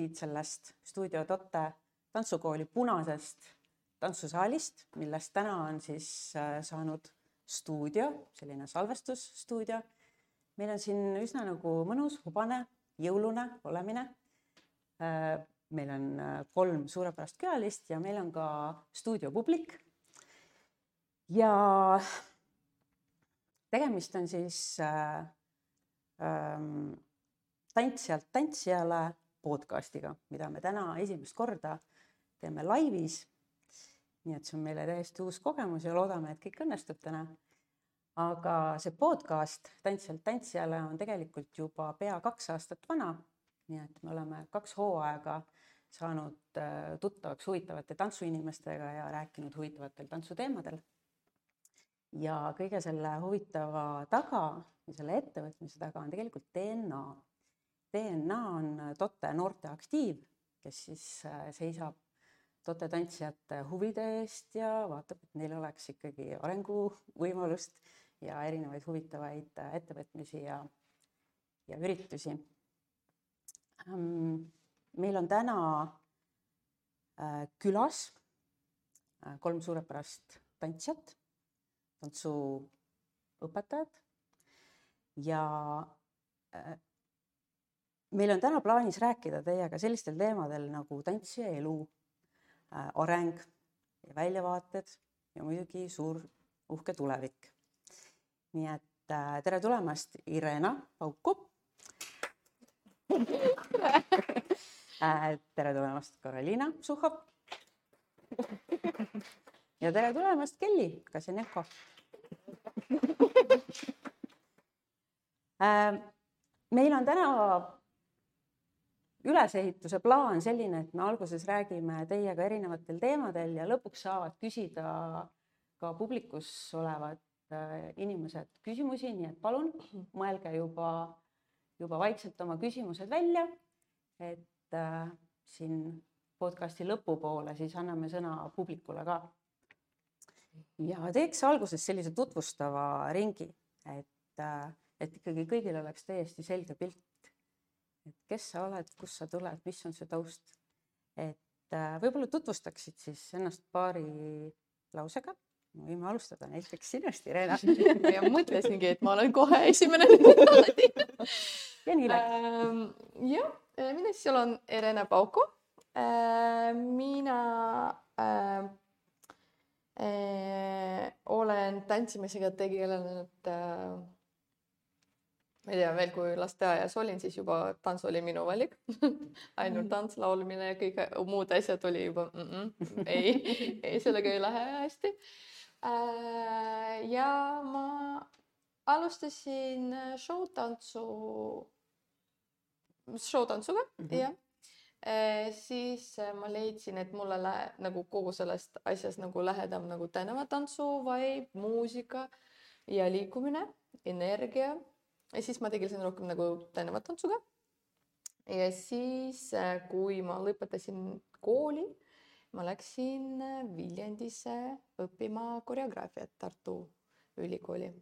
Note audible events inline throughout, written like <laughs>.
siit sellest Stuudio Totte tantsukooli punasest tantsusaalist, millest täna on siis äh, saanud stuudio, selline salvestusstuudio. meil on siin üsna nagu mõnus, hubane, jõulune olemine. Äh, meil on äh, kolm suurepärast külalist ja meil on ka stuudiopublik. ja tegemist on siis äh, ähm, tantsijalt tantsijale podcast'iga, mida me täna esimest korda teeme laivis. nii et see on meile täiesti uus kogemus ja loodame, et kõik õnnestub täna. aga see podcast Tantsijalt tantsijale on tegelikult juba pea kaks aastat vana. nii et me oleme kaks hooaega saanud äh, tuttavaks huvitavate tantsuinimestega ja rääkinud huvitavatel tantsuteemadel. ja kõige selle huvitava taga ja selle ettevõtmise taga on tegelikult DNA DNA on Tote noorte aktiiv, kes siis äh, seisab Tote tantsijate huvide eest ja vaatab, et neil oleks ikkagi arenguvõimalust ja erinevaid huvitavaid äh, ettevõtmisi ja, ja üritusi. Ähm, meil on täna äh, külas kolm suurepärast tantsijat, tantsuõpetajad ja meil on täna plaanis rääkida teiega sellistel teemadel nagu tantsija elu äh,, areng ja väljavaated ja muidugi suur uhke tulevik. nii et äh, tere tulemast, Irena Pauku <laughs> äh,. tere tulemast, Karoliina Suhhov. ja tere tulemast, Kelly Kaseneko meil on täna ülesehituse plaan selline, et me alguses räägime teiega erinevatel teemadel ja lõpuks saavad küsida ka publikus olevad äh, inimesed küsimusi, nii et palun mõelge juba, juba vaikselt oma küsimused välja. et äh, siin podcasti lõpupoole siis anname sõna publikule ka. ja teeks alguses sellise tutvustava ringi, et äh,, et ikkagi kõigil oleks täiesti selge pilt et kes sa oled, kust sa tuled, mis on su taust. et äh, võib-olla tutvustaksid siis ennast paari lausega. võime alustada näiteks sinust, Irena. <laughs> ja mõtlesingi, et ma olen kohe esimene niimoodi <laughs> ja nii läks ähm,. jah, mina siis olen Irena Pauko äh,. mina äh, äh, olen tantsimisega tegelenud äh, ma ei tea veel, kui lasteaias olin, siis juba tants oli minu valik <laughs> ainult tants, laulmine ja kõik muud asjad oli juba mm -mm, ei, ei sellega ei lähe hästi. Äh, ja ma alustasin showtantsu, showtantsuga mm -hmm. jah e,. siis ma leidsin, et mulle lähe, nagu kogu sellest asjast nagu lähedam nagu tänavatantsu vibe, muusika ja liikumine, energia ja siis ma tegelesin rohkem nagu tänavatantsuga. ja siis, äh, kui ma lõpetasin kooli, ma läksin äh, Viljandisse õppima koreograafiat Tartu Ülikooli.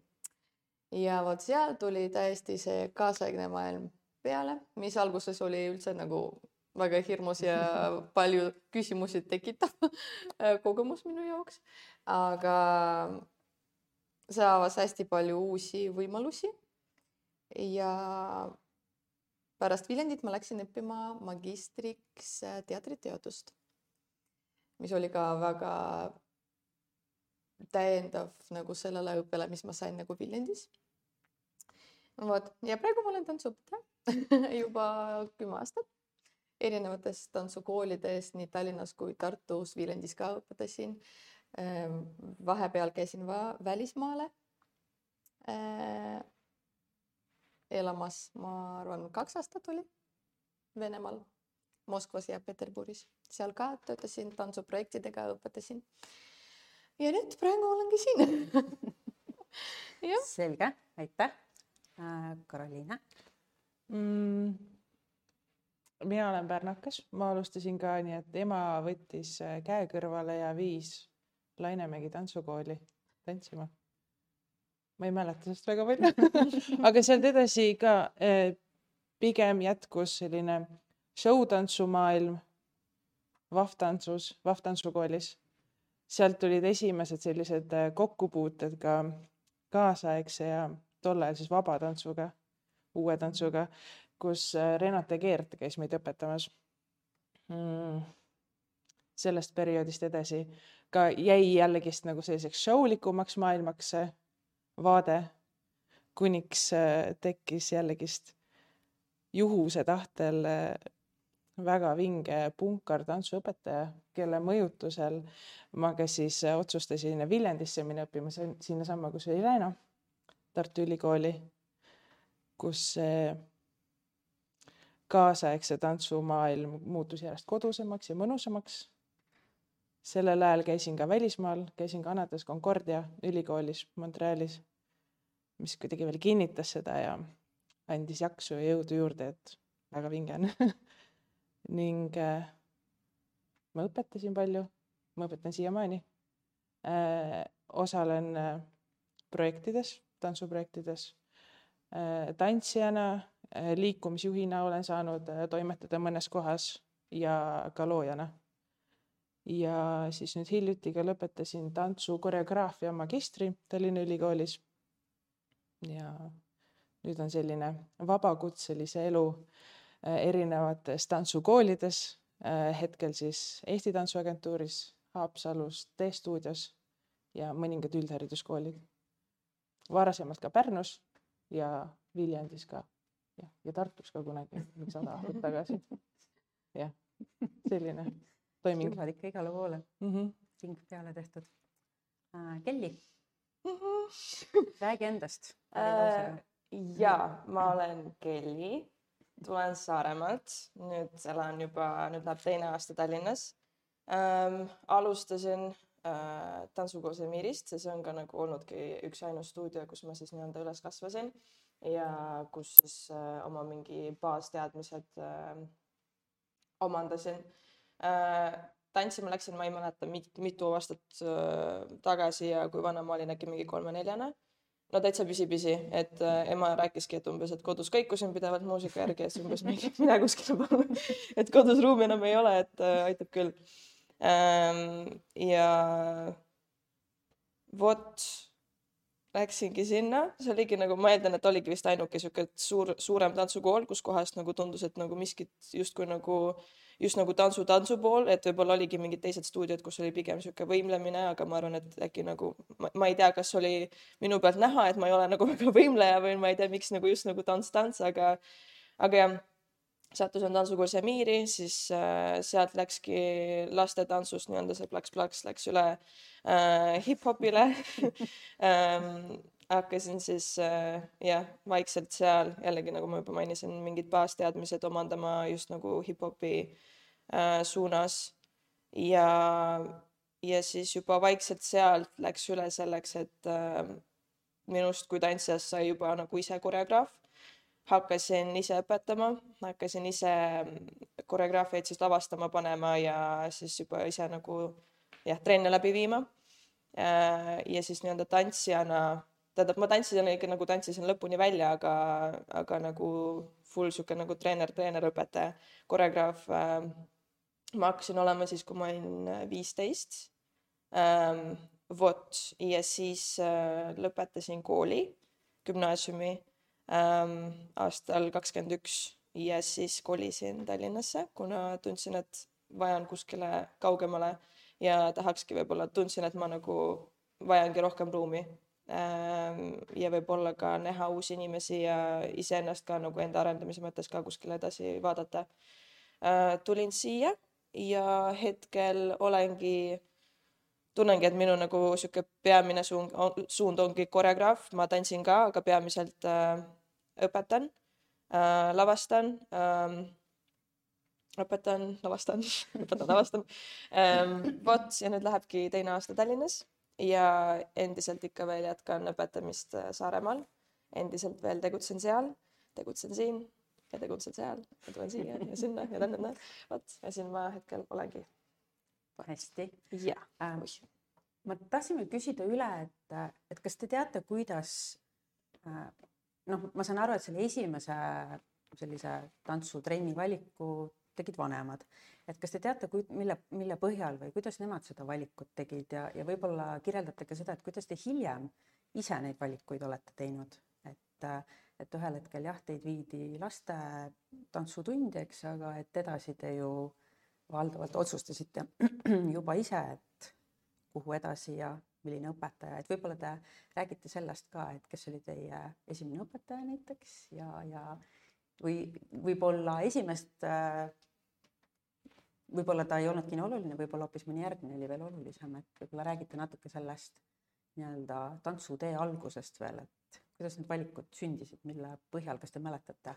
ja vot seal tuli täiesti see kaasaegne maailm peale, mis alguses oli üldse nagu väga hirmus ja <laughs> palju küsimusi tekitav äh, kogemus minu jaoks, aga see avas hästi palju uusi võimalusi ja pärast Viljandit ma läksin õppima magistriks äh, teatriteadust, mis oli ka väga täiendav nagu sellele õppele, mis ma sain nagu Viljandis. vot ja praegu ma olen tantsuõpetaja <laughs> juba kümme aastat erinevates tantsukoolides nii Tallinnas kui Tartus, Viljandis ka õpetasin. Ehm, vahepeal käisin välismaale ehm, elamas, ma arvan, kaks aastat oli Venemaal, Moskvas ja Peterburis, seal ka töötasin tantsuprojektidega, õpetasin. ja nüüd praegu olengi siin <laughs> selge, aitäh äh,. Karoliina mm,. mina olen pärnakas, ma alustasin ka nii, et ema võttis äh, käe kõrvale ja viis Lainemägi tantsukooli tantsima ma ei mäleta sellest väga palju. <laughs> Aga sealt edasi ka eh, pigem jätkus selline showtantsumaailm Vahv-tantsus, Vahv-tantsukoolis. sealt tulid esimesed sellised äh, kokkupuuted ka kaasaegse ja tol ajal siis vabatantsuga, uue tantsuga, kus äh, Renate Keert käis meid õpetamas. Mm.. sellest perioodist edasi ka jäi jällegist nagu selliseks showlikumaks maailmaks see vaade, kuniks äh, tekkis jällegist juhuse tahtel väga vinge punkartantsuõpetaja, kelle mõjutusel ma ka siis otsustasin Viljandisse minna õppima sinnasamma, kus oli Leena, Tartu Ülikooli, kus see kaasaegse tantsumaailm muutus järjest kodusemaks ja mõnusamaks. Sellel ajal käisin ka välismaal, käisin Kanadas Concordia ülikoolis Montrealis, mis kuidagi veel kinnitas seda ja andis jaksu ja jõudu juurde, et väga vinge on <laughs> ning äh, ma õpetasin palju, ma õpetan siiamaani äh,. osalen äh, projektides, tantsuprojektides äh,. tantsijana äh,, liikumisjuhina olen saanud äh, toimetada mõnes kohas ja ka loojana. Ja siis nüüd hiljuti ka lõpetasin tantsu koreograafia magistri Tallinna Ülikoolis. ja nüüd on selline vabakutselise elu Äh, erinevates tantsukoolides, äh, hetkel siis Eesti Tantsuagentuuris, Haapsalus, T-stuudios ja mõningad üldhariduskoolid. varasemalt ka Pärnus ja Viljandis ka jah, ja Tartus ka kunagi, sada aastat tagasi. <laughs> jah, selline toiming. jõuad ikka igale poole mm. -hmm. ting peale tehtud äh,. Kelly mm. -hmm. <laughs> räägi endast äh,. ja ma olen Kelly tulen Saaremaalt, nüüd elan juba, nüüd läheb teine aasta Tallinnas ähm,. alustasin äh, tantsukool Semirist ja see on ka nagu olnudki üks ainus stuudio, kus ma siis nii-öelda üles kasvasin ja kus siis äh, oma mingi baasteadmised äh, omandasin tantsima läksin, ma ei mäleta mit, mitu aastat äh, tagasi ja kui vana ma olin, äkki mingi kolme-neljane no täitsa pisi-pisi, et äh, ema rääkiski, et umbes, et kodus kõikusin pidevalt muusika järgi, et umbes mingi <laughs> mine kuskile palun et kodus ruumi enam ei ole, et äh, aitab küll ähm,. ja vot läksingi sinna, see oligi nagu, ma eeldan, et oligi vist ainuke sihuke suur, suurem tantsukool, kus kohast nagu tundus, et nagu miskit justkui nagu just nagu tantsu, tantsu pool, et võib-olla oligi mingid teised stuudiod, kus oli pigem sihuke võimlemine, aga ma arvan, et äkki nagu ma, ma ei tea, kas oli minu pealt näha, et ma ei ole nagu <laughs> väga võimleja või ma ei tea, miks nagu just nagu tants, tants, aga, aga jah sattusin tantsukursi Emiiri, siis äh, sealt läkski lastetantsust nii-öelda see plaks-plaks läks üle äh, hip-hopile <laughs> ähm, hakkasin siis äh, jah, vaikselt seal jällegi nagu ma juba mainisin, mingid baasteadmised omandama just nagu hip-hopi äh, suunas. ja, ja siis juba vaikselt sealt läks üle selleks, et äh, minust kui tantsijast sai juba nagu ise koreograaf. Hakkasin ise õpetama, hakkasin ise koreograafiaid siis lavastama panema ja siis juba ise nagu jah, trenne läbi viima. Äh, ja siis nii-öelda tantsijana tähendab, ma tantsisin ikka nagu tantsisin lõpuni välja, aga, aga nagu full sihuke nagu treener, treenerõpetaja, koreograaf äh,. ma hakkasin olema siis, kui ma olin viisteist ähm,. vot ja siis äh, lõpetasin kooli, gümnaasiumi ähm, aastal kakskümmend üks ja siis kolisin Tallinnasse, kuna tundsin, et vajan kuskile kaugemale ja tahakski võib-olla, tundsin, et ma nagu vajangi rohkem ruumi Ehm, ja võib-olla ka näha uusi inimesi ja iseennast ka nagu enda arendamise mõttes ka kuskile edasi vaadata. Ehm, tulin siia ja hetkel olengi, tunnengi, et minu nagu sihuke peamine suund, suund ongi koreograaf, ma tantsin ka, aga peamiselt äh, õpetan äh,, lavastan äh, õpetan, lavastan <laughs> õpetan, lavastan ähm,. vot ja nüüd lähebki teine aasta Tallinnas ja endiselt ikka veel jätkan õpetamist äh, Saaremaal. endiselt veel tegutsen seal, tegutsen siin ja tegutsen seal ja tulen siia ja sinna ja tänna, vot ja siin ma hetkel olengi. hästi. jah ähm,. ma tahtsin veel küsida üle, et, et kas te teate, kuidas äh, noh, ma saan aru, et selle esimese sellise tantsutrenni valiku tegid vanemad. et kas te teate, kui, mille, mille põhjal või kuidas nemad seda valikut tegid ja, ja võib-olla kirjeldate ka seda, et kuidas te hiljem ise neid valikuid olete teinud, et, et ühel hetkel jah, teid viidi laste tantsutundi, eks, aga et edasi te ju valdavalt otsustasite <clears throat> juba ise, et kuhu edasi ja milline õpetaja, et võib-olla te räägite sellest ka, et kes oli teie esimene õpetaja näiteks ja, ja või võib-olla esimest võib-olla ta ei olnudki nii oluline, võib-olla hoopis mõni järgmine oli veel olulisem, et võib-olla räägite natuke sellest nii-öelda tantsutee algusest veel, et kuidas need valikud sündisid, mille põhjal, kas te mäletate,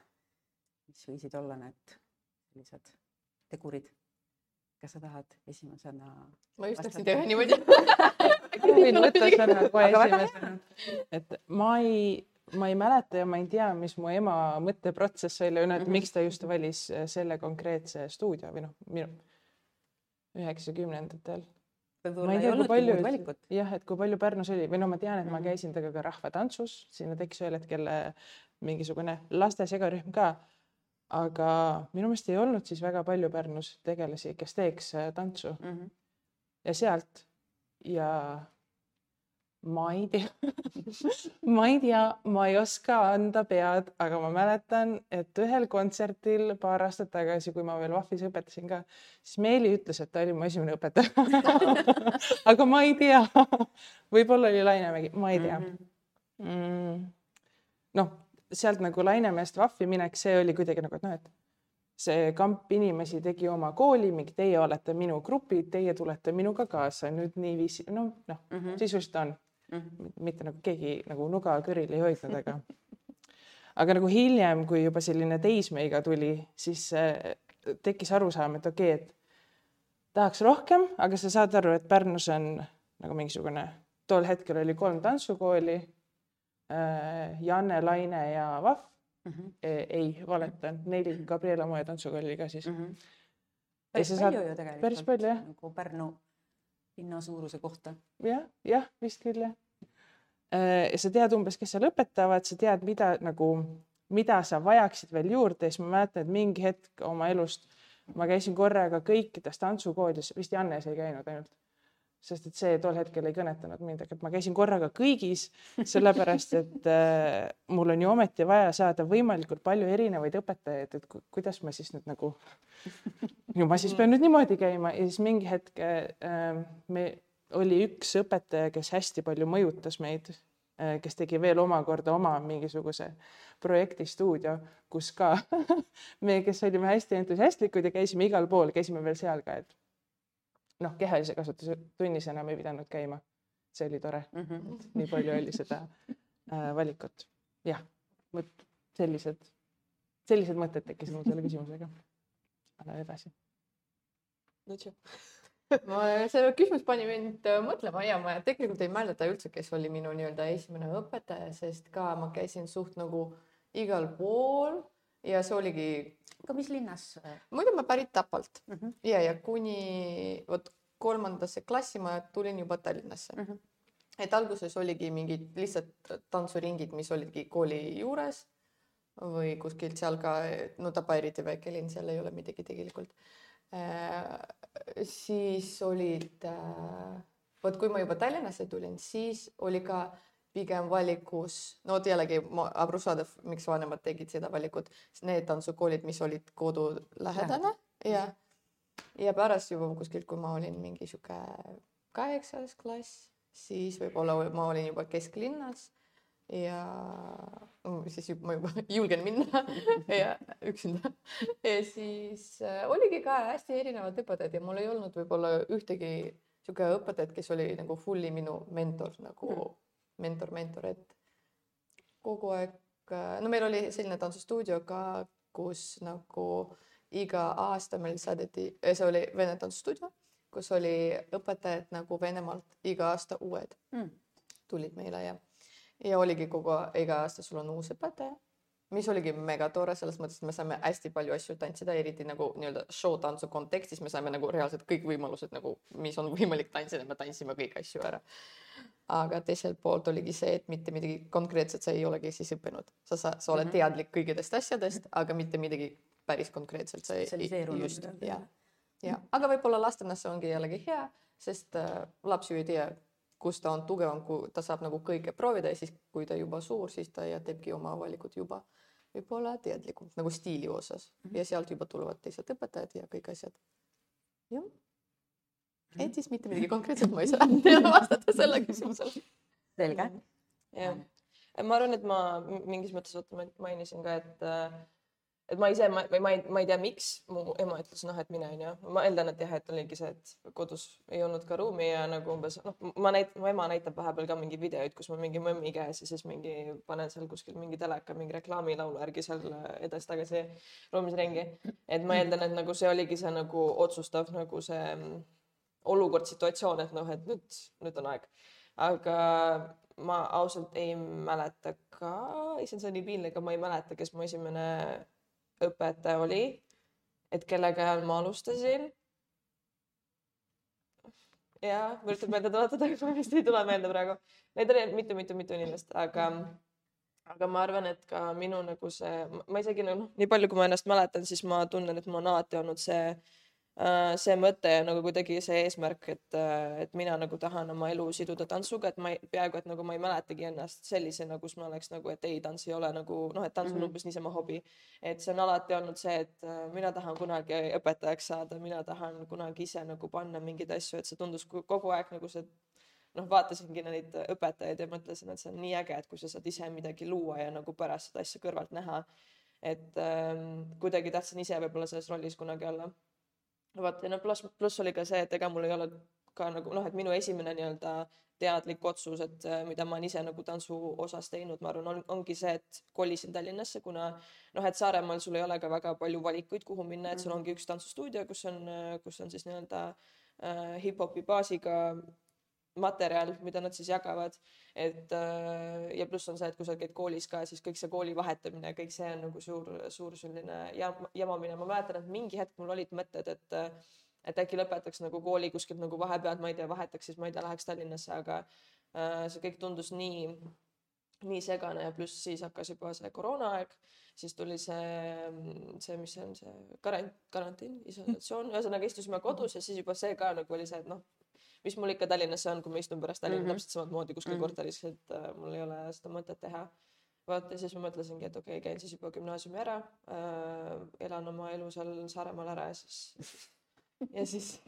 mis võisid olla need sellised tegurid? kas sa tahad esimesena? ma just tahtsin teha niimoodi <laughs> <laughs> võin võtta sõna kohe esimesena, et ma ei ma ei mäleta ja ma ei tea, mis mu ema mõtteprotsess oli, et mm -hmm. miks ta just valis äh, selle konkreetse stuudio või noh, minu üheksakümnendatel. võib-olla ei olnudki palju, muud valikut. jah, et kui palju Pärnus oli või no ma tean, et ma mhm. käisin temaga ka rahvatantsus, sinna tekkis ühel hetkel äh, mingisugune laste segarühm ka. aga minu meelest ei olnud siis väga palju Pärnus tegelasi, kes teeks äh, tantsu mm. -hmm. ja sealt ja ma ei tea <laughs> ma ei tea, ma ei oska anda pead, aga ma mäletan, et ühel kontserdil paar aastat tagasi, kui ma veel Vahvis õpetasin ka, siis Meeli ütles, et ta oli mu esimene õpetaja <laughs> aga ma ei tea. Võib-olla oli Lainemägi, ma ei tea. Mhm. mm.. noh, sealt nagu Lainemeest Vahvi minek, see oli kuidagi nagu, et noh, et see kamp inimesi tegi oma kooli, teie olete minu grupid, teie tulete minuga kaasa, nüüd niiviisi, noh, noh mm -hmm. sisuliselt on mm. -hmm. mitte nagu keegi nagu nuga kõril ei hoidnud, aga <laughs> aga nagu hiljem, kui juba selline teismeiga tuli, siis äh, tekkis arusaam, et okei okay,, et tahaks rohkem, aga sa saad aru, et Pärnus on nagu mingisugune, tol hetkel oli kolm tantsukooli äh,. Janne, Laine ja Vahv mm. -hmm. Ei, valetan, neli Gabriela Moe tantsukooli oli ka siis mm. -hmm. päris palju saad... ju tegelikult. päris palju jah. nagu Pärnu linna suuruse kohta ja,. jah, jah, vist küll jah. Äh, ja sa tead umbes, kes seal õpetavad, sa tead, mida nagu, mida sa vajaksid veel juurde siis ma mäletan, et mingi hetk oma elust ma käisin korraga kõikides tantsukoolides, vist Jannes ei käinud ainult sest et see tol hetkel ei kõnetanud mind, aga ma käisin korraga kõigis, sellepärast et äh, mul on ju ometi vaja saada võimalikult palju erinevaid õpetajaid, et kuidas ma siis nüüd nagu, ju ma siis pean nüüd niimoodi käima. Ja siis mingi hetk äh, me, oli üks õpetaja, kes hästi palju mõjutas meid äh,, kes tegi veel omakorda oma mingisuguse projektistuudio, kus ka <laughs> me, kes olime hästi entusiastlikud ja käisime igal pool, käisime veel seal ka, et noh, kehalise kasvatuse tunnis enam ei pidanud käima. see oli tore mm, -hmm. et nii palju oli seda äh, valikut. jah, vot sellised, sellised mõtted tekkisid mul selle küsimusega. Lähme edasi. ma, see küsimus pani mind äh, mõtlema ja ma tegelikult ei mäleta üldse, kes oli minu nii-öelda esimene õpetaja, sest ka ma käisin suht nagu igal pool ja see oligi. aga mis linnas? muidu ma pärit Tapalt mm -hmm. ja, ja kuni vot kolmandasse klassi ma tulin juba Tallinnasse mm. -hmm. et alguses oligi mingid lihtsalt tantsuringid, mis olidki kooli juures või kuskilt seal ka, no Tapa eriti väike linn, seal ei ole midagi tegelikult äh,. siis olid äh,, vot kui ma juba Tallinnasse tulin, siis oli ka pigem valikus, no vot jällegi arusaadav, miks vanemad tegid seda valikut, need tantsukoolid, mis olid kodulähedane ja, ja pärast juba kuskilt, kui ma olin mingi sihuke kaheksas klass, siis võib-olla ma olin juba kesklinnas ja no, siis ma juba <laughs> julgen minna <laughs> ja üksinda. Ja siis äh, oligi ka hästi erinevad õpetajad ja mul ei olnud võib-olla ühtegi sihuke õpetajat, kes oli nagu fully minu mentor nagu mm mentor, mentor, et kogu aeg, no meil oli selline tantsustuudio ka, kus nagu iga aasta meil saadeti, see oli Vene tantsustuudio, kus oli õpetajad nagu Venemaalt iga aasta uued mm. tulid meile ja, ja oligi kogu, iga aasta sul on uus õpetaja mis oligi mega tore selles mõttes, et me saime hästi palju asju tantsida, eriti nagu nii-öelda show tantsu kontekstis me saime nagu reaalselt kõik võimalused nagu, mis on <laughs> võimalik tantsida, me tantsime kõiki asju ära. aga teiselt poolt oligi see, et mitte midagi konkreetset sa ei olegi siis õppinud, sa, sa, sa oled Mhm. teadlik kõikidest asjadest, aga mitte midagi päris konkreetselt sa ei, just ja, ja aga võib-olla lastena see ongi jällegi hea, sest äh, laps ju ei tea, kus ta on tugevam, kui ta saab nagu kõike proovida ja siis, kui ta juba suur, siis ta ja teebki oma valikud juba võib-olla teadlikult nagu stiili osas Mhm. ja sealt juba tulevad teised õpetajad ja kõik asjad. jah. Mhm. et siis mitte midagi konkreetset ma ei saa teile <laughs> vastata selle küsimusele. selge. jah, ma arvan, et ma mingis mõttes vaata ma mainisin ka, et äh, et ma ise, ma, ma ei, ma ei tea, miks mu ema ütles, noh, et mine onju, ma eeldan, et jah, et oligi see, et kodus ei olnud ka ruumi ja nagu umbes noh, ma näit-, mu ema näitab vahepeal ka mingeid videoid, kus ma mingi mõmmi käes ja siis mingi panen seal kuskil mingi teleka mingi reklaamilaulu järgi seal edasi-tagasi ruumis ringi. et ma eeldan, et nagu see oligi see nagu otsustav nagu see mm, olukord, situatsioon, et noh, et nüüd, nüüd on aeg. aga ma ausalt ei mäleta ka, issand, see on nii piinlik, aga ma ei mäleta, kes mu esimene õpetaja oli, et kelle käe all ma alustasin. ja ma üritan meelde tuletada, aga vist ei tule meelde praegu. Neid oli mitu-mitu-mitu inimest, aga, aga ma arvan, et ka minu nagu see, ma isegi nagu noh, nii palju, kui ma ennast mäletan, siis ma tunnen, et mul on alati olnud see äh, see mõte ja nagu kuidagi see eesmärk, et, et mina nagu tahan oma elu siduda tantsuga, et ma ei, peaaegu et nagu ma ei mäletagi ennast sellisena, kus ma oleks nagu, et ei, tants ei ole nagu noh, et tants on Mhm. umbes niisama hobi. et see on alati olnud see, et äh, mina tahan kunagi õpetajaks saada, mina tahan kunagi ise nagu panna mingeid asju, et see tundus kogu aeg nagu see noh, vaatasingi neid õpetajaid ja mõtlesin, et see on nii äge, et kui sa saad ise midagi luua ja nagu pärast seda asja kõrvalt näha. et ähm, kuidagi tahtsin ise võib-olla selles rollis kunagi olla vaata ja no pluss, pluss oli ka see, et ega mul ei ole ka nagu noh, et minu esimene nii-öelda teadlik otsus, et äh, mida ma olen ise nagu tantsu osas teinud, ma arvan, on, ongi see, et kolisin Tallinnasse, kuna noh, et Saaremaal sul ei ole ka väga palju valikuid, kuhu minna, et sul Mhm. ongi üks tantsustuudio, kus on, kus on siis nii-öelda äh, hip-hopi baasiga materjal, mida nad siis jagavad, et äh, ja pluss on see, et kui sa käid koolis ka, siis kõik see kooli vahetamine, kõik see on nagu suur, suur selline jam-, jamamine, ma mäletan, et mingi hetk mul olid mõtted, et äh, et äkki lõpetaks nagu kooli kuskilt nagu vahepeal, ma ei tea, vahetaks siis, ma ei tea, läheks Tallinnasse, aga äh, see kõik tundus nii, nii segane ja pluss siis hakkas juba see koroonaaeg, siis tuli see, see, mis see on see karant-, karantiin, isolatsioon, ühesõnaga istusime kodus ja siis juba see ka nagu oli see, et noh, mis mul ikka Tallinnas on, kui ma istun pärast Tallinna mm. -hmm. täpselt samamoodi kuskil mm. -hmm. korteris, et äh, mul ei ole seda mõtet teha vaata, siis ma mõtlesingi, et okei okay,, käin siis juba gümnaasiumi ära äh,, elan oma elu seal Saaremaal ära ja siis, <laughs> ja siis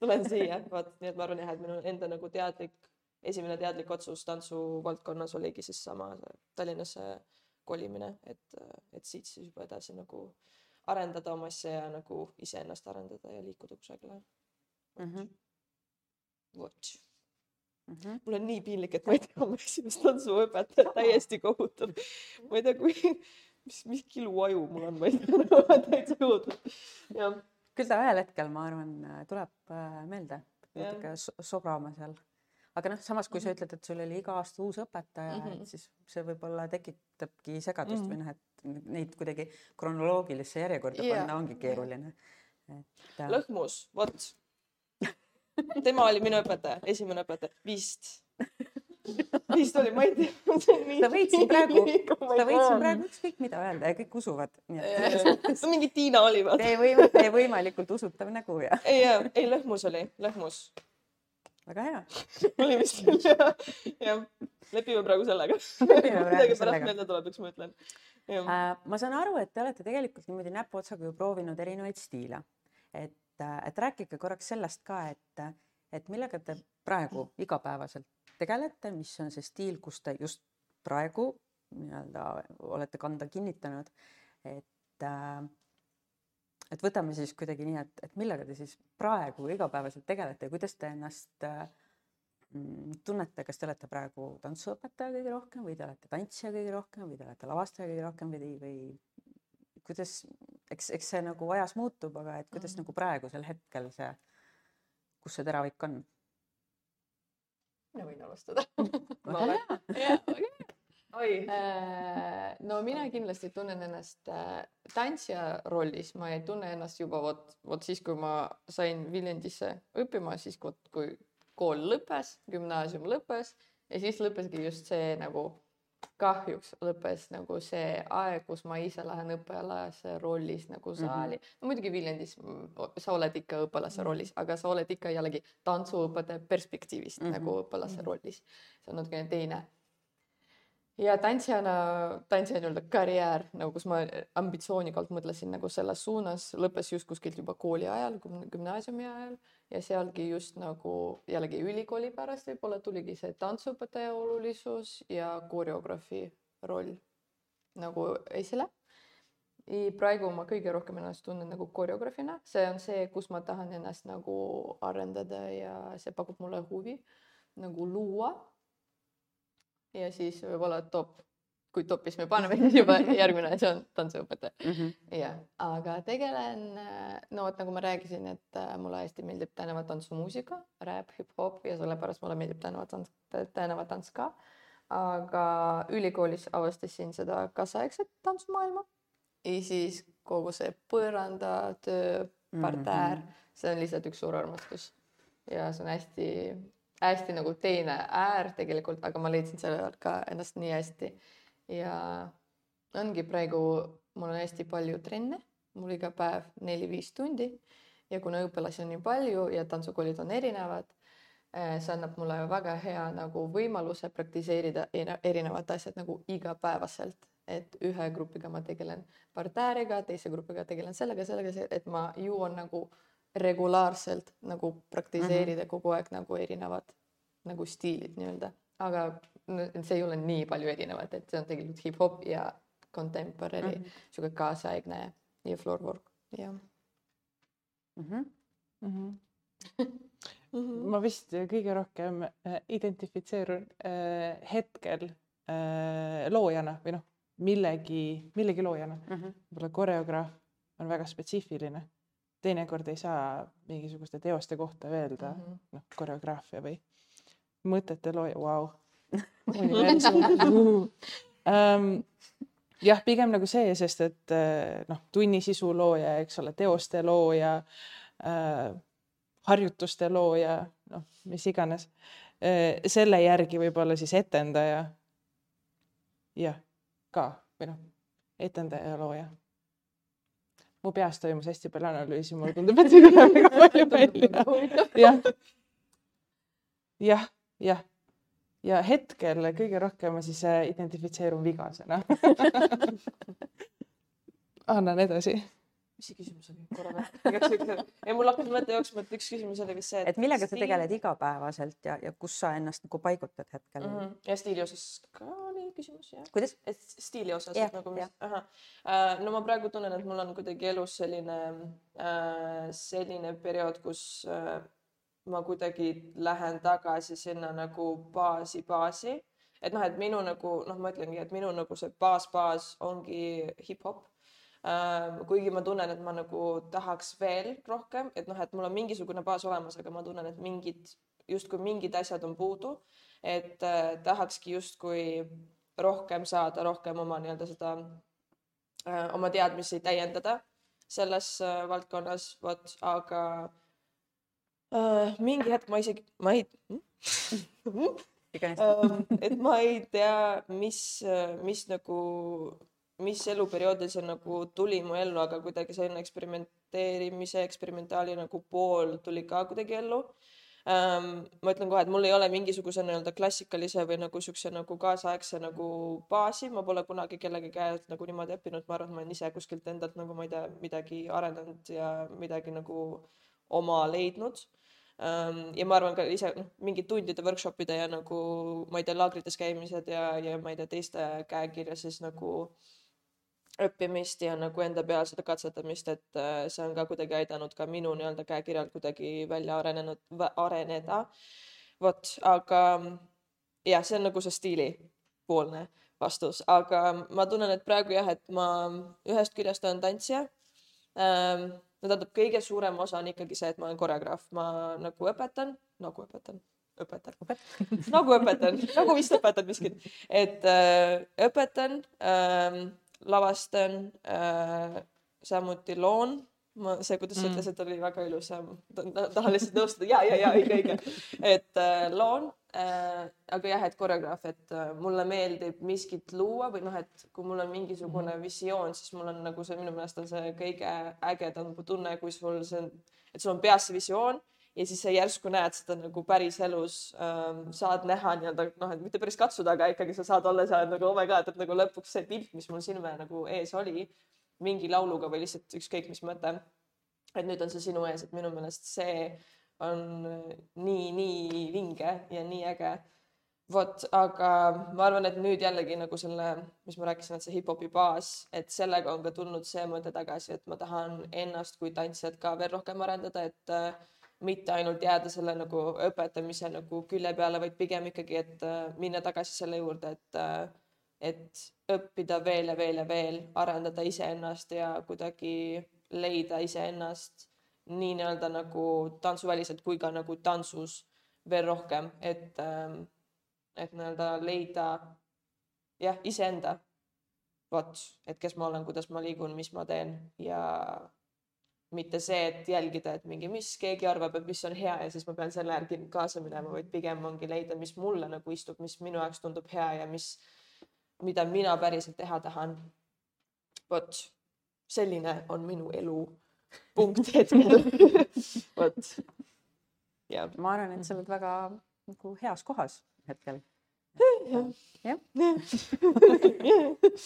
tulen siia, vaata, nii et ma arvan jah, et minu enda nagu teadlik, esimene teadlik otsus tantsuvaldkonnas oligi siis sama Tallinnasse kolimine, et, et siit siis juba edasi nagu arendada oma asja ja nagu iseennast arendada ja liikuda kusagile. Mhm. vot, Mhm. mul on nii piinlik, et ma ei tea oma esimest tantsuõpetajat, täiesti kohutav. ma ei tea, kui, mis, mis kiluaju mul on, ma ei tea, täitsa kohutav. jah, küll ta ühel hetkel, ma arvan, tuleb äh, meelde, natuke so- sobrama seal. aga noh, samas kui sa ütled, et sul oli iga aasta uus õpetaja mm, Mhm. -hmm. et siis see võib-olla tekitabki segadust mm Mhm. -hmm. või noh, et neid kuidagi kronoloogilisse järjekorda Jaa. panna ongi keeruline. et äh, lõhmus, vot. <laughs> tema oli minu õpetaja, esimene õpetaja, vist. <laughs> vist oli, ma ei tea. sa võid siin praegu, sa võid siin praegu ükskõik mida öelda ja kõik usuvad, mingi Tiina oli vaata. teie võim-, teie võimalikult usutav nägu ja ei, ei lõhmus oli, lõhmus. väga hea. oli vist küll <laughs> jah, jah, lepime praegu sellega. Midagi pärast meelde tuleb, eks ma ütlen. Äh, ma saan aru, et te olete tegelikult niimoodi näpuotsaga ju proovinud erinevaid stiile, et, et rääkige korraks sellest ka, et, et millega te praegu igapäevaselt tegelete, mis on see stiil, kus te just praegu nii-öelda olete kanda kinnitanud, et äh, et võtame siis kuidagi nii, et, et millega te siis praegu igapäevaselt tegelete ja kuidas te ennast äh, tunnete, kas te olete praegu tantsuõpetaja kõige rohkem või te olete tantsija kõige rohkem või te olete lavastaja kõige rohkem või, või kuidas, eks, eks see nagu ajas muutub, aga et kuidas Mhm. nagu praegusel hetkel see, kus see teravik on? ma võin alustada. <laughs> väga hea. oi, Äh, no mina kindlasti tunnen ennast äh, tantsija rollis, ma ei tunne ennast juba vot, vot siis, kui ma sain Viljandisse õppima, siis vot kui kool lõppes, gümnaasium lõppes ja siis lõppeski just see nagu kahjuks lõppes nagu see aeg, kus ma ise lähen õpilase rollis nagu saali mm. -hmm. no muidugi Viljandis mm, sa oled ikka õpilase rollis, aga sa oled ikka jällegi tantsuõpetaja perspektiivist mm Mhm. -hmm. nagu õpilase rollis. see on natukene teine ja tantsijana, tantsija nii-öelda karjäär nagu, kus ma ambitsioonikalt mõtlesin nagu selles suunas, lõppes just kuskilt juba kooli ajal, gümnaasiumi ajal. Ja sealgi just nagu jällegi ülikooli pärast võib-olla tuligi see tantsuõpetaja olulisus ja koreograafi roll nagu esile. praegu ma kõige rohkem ennast tunnen nagu koreograafina, see on see, kus ma tahan ennast nagu arendada ja see pakub mulle huvi nagu luua ja siis võib-olla top, kui topis me paneme, siis <laughs> juba järgmine asi on tantsuõpetaja. Mhm. jah, aga tegelen, no vot nagu ma rääkisin, et äh, mulle hästi meeldib tänavatantsumuusika, räpp, hip-hop ja sellepärast mulle meeldib tänavatants, tänavatants ka. aga ülikoolis avastasin seda kaasaegset tantsumaailma ja siis kogu see põrandatöö, partäär mm. -hmm. see on lihtsalt üks suur armastus ja see on hästi hästi nagu teine äär tegelikult, aga ma leidsin selle ka ennast nii hästi. ja ongi praegu, mul on hästi palju trenne, mul iga päev neli-viis tundi. Ja kuna õpilasi on nii palju ja tantsukoolid on erinevad, see annab mulle väga hea nagu võimaluse praktiseerida eri- erinevad asjad nagu igapäevaselt, et ühe grupiga ma tegelen partääriga, teise grupiga tegelen sellega, sellega, et ma jõuan nagu regulaarselt nagu praktiseerida mm -hmm. kogu aeg nagu erinevad nagu stiilid nii-öelda, aga see ei ole nii palju erinevat, et see on tegelikult hip-hop ja contemporary mm, -hmm. sihuke kaasaegne ja floor work, jah Mhm. mm. -hmm. <laughs> ma vist kõige rohkem äh, identifitseerun äh, hetkel äh, loojana või noh, millegi, millegi loojana Mhm. võib-olla koreograaf on väga spetsiifiline. Teinekord ei saa mingisuguste teoste kohta öelda mm. -hmm. noh, koreograafia või mõtete looja, vau. <laughs> jah, pigem nagu see, sest et äh, noh, tunni sisu looja, eks ole, teoste looja äh,, harjutuste looja, noh, mis iganes äh,. selle järgi võib-olla siis etendaja. jah, ka või noh, etendaja ja looja mu peas toimus hästi palju analüüsi, mulle tundub, et see tuleb väga <laughs> palju välja. jah, jah, jah. ja hetkel kõige rohkem ma siis äh, identifitseerun vigasena <laughs> annan edasi. Mis see küsimus oli korra juhuks. ei, mul hakkas mõte jooksma, et üks küsimus oli vist see, et millega sa tegeled igapäevaselt ja, ja kus sa ennast nagu paigutad hetkel mm? mm? -hmm. ja stiili osas ka oli küsimus, jah? kuidas? et stiili osas Jah, nagu mis, ahah äh,. no ma praegu tunnen, et mul on kuidagi elus selline äh,, selline periood, kus äh, ma kuidagi lähen tagasi sinna nagu baasi, baasi. et noh, et minu nagu noh, ma ütlengi, et minu nagu see baas, baas ongi hip-hop. Kuigi ma tunnen, et ma nagu tahaks veel rohkem, et noh, et mul on mingisugune baas olemas, aga ma tunnen, et mingid justkui mingid asjad on puudu, et äh, tahakski justkui rohkem saada, rohkem oma nii-öelda seda äh, oma teadmisi täiendada selles äh, valdkonnas, vot, aga äh, mingi hetk ma isegi, ma ei <laughs> iganes. Ähm, et ma ei tea, mis, mis nagu, mis eluperioodil see nagu tuli mu ellu, aga kuidagi selline eksperimenteerimise, eksperimentaali nagu pool tuli ka kuidagi ellu. Ähm,. ma ütlen kohe, et mul ei ole mingisuguse nii-öelda klassikalise või nagu siukse nagu kaasaegse nagu baasi, ma pole kunagi kellegi käest nagu niimoodi õppinud, ma arvan, et ma olen ise kuskilt endalt nagu ma ei tea, midagi arenenud ja midagi nagu oma leidnud. Ähm, ja ma arvan ka ise noh, mingid tundide workshopide ja nagu ma ei tea, laagrites käimised ja, ja ma ei tea, teiste käekirja siis nagu õppimist ja nagu enda peal seda katsetamist, et äh, see on ka kuidagi aidanud ka minu nii-öelda käekirjal kuidagi välja arenenud, areneda. vot, aga jah, see on nagu see stiilipoolne vastus, aga ma tunnen, et praegu jah, et ma ühest küljest olen tantsija ähm, no tähendab, kõige suurem osa on ikkagi see, et ma olen koreograaf, ma nagu õpetan, nagu õpetan, õpetan. Nagu õpetan, nagu vist õpetan miskit, et äh, õpetan äh,, lavastan äh,, samuti loon ma, see, kuidas sa Mm. ütlesid, oli väga ilus ma tahan lihtsalt nõustuda ja, ja, ja õige, õige. <laughs> et äh, loon äh,, aga jah, et koreograaf, et äh, mulle meeldib miskit luua või noh, et kui mul on mingisugune visioon, siis mul on nagu see, minu meelest on see kõige ägedam tunne, kui sul see on, et sul on peas see visioon ja siis sa järsku näed seda nagu päriselus ähm, saad näha nii-öelda noh, et mitte päris katsuda, aga ikkagi sa saad olla seal nagu oh my god, et nagu lõpuks see pilt, mis mul silme nagu ees oli mingi lauluga või lihtsalt ükskõik mis mõte. et nüüd on see sinu ees, et minu meelest see on nii, nii vinge ja nii äge. vot, aga ma arvan, et nüüd jällegi nagu selle, mis ma rääkisin, et see hip-hopi baas, et sellega on ka tulnud see mõte tagasi, et ma tahan ennast kui tantsijat ka veel rohkem arendada, et äh, mitte ainult jääda selle nagu õpetamise nagu külje peale, vaid pigem ikkagi, et äh, minna tagasi selle juurde, et äh, et õppida veel ja veel ja veel, arendada iseennast ja kuidagi leida iseennast nii nii-öelda nagu tantsuväliselt kui ka nagu tantsus veel rohkem, et, et nii-öelda leida jah, iseenda. vot, et kes ma olen, kuidas ma liigun, mis ma teen ja mitte see, et jälgida, et mingi, mis keegi arvab, et mis on hea ja siis ma pean selle järgi kaasa minema, vaid pigem ongi leida, mis mulle nagu istub, mis minu jaoks tundub hea ja mis mida mina päriselt teha tahan. vot selline on minu elu punkt <laughs> hetkel vot. jah. ma arvan, et sa oled väga nagu heas kohas hetkel. jah.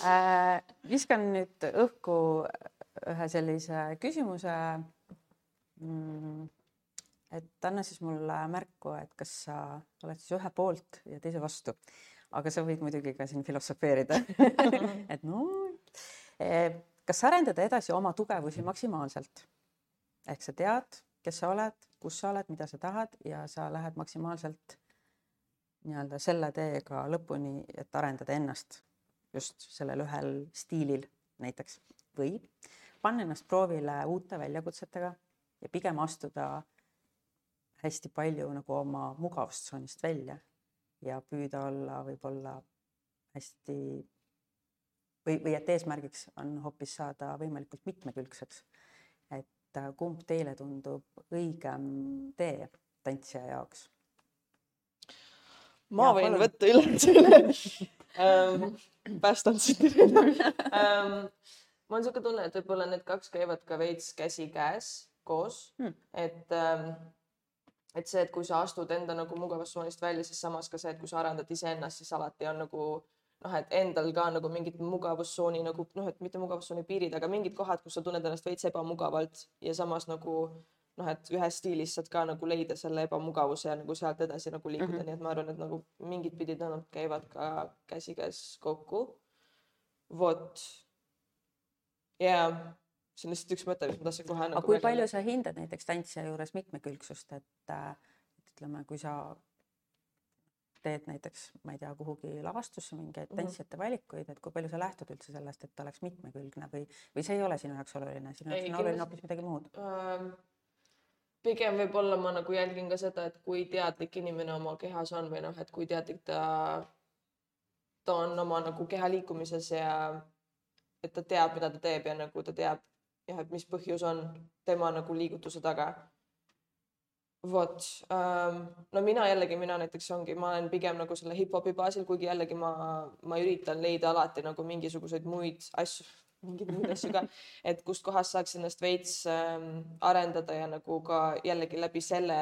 Äh, viskan nüüd õhku ühe sellise küsimuse. Mm, et anna siis mulle märku, et kas sa oled siis ühe poolt ja teise vastu. Aga sa võid muidugi ka siin filosofeerida. <laughs> Et no, kas arendada edasi oma tugevusi maksimaalselt? Ehk sa tead, kes sa oled, kus sa oled, mida sa tahad ja sa lähed maksimaalselt nii-öelda selle teega lõpuni, et arendada ennast just sellel ühel stiilil näiteks. Või panna ennast proovile uute väljakutsetega ja pigem astuda hästi palju nagu oma mugavustsoonist välja ja püüda olla võib-olla hästi või, või et eesmärgiks on hoopis saada võimalikult mitmekülgseks. et äh, kumb teile tundub õigem tee tantsija jaoks? ma Jaa, võin palun. võtta üle selle um, päästan um, mul on niisugune tunne, et võib-olla need kaks käivad ka veits käsikäes koos Hmm. et um, et see, et kui sa astud enda nagu mugavustsoonist välja, siis samas ka see, et kui sa arendad iseennast, siis alati on nagu noh, et endal ka nagu mingid mugavustsooni nagu noh, et mitte mugavustsooni piirid, aga mingid kohad, kus sa tunned ennast veits ebamugavalt ja samas nagu noh, et ühes stiilis saad ka nagu leida selle ebamugavuse ja nagu sealt edasi nagu liikuda mm. -hmm. nii et ma arvan, et nagu mingid pidid nad käivad ka käsikäes kokku. vot. Ja see on lihtsalt üks mõte, mis ma tahtsin kohe nagu aga kui palju sa hindad näiteks tantsija juures mitmekülgsust, et, äh, et ütleme, kui sa teed näiteks, ma ei tea, kuhugi lavastusse mingeid Mhm. tantsijate valikuid, et kui palju sa lähtud üldse sellest, et ta oleks mitmekülgne või, või see ei ole sinu jaoks oluline, sinu jaoks on oluline hoopis midagi muud? Ähm, pigem võib-olla ma nagu jälgin ka seda, et kui teadlik inimene oma kehas on või noh, et kui teadlik ta, ta on oma nagu keha liikumises ja et ta teab, mida ta teeb ja nagu ta teab jah, et mis põhjus on tema nagu liigutuse taga. vot ähm, no mina jällegi, mina näiteks ongi, ma olen pigem nagu selle hip-hopi baasil, kuigi jällegi ma, ma üritan leida alati nagu mingisuguseid muid asju, mingeid muid asju ka <laughs> et kustkohast saaks ennast veits ähm, arendada ja nagu ka jällegi läbi selle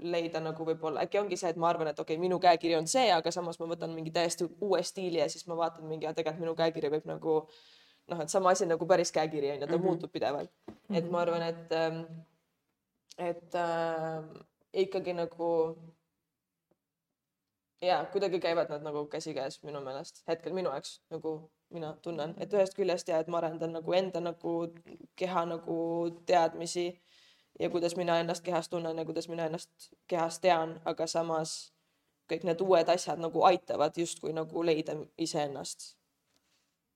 leida nagu võib-olla, äkki ongi see, et ma arvan, et okei okay,, minu käekiri on see, aga samas ma võtan mingi täiesti uue stiili ja siis ma vaatan mingi, tegelikult minu käekiri võib nagu noh, et sama asi nagu päris käekiri on ju, ta mm Mhm. -hmm. muutub pidevalt. et ma arvan, et ähm, et äh, ikkagi nagu ja kuidagi käivad nad nagu käsikäes minu meelest hetkel minu jaoks nagu mina tunnen, et ühest küljest ja et ma arendan nagu enda nagu keha nagu teadmisi ja kuidas mina ennast kehas tunnen ja kuidas mina ennast kehas tean, aga samas kõik need uued asjad nagu aitavad justkui nagu leida iseennast.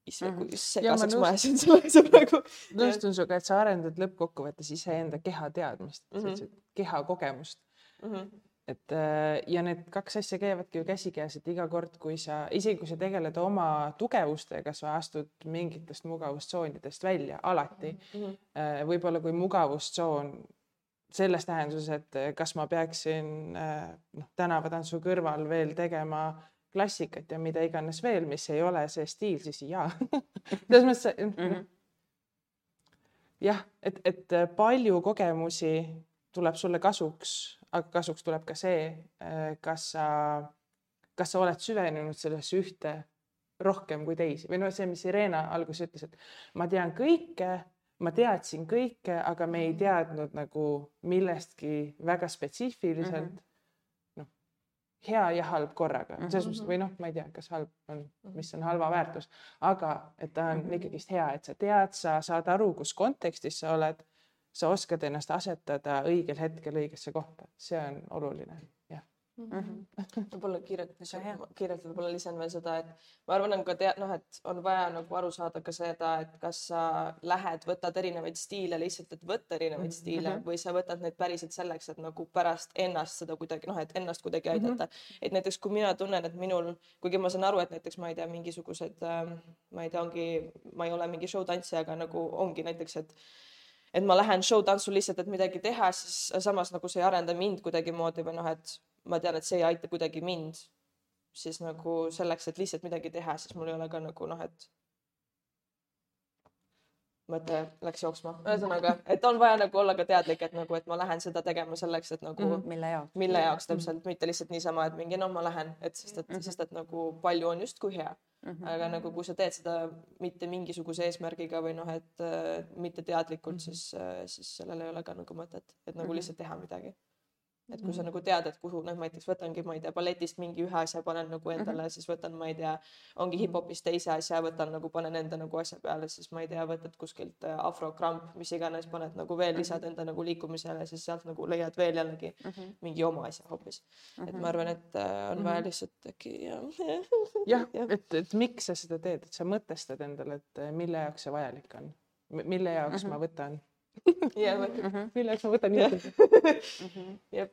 Issand, Mhm. kui segaseks ma ajasin selle praegu. nõustun sinuga, et sa arendad lõppkokkuvõttes iseenda keha teadmist mm, Mhm. -hmm. keha kogemust Mhm. et äh, ja need kaks asja käivadki ju käsikäes, et iga kord, kui sa, isegi kui sa tegeled oma tugevustega, sa astud mingitest mugavustsoonidest välja alati mm. -hmm. võib-olla kui mugavustsoon selles tähenduses, et kas ma peaksin noh, tänavatantsu kõrval veel tegema klassikat ja mida iganes veel, mis ei ole see stiil, siis jaa. <laughs> Selles mõttes mm -hmm. jah, et, et palju kogemusi tuleb sulle kasuks, aga kasuks tuleb ka see, kas sa, kas sa oled süvenenud sellesse ühte rohkem kui teisi. Või noh, see, mis Irena alguses ütles, et ma tean kõike, ma teadsin kõike, aga me ei teadnud nagu millestki väga spetsiifiliselt. Mm. -hmm hea ja halb korraga mm -hmm. selles mõttes või noh, ma ei tea, kas halb on, mis on halva väärtus, aga et ta on mm -hmm. ikkagist hea, et sa tead, sa saad aru, kus kontekstis sa oled, sa oskad ennast asetada õigel hetkel õigesse kohta, see on oluline mm -hmm. võib-olla kiirelt, kiirelt võib-olla lisan veel seda, et ma arvan, on ka tea-, noh, et on vaja nagu aru saada ka seda, et kas sa lähed, võtad erinevaid stiile lihtsalt, et võtta erinevaid mm -hmm. stiile või sa võtad neid päriselt selleks, et nagu pärast ennast seda kuidagi noh, et ennast kuidagi aidata mm. -hmm. et näiteks kui mina tunnen, et minul, kuigi ma saan aru, et näiteks ma ei tea, mingisugused äh,, ma ei tea, ongi, ma ei ole mingi show tantsija, aga nagu ongi näiteks, et et ma lähen show tantsu lihtsalt, et midagi teha, siis samas nagu see ei arenda mind kuidagimoodi või noh, et ma tean, et see ei aita kuidagi mind, siis nagu selleks, et lihtsalt midagi teha, siis mul ei ole ka nagu noh, et mõte läks jooksma, ühesõnaga, et on vaja nagu olla ka teadlik, et nagu, et ma lähen seda tegema selleks, et nagu mm -hmm. mille jaoks, mille jaoks täpselt mm, -hmm. mitte lihtsalt niisama, et mingi noh, ma lähen, et sest et mm, -hmm. sest et nagu palju on justkui hea mm. -hmm. aga nagu, kui sa teed seda mitte mingisuguse eesmärgiga või noh, et äh, mitte teadlikult mm, -hmm. siis äh,, siis sellel ei ole ka nagu mõtet, et nagu mm -hmm. lihtsalt teha midagi et kui sa nagu tead, et kuhu, noh, ma näiteks võtangi, ma ei tea, balletist mingi ühe asja panen nagu endale mm, -hmm. siis võtan, ma ei tea, ongi hip-hopist teise asja, võtan nagu panen enda nagu asja peale, siis ma ei tea, võtad kuskilt äh, afrokramp, mis iganes, paned nagu veel lisad enda nagu liikumisele, siis sealt nagu leiad veel jällegi mm -hmm. mingi oma asja hoopis mm. -hmm. et ma arvan, et äh, on vaja lihtsalt äkki jah. jah <laughs> ja., et, et miks sa seda teed, et sa mõtestad endale, et äh, mille jaoks see vajalik on, mille jaoks mm -hmm. ma võtan jah, mille jaoks ma võtan niimoodi. jah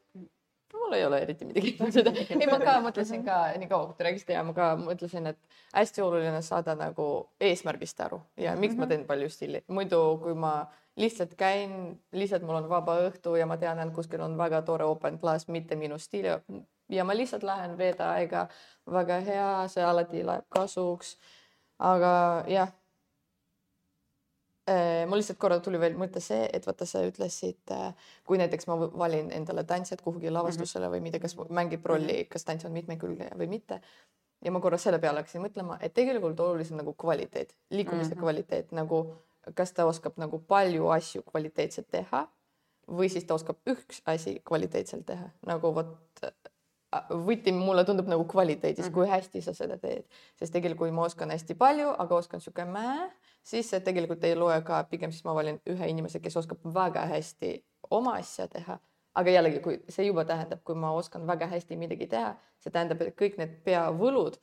mul ei ole eriti midagi <laughs> seda, ei ma ka mõtlesin ka nii kaua, kui te rääkisite ja ma ka mõtlesin, et hästi oluline saada nagu eesmärgist aru. Ja miks ma teen palju stiili, muidu kui ma lihtsalt käin, lihtsalt mul on vaba õhtu ja ma tean, et kuskil on väga tore open class, mitte minu stiili ja ma lihtsalt lähen veeda aega, väga hea, see alati läheb kasuks. aga jah mul lihtsalt korra tuli veel mõte see, et vaata, sa ütlesid, äh, kui näiteks ma valin endale tantsijad kuhugi lavastusele või mida, kas mängib rolli, kas tants on mitmekülgne või mitte. ja ma korra selle peale hakkasin mõtlema, et tegelikult olulisem nagu kvaliteet, liikumise mm -hmm. kvaliteet nagu, kas ta oskab nagu palju asju kvaliteetselt teha või siis ta oskab üks asi kvaliteetselt teha, nagu vot võti mulle tundub nagu kvaliteedis mm, -hmm. kui hästi sa seda teed, sest tegelikult ma oskan hästi palju, aga oskan sihuke mäe, siis see tegelikult ei loe ka, pigem siis ma valin ühe inimese, kes oskab väga hästi oma asja teha. aga jällegi, kui see juba tähendab, kui ma oskan väga hästi midagi teha, see tähendab, et kõik need peavõlud,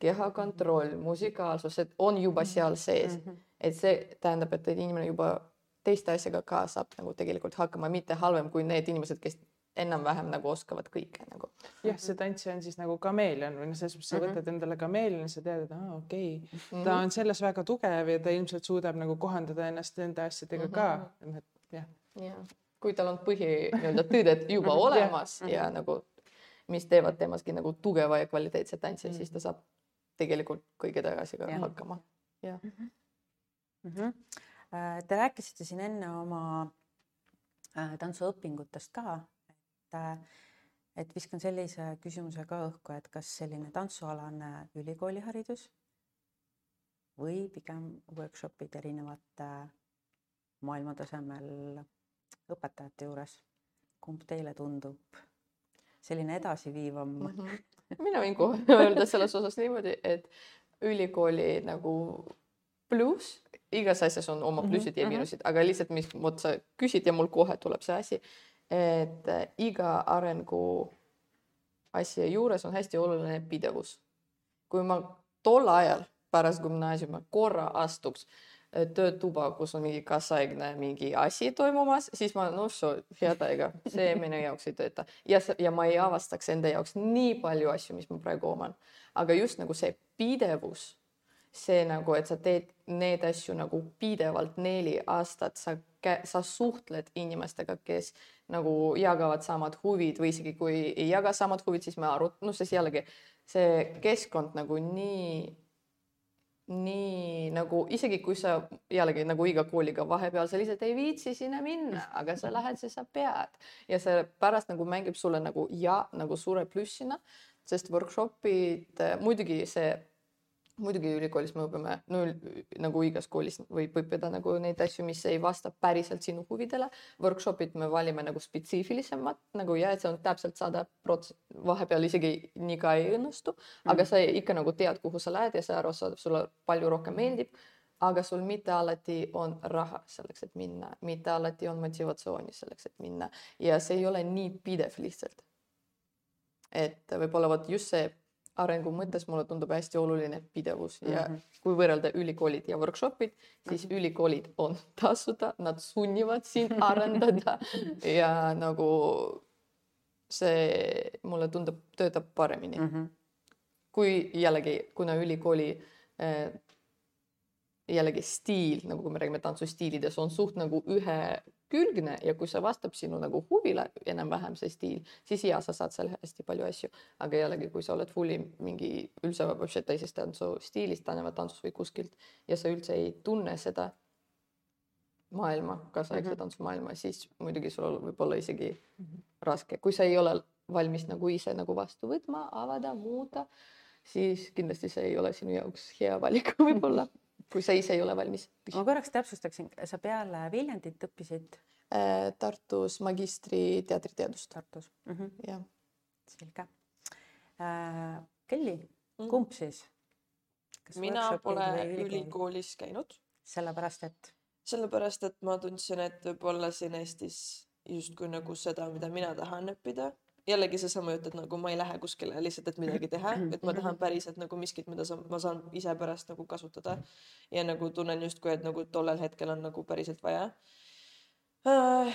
kehakontroll, musikaalsus, et on juba mhm. seal sees mm. -hmm. et see tähendab, et inimene juba teiste asjaga ka saab nagu tegelikult hakkama, mitte halvem kui need inimesed, kes enam-vähem nagu oskavad kõike nagu. jah, see tantsija on siis nagu kameelion või noh, selles mõttes sa mm -hmm. võtad endale kameelioni, sa tead, et aa okei okay. mm, -hmm. ta on selles väga tugev ja ta ilmselt suudab nagu kohandada ennast nende asjadega mm -hmm. ka, noh, et jah. jah, kui tal on põhi nii-öelda tõded juba olemas ja, ja nagu, mis teevad temaski nagu tugeva ja kvaliteetse tantsija mm, -hmm. siis ta saab tegelikult kõikide asjaga ja. hakkama. jah mm -hmm. mm. -hmm. Te rääkisite siin enne oma äh, tantsuõpingutest ka et viskan sellise küsimuse ka õhku, et kas selline tantsualane ülikooliharidus või pigem workshopid erinevate maailmatasemel õpetajate juures, kumb teile tundub selline edasiviivam mm? -hmm. mina võin kohe <laughs> öelda selles osas niimoodi, et ülikooli nagu pluss, igas asjas on oma mhm, plussid ja mhm. miinused, aga lihtsalt, mis vot sa küsid ja mul kohe tuleb see asi, et äh, iga arengu asja juures on hästi oluline pidevus. kui ma tol ajal pärast gümnaasiumi korra astuks äh, töötuba, kus on mingi kaasaegne mingi asi toimumas, siis ma noh, hea täiega, see minu jaoks ei tööta ja, ja ma ei avastaks enda jaoks nii palju asju, mis ma praegu oman. aga just nagu see pidevus, see nagu, et sa teed need asju nagu pidevalt neli aastat, sa, sa suhtled inimestega, kes nagu jagavad samad huvid või isegi kui ei jaga samad huvid, siis me arut-, noh, siis jällegi see keskkond nagu nii nii nagu isegi kui sa jällegi nagu iga kooliga vahepeal sa lihtsalt ei viitsi sinna minna, aga sa lähed, sest sa pead. Ja see pärast nagu mängib sulle nagu ja nagu suure plussina, sest workshop'id muidugi see muidugi ülikoolis me õpime no nagu igas koolis võib õppida nagu neid asju, mis ei vasta päriselt sinu huvidele. Workshop'id me valime nagu spetsiifilisemad nagu ja et see on täpselt sada prots-, vahepeal isegi nii ka ei õnnestu, aga mm. sa ikka nagu tead, kuhu sa lähed ja see aru saad, sulle palju rohkem meeldib. aga sul mitte alati on raha selleks, et minna, mitte alati on motivatsiooni selleks, et minna ja see ei ole nii pidev lihtsalt. et võib-olla vot just see arengu mõttes mulle tundub hästi oluline pidevus ja mm -hmm. kui võrrelda ülikoolid ja workshop'id, siis mm -hmm. ülikoolid on <laughs> tasuta, nad sunnivad sind <laughs> arendada ja nagu see mulle tundub, töötab paremini mm. -hmm. kui jällegi, kuna ülikooli äh, jällegi stiil, nagu kui me räägime tantsustiilides, on suht nagu ühe külgne ja kui see vastab sinu nagu huvile enam-vähem see stiil, siis ja sa saad seal hästi palju asju, aga jällegi, kui sa oled fully mingi üldse teisest tantsustiilist, tänava tantsust või kuskilt ja sa üldse ei tunne seda maailma, kaasaegse mm -hmm. tantsumaailma, siis muidugi sul võib olla isegi mm -hmm. raske, kui sa ei ole valmis nagu ise nagu vastu võtma, avada, muuta, siis kindlasti see ei ole sinu jaoks hea valik <laughs> võib-olla kui sa ise ei ole valmis. ma korraks täpsustaksin, sa peale Viljandit õppisid äh,? Tartus magistri teatriteadust. Tartus mm -hmm. jah. selge äh,. Kelly mm., kumb siis? mina pole ülikoolis käinud. sellepärast, et? sellepärast, et ma tundsin, et võib-olla siin Eestis justkui nagu seda, mida mina tahan õppida jällegi seesama jutt, et nagu ma ei lähe kuskile lihtsalt, et midagi teha, <clears throat> et ma tahan päriselt nagu miskit, mida sa, ma saan ise pärast nagu kasutada. ja nagu tunnen justkui, et nagu tollel hetkel on nagu päriselt vaja. Uh,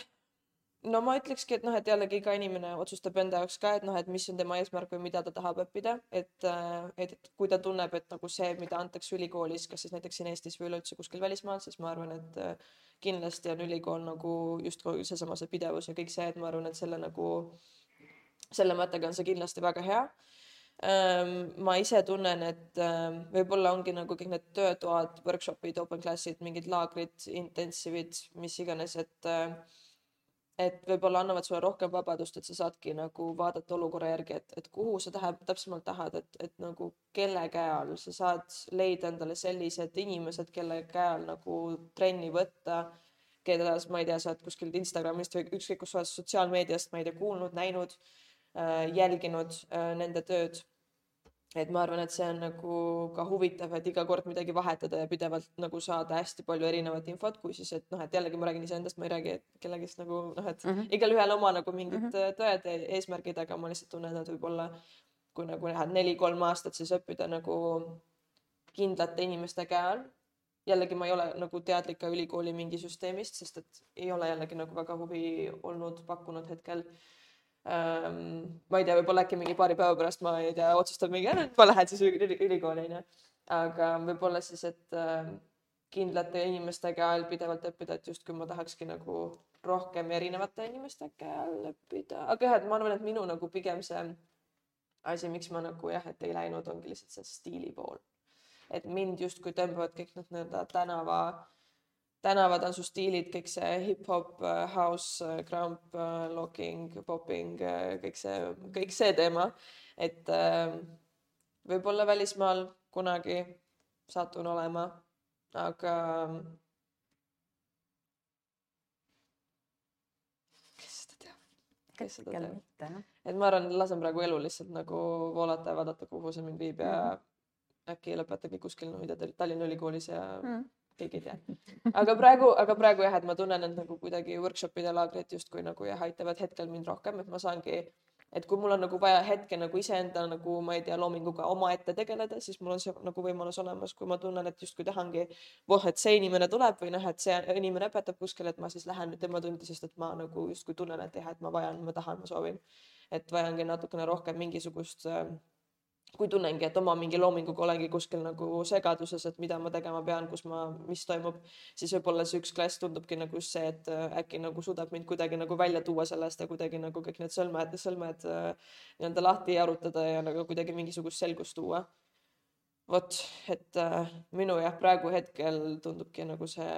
no ma ütlekski, et noh, et jällegi iga inimene otsustab enda jaoks ka, et noh, et mis on tema eesmärk või mida ta tahab õppida, et, äh, et, et kui ta tunneb, et nagu see, mida antakse ülikoolis, kas siis näiteks siin Eestis või üleüldse kuskil välismaal, siis ma arvan, et äh, kindlasti on ülikool nagu justkui seesama see pidevus ja kõik see, et ma arvan, et selle nagu äh, selle mõttega on see kindlasti väga hea. Ehm, ma ise tunnen, et ehm, võib-olla ongi nagu kõik need töötoad, workshop'id, open class'id, mingid laagrid, intensiivid, mis iganes, et ehm, et võib-olla annavad sulle rohkem vabadust, et sa saadki nagu vaadata olukorra järgi, et, et kuhu sa tahad, täpsemalt tahad, et, et nagu kelle käe all sa saad leida endale sellised inimesed, kelle käe all nagu trenni võtta, keda ma ei tea, sa oled kuskilt Instagramist või ükskõik kus sotsiaalmeediast, ma ei tea, kuulnud, näinud jälginud äh, nende tööd. et ma arvan, et see on nagu ka huvitav, et iga kord midagi vahetada ja pidevalt nagu saada hästi palju erinevat infot, kui siis, et noh, et jällegi ma räägin iseendast, ma ei räägi kellegist nagu noh, et mm -hmm. igalühel oma nagu mingid mm -hmm. tõed ja eesmärgid, aga ma lihtsalt tunnen, et võib-olla kui nagu lähed neli-kolm aastat, siis õppida nagu kindlate inimeste käe all jällegi ma ei ole nagu teadlik ka ülikooli mingi süsteemist, sest et ei ole jällegi nagu väga huvi olnud pakkunud hetkel ähm,. Ma ei tea, võib-olla äkki mingi paari päeva pärast ma ei tea, otsustan mingi, ma lähen siis ülikooli onju. aga võib-olla siis, et äh, kindlate inimeste käe all pidevalt õppida, et justkui ma tahakski nagu rohkem erinevate inimeste käe all õppida, aga jah, et ma arvan, et minu nagu pigem see asi, miks ma nagu jah, et ei läinud, ongi lihtsalt see stiili pool. et mind justkui tõmbavad kõik need nii-öelda tänava tänavatantsustiilid, kõik see hip-hop, äh, house, äh, crump, äh, locking, popping, kõik see, kõik see teema. et võib-olla välismaal kunagi satun olema, aga kes seda teab, kes seda teab. et ma arvan, lasen praegu elu lihtsalt nagu voolata ja vaadata, kuhu see mind viib ja mm -hmm. äkki lõpetangi kuskil, ma ei tea, Tallinna Ülikoolis ja mm -hmm keegi ei tea. aga praegu, aga praegu jah, et ma tunnen, et nagu kuidagi workshop'id ja laagrid justkui nagu jah, aitavad hetkel mind rohkem, et ma saangi et kui mul on nagu vaja hetke nagu iseenda nagu ma ei tea, loominguga omaette tegeleda, siis mul on see nagu võimalus olemas, kui ma tunnen, et justkui tahangi, voh, et see inimene tuleb või noh, et see inimene õpetab kuskil, et ma siis lähen nüüd tema tundi, sest et ma nagu justkui tunnen, et jah, et ma vajan, ma tahan, ma soovin. et vajangi natukene rohkem mingisugust äh, kui tunnengi, et oma mingi loominguga olengi kuskil nagu segaduses, et mida ma tegema pean, kus ma, mis toimub, siis võib-olla see üks klass tundubki nagu see, et äh, äkki nagu suudab mind kuidagi nagu välja tuua sellest ja kuidagi nagu kõik need sõlmed, sõlmed äh, nii-öelda lahti jarutada ja nagu kuidagi mingisugust selgust tuua. vot, et äh, minu jah, praegu hetkel tundubki nagu see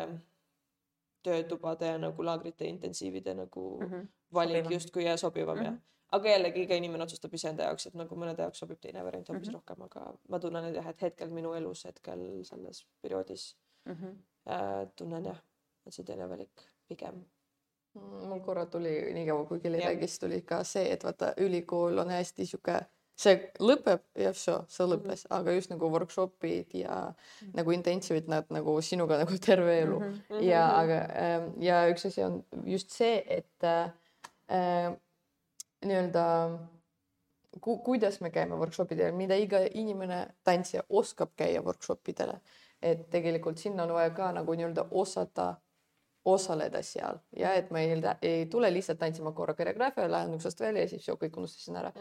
töötubade ja nagu laagrite intensiivide nagu mm -hmm. valik Sobivam. justkui ja sobivam mm -hmm. jah aga jällegi iga inimene otsustab iseenda jaoks, et nagu mõnede jaoks sobib teine variant hoopis mm -hmm. rohkem, aga ma tunnen, jah, et hetkel minu elus hetkel selles perioodis mm. -hmm. äh, tunnen jah, et see teine valik pigem. mul korra tuli nii kaua, kui Kelly Jah. rääkis, tuli ka see, et vaata, ülikool on hästi sihuke, see lõpeb ja vso, see Mhm. lõppes, aga just nagu workshop'id ja nagu intensiivid, nad nagu sinuga nagu terve elu Mhm. ja aga ähm, ja üks asi on just see, et äh, nii-öelda ku, kuidas me käime workshop idel, mida iga inimene, tantsija oskab käia workshop idele, et tegelikult sinna on vaja ka nagu nii-öelda osata osaleda seal ja et ma ei, ei tule lihtsalt tantsima korra koreograafia, lähen uksest välja ja siis kõik unustasin ära.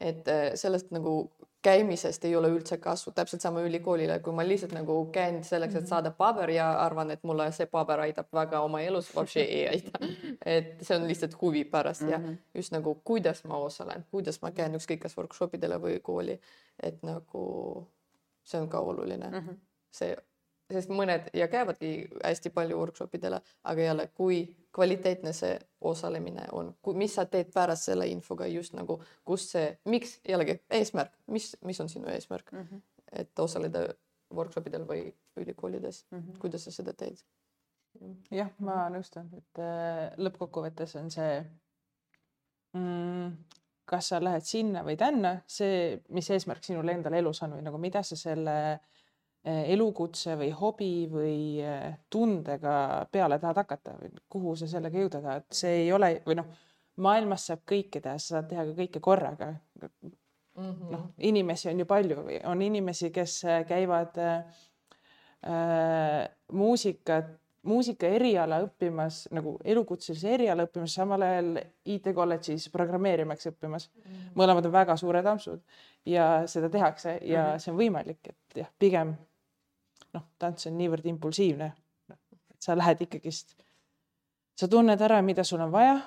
et äh, sellest nagu käimisest ei ole üldse kasu, täpselt sama ülikoolile, kui ma lihtsalt nagu käin selleks, et saada paber ja arvan, et mulle see paber aitab väga oma elus, ei aita. <laughs> et see on lihtsalt huvi pärast ja Mhm. just nagu kuidas ma osalen, kuidas ma käin ükskõik kas workshop idele või kooli, et nagu see on ka oluline Mhm. see, sest mõned ja käivadki hästi palju workshop idele, aga jälle, kui kvaliteetne see osalemine on, mis sa teed pärast selle infoga just nagu, kus see, miks jällegi eesmärk, mis, mis on sinu eesmärk, Mhm. et osaleda workshop idel või ülikoolides, Mhm. kuidas sa seda teed? jah, ma nõustun, et äh, lõppkokkuvõttes on see mm, kas sa lähed sinna või tänna, see, mis eesmärk sinul endal elus on või nagu mida sa selle eh, elukutse või hobi või eh, tundega peale tahad hakata või kuhu sa sellega jõuda tahad, see ei ole või noh, maailmas saab kõike teha, sa saad teha ka kõike korraga. noh, inimesi on ju palju, on inimesi, kes äh, käivad äh, muusikat, muusika eriala õppimas nagu elukutselise eriala õppimas, samal ajal IT kolledžis programmeerimaks õppimas. mõlemad on väga suured ampsud ja seda tehakse ja Mhm. see on võimalik, et jah, pigem noh, tants on niivõrd impulsiivne, et sa lähed ikkagist, sa tunned ära, mida sul on vaja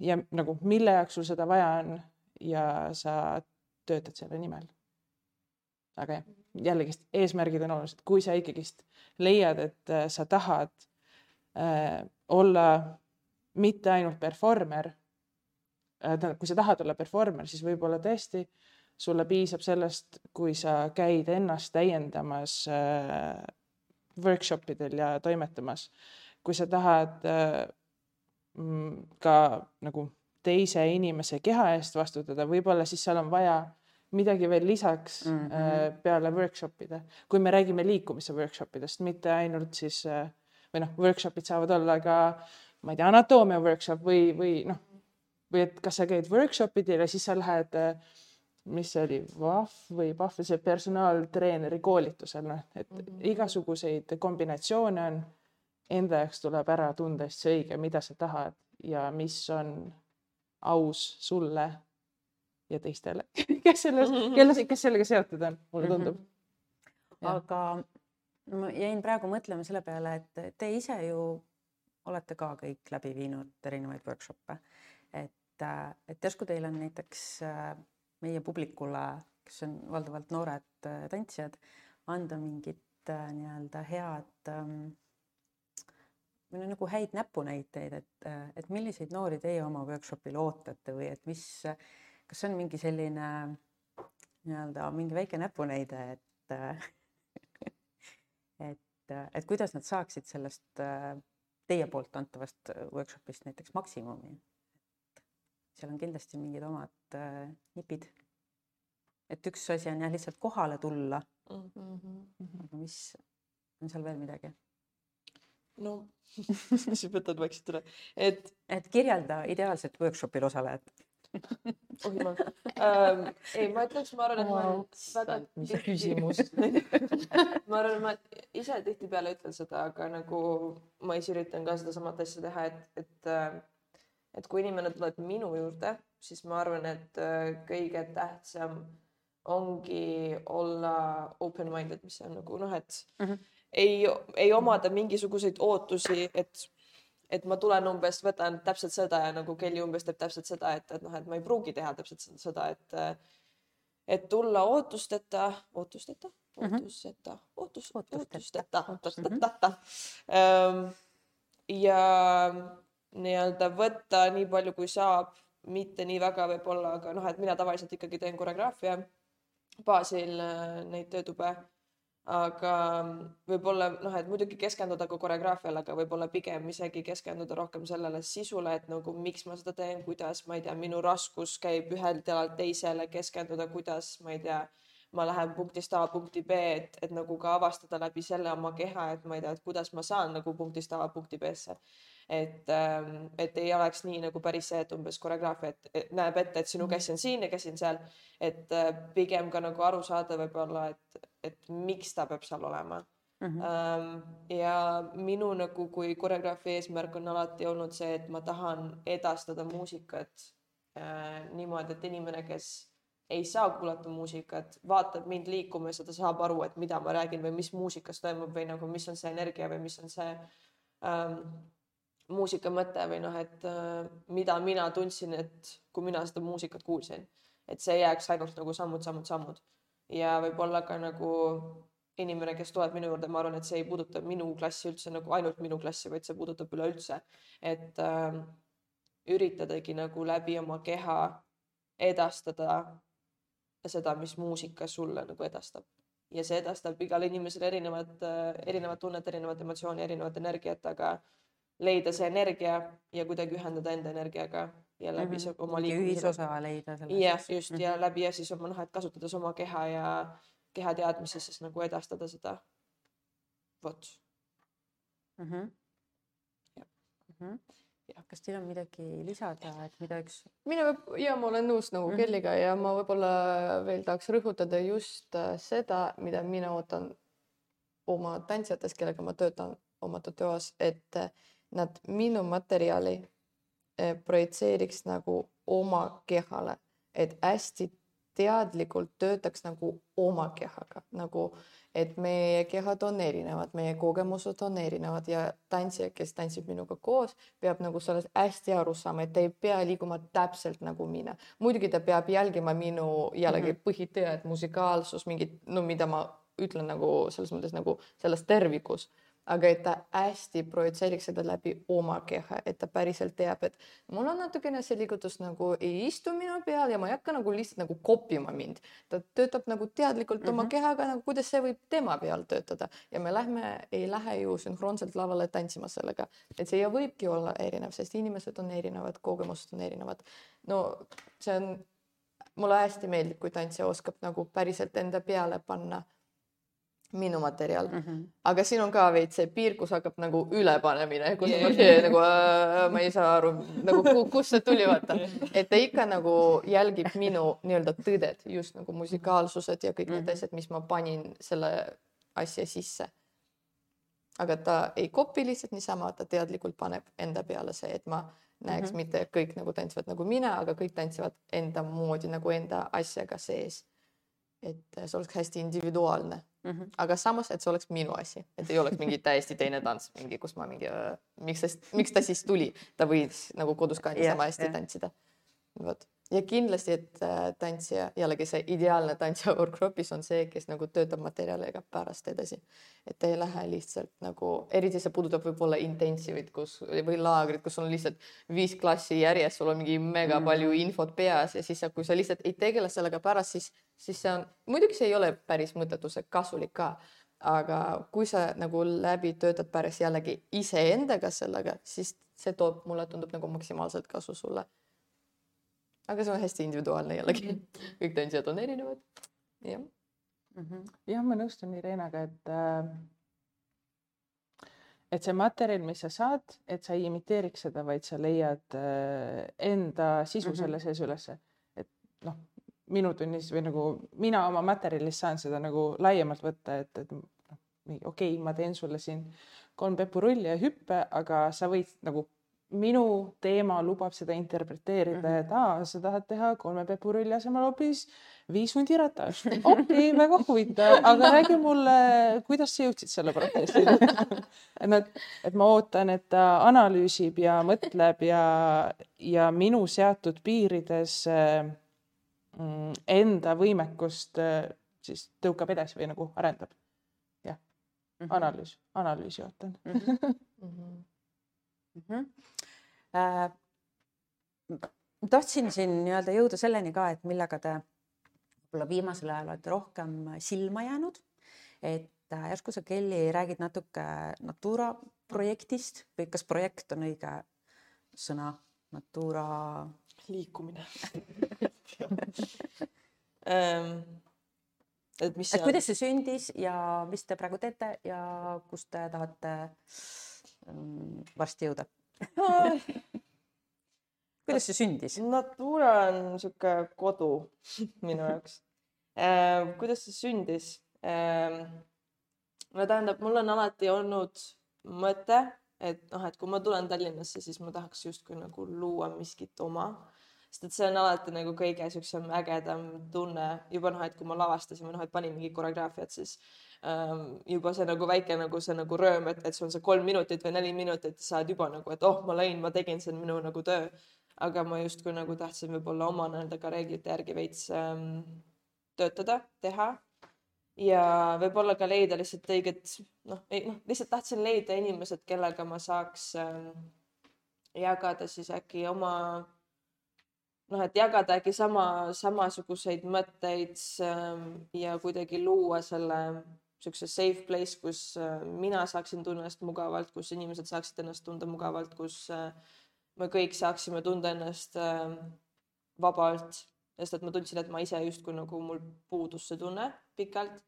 ja nagu mille jaoks sul seda vaja on ja sa töötad selle nimel. aga jah, jällegist eesmärgid on olulised, kui sa ikkagist leiad, et äh, sa tahad äh, olla mitte ainult performer äh,, tähendab, kui sa tahad olla performer, siis võib-olla tõesti sulle piisab sellest, kui sa käid ennast täiendamas äh, workshop idel ja toimetamas. kui sa tahad äh, mm, ka nagu teise inimese keha eest vastutada, võib-olla siis seal on vaja midagi veel lisaks mm. -hmm. peale workshop'ide, kui me räägime liikumise workshop idest, mitte ainult siis või noh, workshop'id saavad olla ka, ma ei tea, anatoomia workshop või, või noh, või et kas sa käid workshop idel ja siis sa lähed äh, mis see oli, VAF või PAF, see personaaltreeneri koolitusel, noh, et mm -hmm. igasuguseid kombinatsioone on. Enda jaoks tuleb ära tunda see õige, mida sa tahad ja mis on aus sulle ja teistele, <laughs> kes selles, <laughs> kelle, kes sellega seotud on, mulle tundub mm. Jah. aga ma jäin praegu mõtlema selle peale, et te ise ju olete ka kõik läbi viinud erinevaid workshop'e, et, et järsku teil on näiteks äh, meie publikule, kes on valdavalt noored äh, tantsijad, anda mingit äh, nii-öelda head ähm, või no nagu häid näpunäiteid, et, et milliseid noori teie oma workshopil ootate või et mis, kas on mingi selline nii-öelda mingi väike näpunäide, et <laughs> et, et kuidas nad saaksid sellest äh, teie poolt antavast workshopist näiteks maksimumi. Seal on kindlasti mingid omad äh, nipid. et üks asi on jah, lihtsalt kohale tulla mm. Mhm. aga mis on seal veel midagi? no mis sa võtad vaikselt üle, et et kirjelda ideaalset workshopil osalejat. oh jumal ähm, ei ma ütleks ma arvan et ma olen väga mis küsimus <laughs> ma arvan ma ise tihtipeale ütlen seda aga nagu ma ise üritan ka sedasamat asja teha et et äh, et kui inimene tuleb minu juurde siis ma arvan et äh, kõige tähtsam ongi olla open-minded mis on nagu noh et mm -hmm. ei ei omada mingisuguseid ootusi et et ma tulen umbes, võtan täpselt seda ja nagu Kelly umbes teeb täpselt seda, et, et noh, et ma ei pruugi teha täpselt seda, et et tulla ootusteta, ootusteta, Mhm. ootuseta, ootus, Ootusteta. ootusteta, Mhm. ootusteta. ja nii-öelda võtta nii palju, kui saab, mitte nii väga võib-olla, aga noh, et mina tavaliselt ikkagi teen koreograafia baasil äh, neid töötube aga võib-olla noh, et muidugi keskenduda ka koreograafiale, aga võib-olla pigem isegi keskenduda rohkem sellele sisule, et nagu miks ma seda teen, kuidas, ma ei tea, minu raskus käib ühelt jalalt teisele, keskenduda, kuidas, ma ei tea, ma lähen punktist A punkti B, et, et nagu ka avastada läbi selle oma keha, et ma ei tea, et kuidas ma saan nagu punktist A punkti B-sse. Et, et ei oleks nii nagu päris see, et umbes koreograafia, et näeb ette, et sinu käsi on siin ja käsi on seal, et äh, pigem ka nagu aru saada võib-olla, et et miks ta peab seal olema Mhm. mm. -hmm. ja minu nagu kui koreograafi eesmärk on alati olnud see, et ma tahan edastada muusikat äh, niimoodi, et inimene, kes ei saa kuulata muusikat, vaatab mind liikumas ja ta saab aru, et mida ma räägin või mis muusikas toimub või nagu, mis on see energia või mis on see ähm, muusika mõte või noh, et äh, mida mina tundsin, et kui mina seda muusikat kuulsin, et see jääks ainult nagu sammud, sammud, sammud. Ja võib-olla ka nagu inimene, kes tuleb minu juurde, ma arvan, et see ei puuduta minu klassi üldse nagu ainult minu klassi, vaid see puudutab üleüldse, et äh, üritadagi nagu läbi oma keha edastada seda, mis muusika sulle nagu edastab. Ja see edastab igale inimesele erinevat äh,, erinevat tunnet, erinevat emotsiooni, erinevat energiat, aga leida see energia ja kuidagi ühendada enda energiaga ja läbi mm -hmm. oma liikumisega. ühisosa leida selles. jah, just mm -hmm. ja läbi ja siis oma noh, et kasutades oma keha ja keha teadmisi siis nagu edastada seda. vot mm. -hmm. Jah. Mm -hmm. kas teil on midagi lisada, et mida üks mina võib- ja ma olen nõus nagu Mhm. Kelliga ja ma võib-olla veel tahaks rõhutada just äh, seda, mida mina ootan oma tantsijatest, kellega ma töötan oma tatuaaž, et äh, nad minu materjali äh, projitseeriks nagu oma kehale, et hästi teadlikult töötaks nagu oma kehaga, nagu et meie kehad on erinevad, meie kogemused on erinevad ja tantsija, kes tantsib minuga koos, peab nagu sellest hästi aru saama, et ta ei pea liiguma täpselt nagu mina. muidugi ta peab jälgima minu jällegi mm -hmm. põhiteed, musikaalsus, mingid, no mida ma ütlen nagu selles mõttes nagu selles tervikus, aga et ta hästi projitseeriks seda läbi oma keha, et ta päriselt teab, et mul on natukene see liigutus nagu ei istu minu peal ja ma ei hakka nagu lihtsalt nagu kopima mind. ta töötab nagu teadlikult mm -hmm. oma Mhm. kehaga, nagu kuidas see võib tema peal töötada ja me lähme, ei lähe ju sünkroonselt lavale tantsima sellega, et see võibki olla erinev, sest inimesed on erinevad, kogemused on erinevad. no see on, mulle hästi meeldib, kui tantsija oskab nagu päriselt enda peale panna minu materjal mm. -hmm. aga siin on ka veits see piir, kus hakkab nagu ülepanemine, <laughs> kus yeah. see nagu äh, ma ei saa aru nagu ku, kust see tuli, vaata, <laughs> et ta ikka nagu jälgib minu nii-öelda tõdet, just nagu musikaalsused ja kõik need Mhm. asjad, mis ma panin selle asja sisse. aga ta ei kopi lihtsalt niisama, ta teadlikult paneb enda peale see, et ma näeks mm -hmm. mitte kõik nagu tantsivad nagu mina, aga kõik tantsivad enda moodi nagu enda asjaga sees. Et see oleks hästi individuaalne Mm -hmm. aga samas, et see oleks minu asi, et ei oleks mingi <laughs> täiesti teine tants, mingi, kus ma mingi, miks ta, miks ta siis tuli, ta võis nagu kodus ka niisama Jah, hästi jah. tantsida. vot ja kindlasti, et äh, tantsija, jällegi see ideaalne tantsija workshopis on see, kes nagu töötab materjaliga pärast edasi. et ei lähe lihtsalt nagu, eriti see puudutab võib-olla intensiivit, kus või laagrit, kus on lihtsalt viis klassi järjest, sul on mingi mega Mhm. palju infot peas ja siis, kui sa lihtsalt ei tegele sellega pärast, siis, siis see on, muidugi see ei ole päris mõttetu, see kasulik ka aga kui sa nagu läbi töötad päris jällegi iseendaga sellega, siis see toob, mulle tundub nagu maksimaalselt kasu sulle. Aga see on hästi individuaalne jällegi, kõik tantsijad on erinevad. jah, Mm -hmm. jah, ma nõustun Irenaga, et äh, et see materjal, mis sa saad, et sa ei imiteeriks seda, vaid sa leiad äh, enda sisu mm -hmm. selle sees ülesse. et noh, minu tunnis või nagu mina oma materjalis saan seda nagu laiemalt võtta, et, et noh, okei okay,, ma teen sulle siin kolm pepurulli ja hüppe, aga sa võid nagu minu teema lubab seda interpreteerida mm, -hmm. et aa, sa tahad teha kolme pepurulli asemel hoopis viis hundiratast. <laughs> okei okay,, väga huvitav, aga räägi mulle, kuidas sa jõudsid selle protsessini <laughs> et nad, et ma ootan, et ta analüüsib ja mõtleb ja, ja minu seatud piirides mm, enda võimekust siis tõukab edasi või nagu arendab. jah -hmm., analüüs, analüüsi ootan mm. <laughs> -hmm. Mm -hmm. Äh, tahtsin siin nii-öelda jõuda selleni ka, et millega te võib-olla viimasel ajal olete rohkem silma jäänud. et äh, järsku sa, Kelly, räägid natuke Natura projektist või kas projekt on õige sõna? Natura. liikumine um, <laughs> et mis kuidas see sündis ja mis te praegu teete ja kus te tahate varsti jõuda <laughs> kuidas see sündis? Natura on niisugune kodu minu jaoks äh,. kuidas see sündis äh,? no tähendab, mul on alati olnud mõte, et noh, et kui ma tulen Tallinnasse, siis ma tahaks justkui nagu luua miskit oma, sest et see on alati nagu kõige siuksem ägedam tunne juba noh, et kui ma lavastasin või noh, et panin mingi koreograafiat, siis juba see nagu väike nagu see nagu rööm, et, et sul on see kolm minutit või neli minutit, saad juba nagu, et oh, ma lõin, ma tegin, see on minu nagu töö. aga ma justkui nagu tahtsin võib-olla oma nii-öelda ka reeglite järgi veits ähm, töötada, teha ja võib-olla ka leida lihtsalt õiget noh, ei noh, lihtsalt tahtsin leida inimesed, kellega ma saaks ähm, jagada siis äkki oma noh, et jagada äkki sama, samasuguseid mõtteid ähm, ja kuidagi luua selle niisuguse safe place, kus äh, mina saaksin tunda ennast mugavalt, kus inimesed saaksid ennast tunda mugavalt, kus äh, me kõik saaksime tunda ennast äh, vabalt, sest et ma tundsin, et ma ise justkui nagu mul puudus see tunne pikalt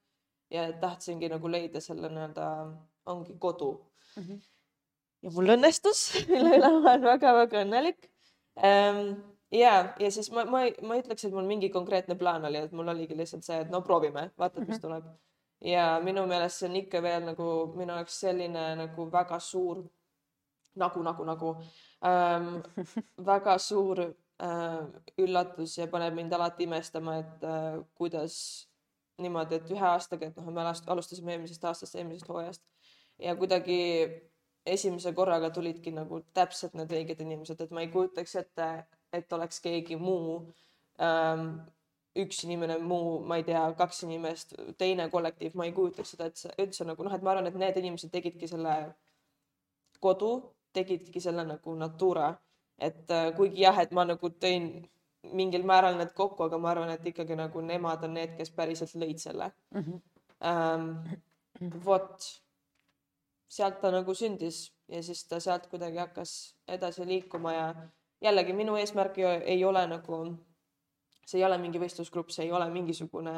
ja tahtsingi nagu leida selle nii-öelda, ongi kodu mm. -hmm. ja mul õnnestus, mille üle ma olen väga-väga õnnelik ähm, ja, ja siis ma, ma, ma ei ütleks, et mul mingi konkreetne plaan oli, et mul oligi lihtsalt see, et no proovime, vaatad, mis mhm. tuleb mm. -hmm ja minu meelest see on ikka veel nagu minu jaoks selline nagu väga suur nagu, nagu, nagu ähm, <laughs> väga suur äh, üllatus ja paneb mind alati imestama, et äh, kuidas niimoodi, et ühe aastaga, et noh, me alustasime eelmisest aastast, eelmisest hooajast. Ja kuidagi esimese korraga tulidki nagu täpselt need õiged inimesed, et ma ei kujutaks ette, et oleks keegi muu ähm, üks inimene, muu, ma ei tea, kaks inimest, teine kollektiiv, ma ei kujutaks seda, et see üldse nagu noh, et ma arvan, et need inimesed tegidki selle kodu, tegidki selle nagu Natura, et äh, kuigi jah, et ma nagu tõin mingil määral need kokku, aga ma arvan, et ikkagi nagu nemad on need, kes päriselt lõid selle mm. -hmm. Ähm, vot sealt ta nagu sündis ja siis ta sealt kuidagi hakkas edasi liikuma ja jällegi minu eesmärk ei ole nagu see ei ole mingi võistlusgrupp, see ei ole mingisugune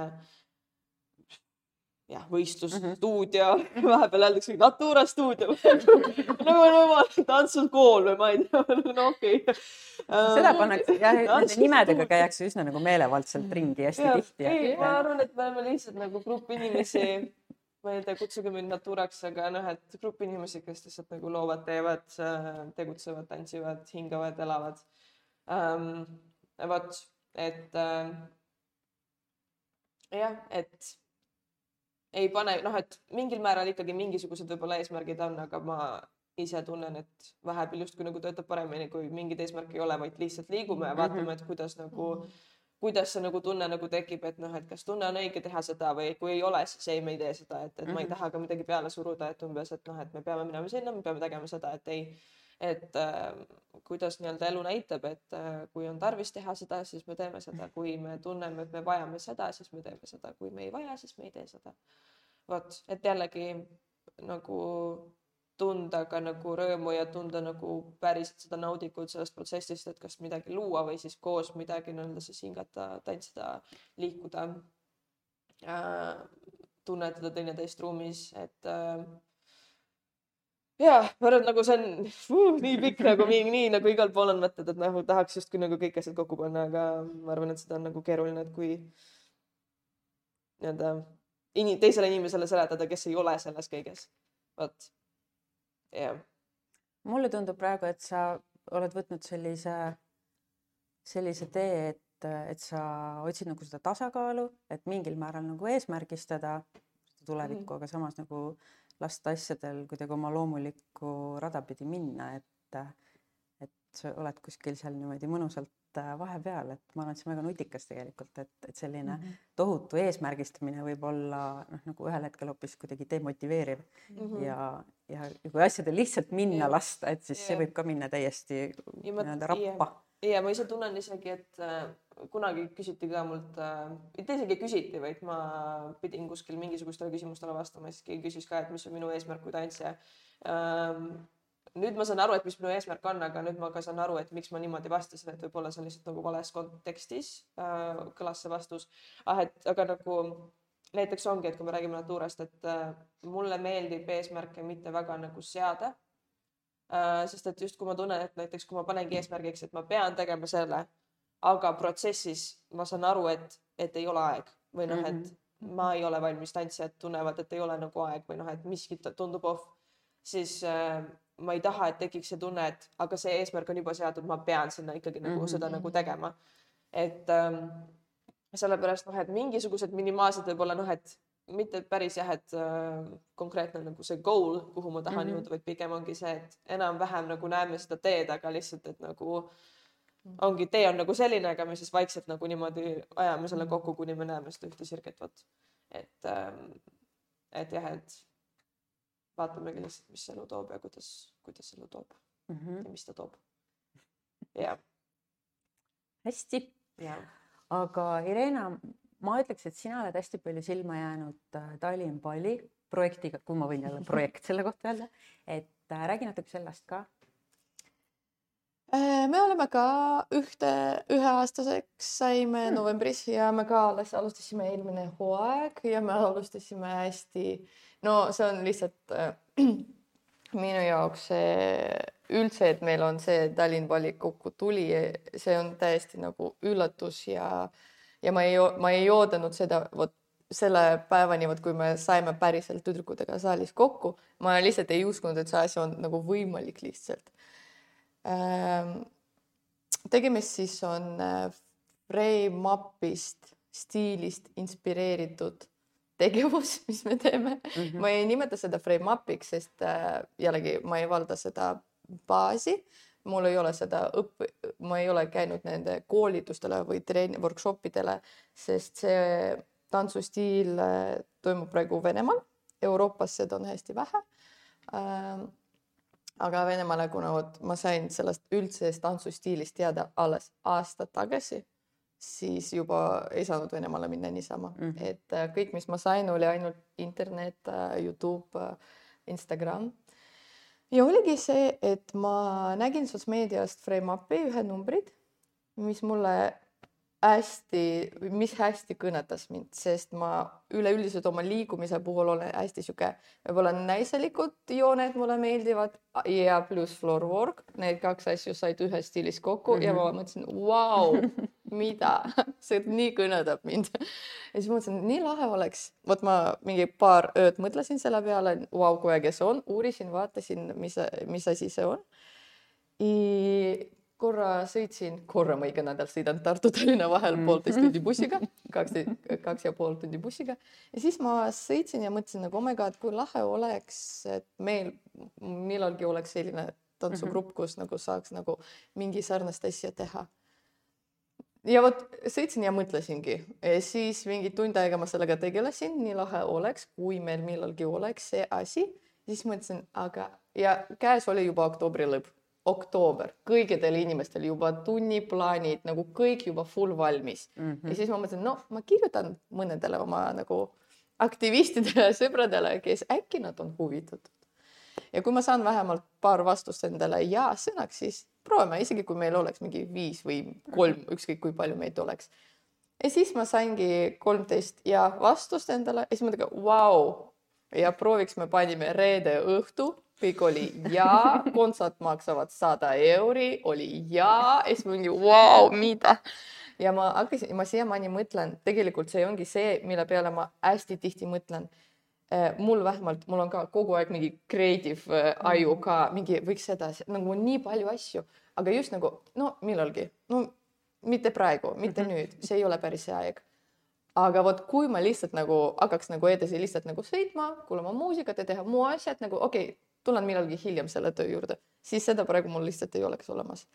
jah, võistlusstuudio mm, <laughs> -hmm. vahepeal öeldakse Natura stuudio <laughs> nagu no, tantsukool või ma ei tea, <laughs> no okei okay. seda pannakse jah, nende nimedega käiakse üsna nagu meelevaldselt ringi hästi ja, tihti. ei, ma arvan, et me oleme lihtsalt nagu grupp inimesi, ma ei tea, kutsuge mind Naturaks, aga noh, et grupp inimesi, kes lihtsalt nagu loovad, teevad, tegutsevad, tantsivad, hingavad, elavad um,. vot et äh, jah, et ei pane, noh, et mingil määral ikkagi mingisugused võib-olla eesmärgid on, aga ma ise tunnen, et vahepeal justkui nagu töötab paremini, kui mingit eesmärki ei ole, vaid lihtsalt liigume ja vaatame, et kuidas nagu, kuidas see nagu tunne nagu tekib, et noh, et kas tunne on õige teha seda või kui ei ole, siis ei, me ei tee seda, et, et ma ei taha ka midagi peale suruda, et umbes, et noh, et me peame minema sinna, me peame tegema seda, et ei et äh, kuidas nii-öelda elu näitab, et äh, kui on tarvis teha seda, siis me teeme seda, kui me tunneme, et me vajame seda, siis me teeme seda, kui me ei vaja, siis me ei tee seda. vot, et jällegi nagu tunda ka nagu rõõmu ja tunda nagu päriselt seda naudikut sellest protsessist, et kas midagi luua või siis koos midagi nii-öelda siis hingata, tantsida, liikuda äh,, tunnetada teineteist ruumis, et äh, jaa, ma arvan, et nagu see on uh, nii pikk nagu nii, nii nagu igal pool on mõtted, et nagu tahaks justkui nagu kõik asjad kokku panna, aga ma arvan, et seda on nagu keeruline, et kui nii-öelda ini-, teisele inimesele seletada, kes ei ole selles kõiges. vot, jah. mulle tundub praegu, et sa oled võtnud sellise, sellise tee, et, et sa otsid nagu seda tasakaalu, et mingil määral nagu eesmärgistada tulevikku mm, -hmm. aga samas nagu lasta asjadel kuidagi oma loomulikku rada pidi minna, et, et sa oled kuskil seal niimoodi mõnusalt äh, vahepeal, et ma arvan, et see on väga nutikas tegelikult, et, et selline mm -hmm. tohutu eesmärgistamine võib olla noh, nagu ühel hetkel hoopis kuidagi demotiveeriv mm -hmm. ja, ja kui asjadel lihtsalt minna yeah. lasta, et siis yeah. see võib ka minna täiesti nii-öelda rappa ja ma ise tunnen isegi, et äh, kunagi küsiti ka mult äh,, mitte isegi küsiti, vaid ma pidin kuskil mingisugustele küsimustele vastama, siis keegi küsis ka, et mis on minu eesmärk kui tantsija ähm,. nüüd ma saan aru, et mis minu eesmärk on, aga nüüd ma ka saan aru, et miks ma niimoodi vastasin, et võib-olla see on lihtsalt nagu vales kontekstis äh, kõlas see vastus. ah, et aga nagu näiteks ongi, et kui me räägime Naturast, et äh, mulle meeldib eesmärke mitte väga nagu seada Äh, sest et just kui ma tunnen, et näiteks kui ma panengi eesmärgiks, et ma pean tegema selle, aga protsessis ma saan aru, et, et ei ole aeg või noh, et mhm. ma ei ole valmis, tantsijad tunnevad, et ei ole nagu aeg või noh, et miski tundub off, siis äh, ma ei taha, et tekiks see tunne, et aga see eesmärk on juba seatud, ma pean sinna ikkagi nagu mm -hmm. seda nagu tegema. et ähm, sellepärast noh, et mingisugused minimaalsed võib-olla noh, et mitte päris jah, et äh, konkreetne nagu see goal, kuhu ma tahan mm -hmm. jõuda, vaid pigem ongi see, et enam-vähem nagu näeme seda teed, aga lihtsalt, et nagu mhm. Ongi, tee on nagu selline, aga me siis vaikselt nagu niimoodi ajame selle kokku, kuni me näeme seda ühte sirget, vot. et ähm,, et jah, et vaatamegi lihtsalt, mis elu toob ja kuidas, kuidas elu toob mm -hmm. ja mis ta toob. jah. hästi. aga Irena, ma ütleks, et sina oled hästi palju silma jäänud äh, Tallinn Palli projektiga, kui ma võin jälle projekt selle kohta öelda, et äh, räägi natuke sellest ka. Äh, me oleme ka ühte, üheaastaseks saime hmm. novembris ja me ka alles alustasime eelmine hooaeg ja me alustasime hästi, no see on lihtsalt äh, <clears throat> minu jaoks see üldse, et meil on see Tallinn Palli kokku tuli, see on täiesti nagu üllatus ja ja ma ei, ma ei oodanud seda, vot selle päevani, vot kui me saime päriselt tüdrukutega saalis kokku, ma lihtsalt ei uskunud, et see asi on nagu võimalik lihtsalt. Tegemist siis on äh, frame-up'ist, stiilist inspireeritud tegevus, <laughs> mis me teeme mm. -hmm. ma ei nimeta seda frame-up'iks, sest äh, jällegi ma ei valda seda baasi mul ei ole seda õpp-, ma ei ole käinud nende koolitustele või treen-, workshop idele, sest see tantsustiil äh, toimub praegu Venemaal. Euroopas seda on hästi vähe ähm,. Aga Venemaale, kuna vot ma sain sellest üldisest tantsustiilist teada alles aasta tagasi, siis juba ei saanud Venemaale minna niisama mm, -hmm. et äh, kõik, mis ma sain, oli ainult internet, äh, Youtube, Instagram ja oligi see, et ma nägin sotsmeediast frame-up'i ühed numbrid, mis mulle hästi, mis hästi kõnetas mind, sest ma üleüldiselt oma liikumise puhul olen hästi sihuke, võib-olla naiselikud jooned mulle meeldivad ja pluss floor work, need kaks asju said ühes stiilis kokku mm -hmm. ja ma mhm. mõtlesin, vau, mida, see nii kõnetab mind. ja siis mõtlesin, nii lahe oleks, vot ma mingi paar ööd mõtlesin selle peale, vau, kui äge see on, uurisin, vaatasin, mis, mis asi see on korra sõitsin, korra ma iga nädal sõidan Tartu-Tallinna vahel mm. poolteist tundi <laughs> bussiga, kaks, kaks ja pool tundi bussiga ja siis ma sõitsin ja mõtlesin nagu oh my god, kui lahe oleks, et meil millalgi oleks selline tantsugrupp, mhm. kus nagu saaks nagu mingi sarnast asja teha. ja vot sõitsin ja mõtlesingi, siis mingi tund aega ma sellega tegelesin, nii lahe oleks, kui meil millalgi oleks see asi, siis mõtlesin, aga ja käes oli juba oktoobri lõpp oktoober, kõikidel inimestel juba tunniplaanid nagu kõik juba full valmis mm. -hmm. ja siis ma mõtlesin, no ma kirjutan mõnedele oma nagu aktivistidele sõpradele, kes äkki nad on huvitatud. ja kui ma saan vähemalt paar vastust endale ja sõnaks, siis proovime, isegi kui meil oleks mingi viis või kolm, ükskõik kui palju meid oleks. ja siis ma saingi kolmteist ja vastust endale ja siis ma mõtlen, vau, ja prooviks me panime reede õhtu kõik oli ja, kontsert maksavad sada euri, oli ja, siis mingi vau, mida. ja ma hakkasin, ma siiamaani mõtlen, tegelikult see ongi see, mille peale ma hästi tihti mõtlen Eh, mul vähemalt, mul on ka kogu aeg mingi creative eh, aju ka mingi võiks seda nagu nii palju asju, aga just nagu no millalgi, no mitte praegu, mitte mm -hmm. nüüd, see ei ole päris see aeg. aga vot, kui ma lihtsalt nagu hakkaks nagu edasi lihtsalt nagu sõitma, kuulama muusikat ja teha muu asjad nagu okei okay,, tulen millalgi hiljem selle töö juurde, siis seda praegu mul lihtsalt ei oleks olemas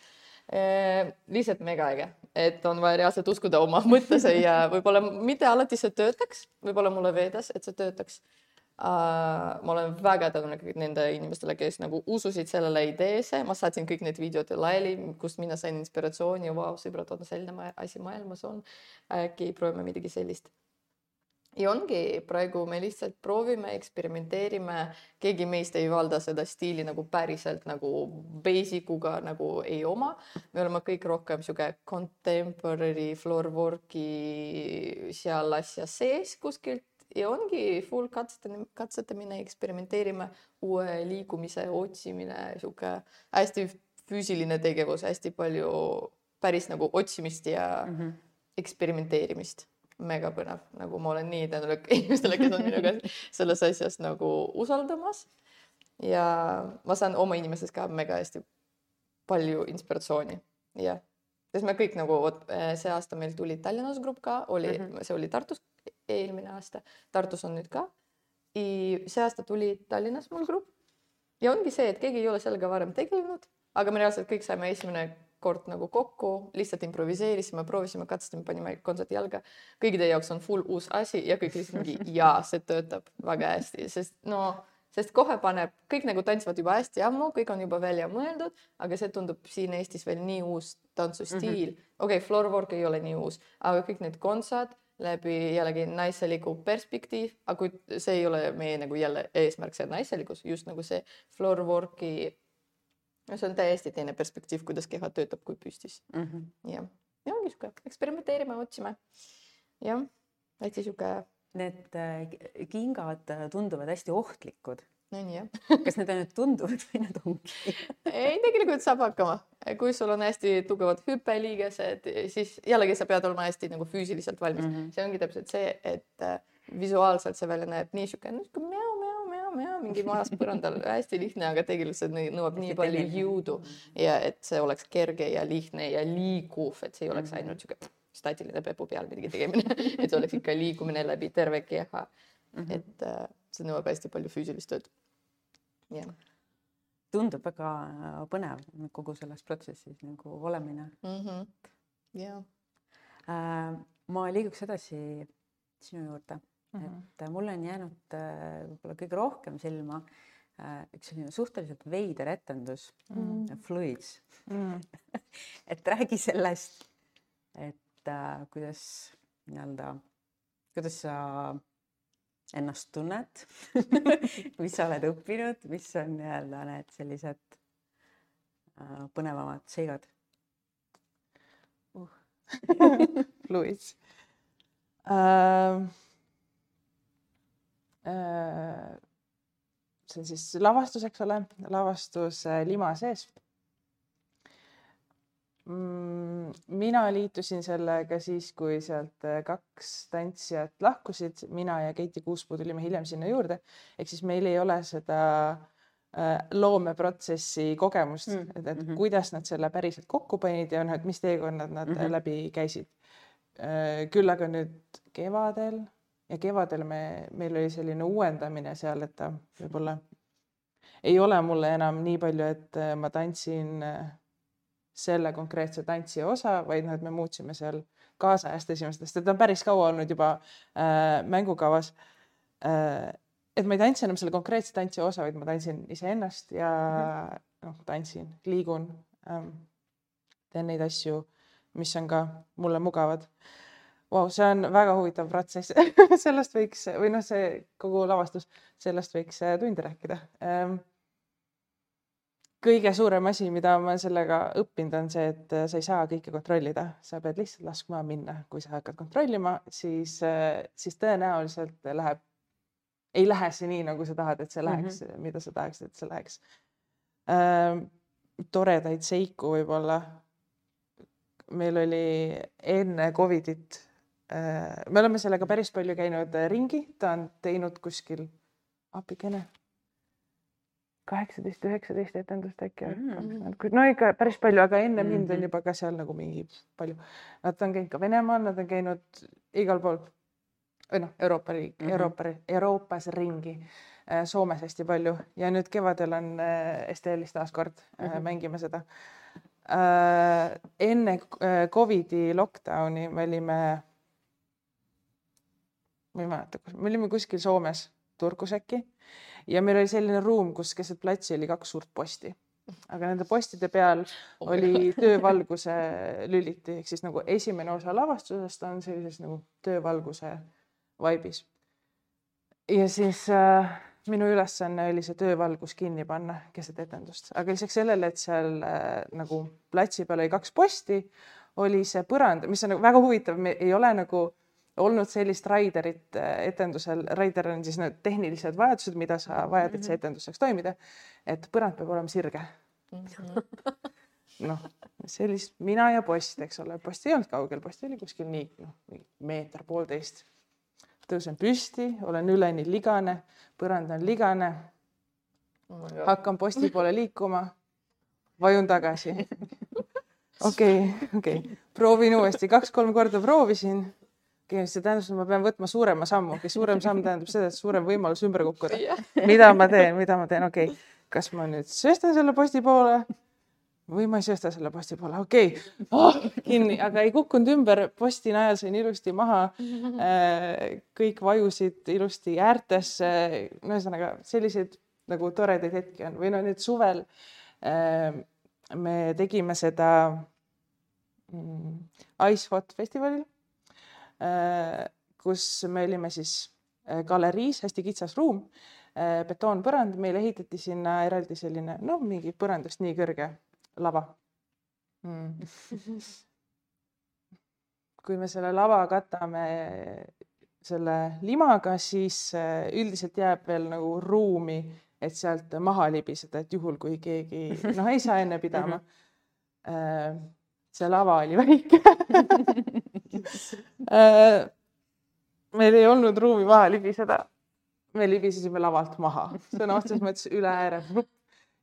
eh,. lihtsalt mega äge, et on vaja reaalselt uskuda oma <laughs> mõttesse ja võib-olla mitte alati see töötaks, võib-olla mulle veedas, et see töötaks Uh, ma olen väga tänulik nende inimestele, kes nagu ususid sellele ideesse, ma saatsin kõik need videod laiali, kust mina sain inspiratsiooni, vau, sõbrad, on selline asi maailmas on. äkki proovime midagi sellist. Ja ongi praegu me lihtsalt proovime, eksperimenteerime, keegi meist ei valda seda stiili nagu päriselt nagu basic uga nagu ei oma. me oleme kõik rohkem sihuke contemporary floorwork'i seal asja sees kuskilt ja ongi full katsetamine, katsetamine, eksperimenteerime, uue liikumise otsimine, sihuke hästi füüsiline tegevus, hästi palju päris nagu otsimist ja mm -hmm. eksperimenteerimist. Mega põnev, nagu ma olen nii tänulik <laughs> inimestele, kes on minuga selles asjas nagu usaldamas. ja ma saan oma inimestest ka mega hästi palju inspiratsiooni, jah sest me kõik nagu vot see aasta meil tuli Tallinnas grupp ka, oli mm, -hmm. see oli Tartus eelmine aasta. Tartus on nüüd ka. see aasta tuli Tallinnas mul grupp ja ongi see, et keegi ei ole sellega varem tegelenud, aga me reaalselt kõik saime esimene kord nagu kokku, lihtsalt improviseerisime, proovisime, katsetasime, panime kontserti jalga. kõikide jaoks on full uus asi ja kõik lihtsalt mingi jaa, see töötab väga hästi, sest no, sest kohe paneb, kõik nagu tantsivad juba hästi ammu, kõik on juba välja mõeldud, aga see tundub siin Eestis veel nii uus tantsustiil mm -hmm.. okei okay,, floorwork ei ole nii uus, aga kõik need kontsad läbi jällegi naiseliku perspektiiv, aga kui see ei ole meie nagu jälle eesmärk, see naiselikus, just nagu see floor work'i. No see on täiesti teine perspektiiv, kuidas keha töötab, kui püstis mm. -hmm. jah, ja ongi sihuke, eksperimenteerime, otsime. jah, hästi sihuke. Need äh, kingad tunduvad hästi ohtlikud no nii jah kas need ainult tunduvad või need ongi ei, tegelikult saab hakkama, kui sul on hästi tugevad hüppeliigesed, siis jällegi sa pead olema hästi nagu füüsiliselt valmis mm. -hmm. see ongi täpselt see, et äh, visuaalselt see välja näeb nii sihuke, niisugune mjau, mingi maas põrandal, <laughs> hästi lihtne, aga tegelikult see nõuab nii palju jõudu ja et see oleks kerge ja lihtne ja liikuv, et see ei oleks mhm. ainult sihuke staatiline pepu peal midagi tegemine <laughs> et see oleks ikka liikumine läbi terve keha mm. -hmm. et äh, see nõuab hästi palju füüsilist tööd. jah. tundub väga äh, põnev kogu selles protsessis nagu olemine mm. -hmm. jah äh,. ma liiguks edasi sinu juurde mm, -hmm. et mulle on jäänud äh, võib-olla kõige rohkem silma äh, üks selline suhteliselt veider etendus mm, -hmm. Fluids mm. -hmm. <laughs> et räägi sellest, et äh, kuidas nii-öelda, kuidas sa ennast tunned <laughs> mis sa oled õppinud, mis on nii-öelda need sellised äh, põnevamad seigad uh. <laughs> Fluids uh,. Uh, see on siis lavastus, eks ole, lavastus äh, lima sees Mm, mina liitusin sellega siis, kui sealt äh, kaks tantsijat lahkusid, mina ja Keiti Kuuspuu tulime hiljem sinna juurde. ehk siis meil ei ole seda äh, loomeprotsessi kogemust mm, -hmm. et, et -hmm. kuidas nad selle päriselt kokku panid ja noh, et mis teekonnad nad mm -hmm. läbi käisid. Äh, küll aga nüüd kevadel ja kevadel me, meil oli selline uuendamine seal, et ta võib-olla ei ole mulle enam nii palju, et ma tantsin selle konkreetse tantsi osa, vaid noh, et me muutsime seal kaasajastasime seda, sest et ta on päris kaua olnud juba äh, mängukavas äh,. et ma ei tantsi enam selle konkreetse tantsi osa, vaid ma tantsin iseennast ja mhm. noh, tantsin, liigun ähm,, teen neid asju, mis on ka mulle mugavad wow,. see on väga huvitav protsess <laughs> sellest võiks või noh, see kogu lavastus, sellest võiks äh, tunde rääkida ähm, kõige suurem asi, mida ma sellega õppinud, on see, et äh, sa ei saa kõike kontrollida, sa pead lihtsalt laskma minna, kui sa hakkad kontrollima, siis, äh, siis tõenäoliselt läheb ei lähe see nii, nagu sa tahad, et see läheks mm, -hmm. mida sa tahaksid, et see läheks äh,. toredaid seiku võib-olla. meil oli enne Covidit me oleme sellega päris palju käinud ringi, ta on teinud kuskil, appikene kaheksateist, üheksateist etendust äkki mm., no ikka päris palju, aga enne mm -hmm. mind Mhm. on juba ka seal nagu mingi palju. Nad on käinud ka Venemaal, nad on käinud igal pool või noh, Euroopa riik mm. -hmm. Euroopa, Euroopas ringi, Soomes hästi palju ja nüüd kevadel on äh, STL-is taas kord mm, -hmm. Mängime seda. enne äh, Covidi lockdowni me olime, ma ei mäleta, kus, me olime kuskil Soomes, Turkus äkki ja meil oli selline ruum, kus keset platsi oli kaks suurt posti, aga nende postide peal oli töövalguse lüliti ehk siis nagu esimene osa lavastusest on sellises nagu töövalguse vaibis. ja siis äh, minu ülesanne oli see töövalgus kinni panna keset etendust, aga lisaks sellele, et seal äh, nagu platsi peal oli kaks posti, oli see põrand, mis on nagu väga huvitav, me ei ole nagu olnud sellist raiderit äh, etendusel, raider on siis need tehnilised vajadused, mida sa vajad, et see etendus saaks toimida. et põrand peab olema sirge. noh, see oli siis mina ja post, eks ole, post ei olnud kaugel, post oli kuskil nii, noh, meeter poolteist. tõusen püsti, olen üleni ligane, põrand on ligane. hakkan posti poole liikuma, vajun tagasi. <laughs> okei, okei, proovin uuesti, kaks-kolm korda proovisin okay,, see tähendab, et ma pean võtma suurema sammu, suurem samm tähendab seda, et suurem võimalus ümber kukkuda. mida ma teen, mida ma teen, okei okay., kas ma nüüd sööstan selle posti poole või ma ei söösta selle posti poole, okei. Okay. oh,, kinni, aga ei kukkunud ümber, posti najal sain ilusti maha. kõik vajusid ilusti äärtesse, ühesõnaga selliseid nagu toredaid hetki on. Või no nüüd suvel me tegime seda mm, Ice Hot festivalil kus me olime siis galeriis, hästi kitsas ruum, betoonpõrand, meile ehitati sinna eraldi selline noh, mingi põrandast nii kõrge lava mm. <laughs> kui me selle lava katame selle limaga, siis üldiselt jääb veel nagu ruumi, et sealt maha libiseda, et juhul kui keegi noh, ei saa enne pidama. <laughs> see lava oli väike <laughs> meil ei olnud ruumi maha libiseda. me libisesime lavalt maha, sõna otseses mõttes üle ääre.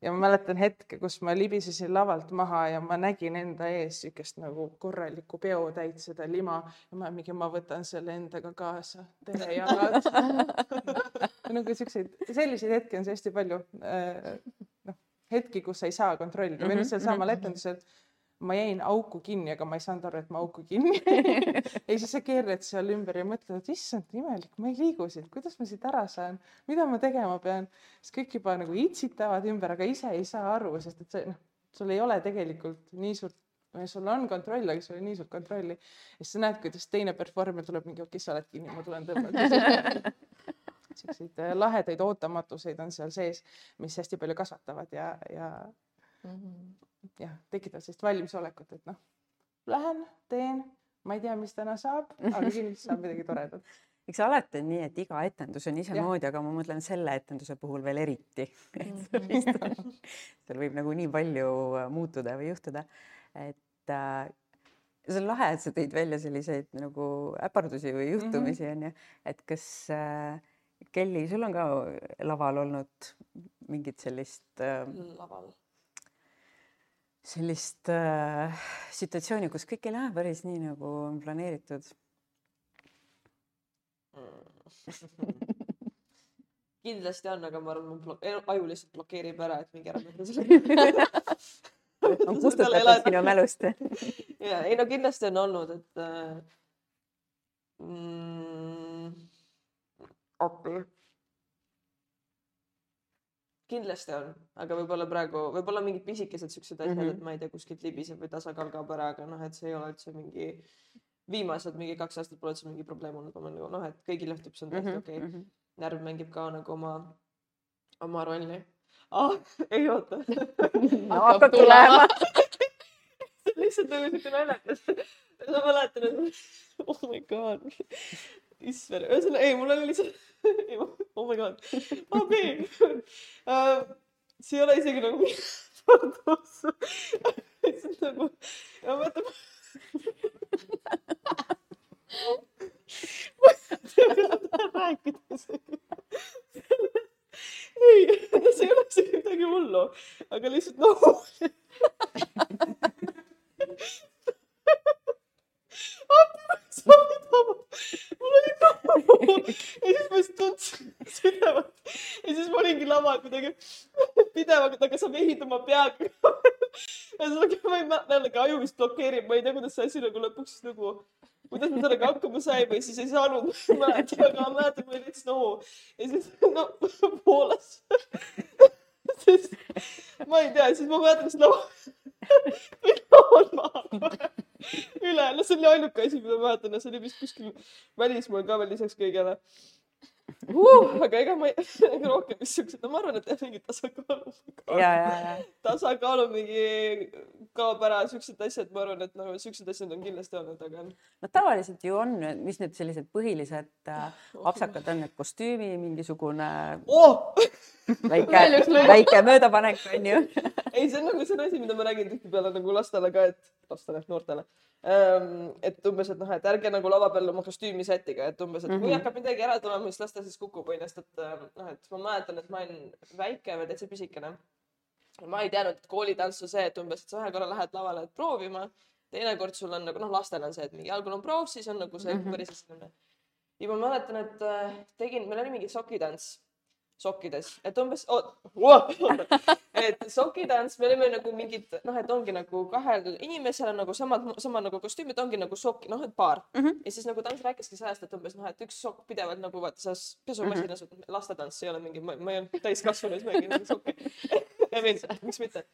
ja ma mäletan hetke, kus ma libisesin lavalt maha ja ma nägin enda ees niisugust nagu korralikku peotäit seda lima ja ma mingi, ma võtan selle endaga kaasa, tere jalad <laughs> nagu siukseid, selliseid hetki on see hästi palju. noh, hetki, kus sa ei saa kontrollida või noh, sealsamal etendusel ma jäin auku kinni, aga ma ei saanud aru, et ma auku kinni <laughs> ja siis sa keerled seal ümber ja mõtled, et issand, imelik, ma ei liigu siit, kuidas ma siit ära saan, mida ma tegema pean. siis kõik juba nagu itsitavad ümber, aga ise ei saa aru, sest et see noh, sul ei ole tegelikult nii suurt sul on kontroll, aga sul ei ole nii suurt kontrolli. ja siis sa näed, kuidas teine performer tuleb mingi, okei okay,, sa oled kinni, ma tulen tõmban <laughs> siukseid lahedaid ootamatuseid on seal sees, mis hästi palju kasvatavad ja, ja mm -hmm jah, tekitavad sellist valmisolekut, et noh, lähen, teen, ma ei tea, mis täna saab, aga kindlasti <laughs> saab midagi toredat. eks alati on nii, et iga etendus on isemoodi, aga ma mõtlen selle etenduse puhul veel eriti. <laughs> -hmm. seal võib nagu nii palju muutuda või juhtuda, et äh, see on lahe, et sa tõid välja selliseid nagu äpardusi või juhtumisi onju mm -hmm., et kas äh, Kelly, sul on ka laval olnud mingit sellist äh, laval sellist äh, situatsiooni, kus kõik ei lähe päris nii, nagu on planeeritud. <laughs> Kindlasti on, aga ma arvan, mu aju lihtsalt blokeerib ära, et mingi ära mõtle selle <laughs> <laughs> on kustutatud sinu mälust. Ja ei no kindlasti on olnud, et äh, mm, appi kindlasti on, aga võib-olla praegu, võib-olla mingid pisikesed siuksed asjad mm, -hmm. et ma ei tea, kuskilt libiseb või tasakaal kaob ära, aga noh, et see ei ole üldse mingi, viimased mingi kaks aastat pole üldse mingi probleem olnud, ma nagu noh, et kõigil juhtub, see on täiesti okei okay. mm. -hmm. närv mängib ka nagu oma, oma rolli ah,. <laughs> ei oota <laughs> no, hakkab tulema <laughs> lihtsalt nagu siuke naljakas. ma mäletan, et oh my god, issand, ühesõnaga ei, mul oli lihtsalt <laughs> oh my god, abi uh,. see ei ole isegi nagu vabandus. lihtsalt nagu, ma mõtlen. <laughs> ma ei tea, mida tahan rääkida isegi. ei, see ei ole isegi midagi hullu, aga lihtsalt noh. <laughs> mul oli nohu ja siis ma just tundsin sügavalt ja siis ma olingi laval kuidagi pidevalt hakkas vehitama peaga. ühesõnaga ma ei mäleta jällegi aju vist blokeerib, ma ei tea, kuidas see asi nagu lõpuks nagu, kuidas ma sellega hakkama või siis ei saanud mäletada, aga ma mäletan, mul oli veits nohu ja siis no voolas. siis ma ei tea, siis ma mäletan, et laval, <laughs> laval maha kohe üle, no see oli ainuke asi, mida ma mäletan ja see oli vist kuskil välismaal ka veel lisaks kõigele uh,. aga ega ma ei, rohkem vist siuksed, no ma arvan, et jah, mingi tasakaalu. tasakaalu mingi kaob ära, siuksed asjad, ma arvan, et nagu siuksed asjad on kindlasti olnud, aga no tavaliselt ju on, mis need sellised põhilised äh, apsakad on, et kostüümi mingisugune oh!. väike väike möödapanek on ju. ei, see on nagu see on asi, mida ma räägin tihtipeale nagu lastele ka, et lastele, noortele ähm,. et umbes, et noh, et ärge nagu lava peal oma kostüümi sättige, et umbes, et kui Mhm. hakkab midagi ära tulema, siis las ta siis kukub, onju, sest et äh, noh, et ma mäletan, et ma olin väike või täitsa pisikene. ma ei teadnud, et koolitants on see, et umbes, et sa ühe korra lähed lavale proovima, teinekord sul on nagu noh, lastel on see, et mingi algul on proov, siis on nagu see mm. -hmm. päris esimene. ja ma mäletan, et äh, tegin, meil oli mingi sokitants sokkides, et umbes oh,, wow, <laughs> et sokitants, me olime nagu mingid noh, et ongi nagu kahel inimesel on nagu samad, sama nagu kostüümid ongi nagu sokk, noh, et paar mm. Mhm. -hmm. ja siis nagu tants rääkiski sellest, et umbes noh, et üks sokk pidevalt nagu vaata selles pesumasinas mm, -hmm. lastetants ei ole mingi, ma ei olnud täiskasvanu, siis ma ei nagu sokki. I mean, miks mitte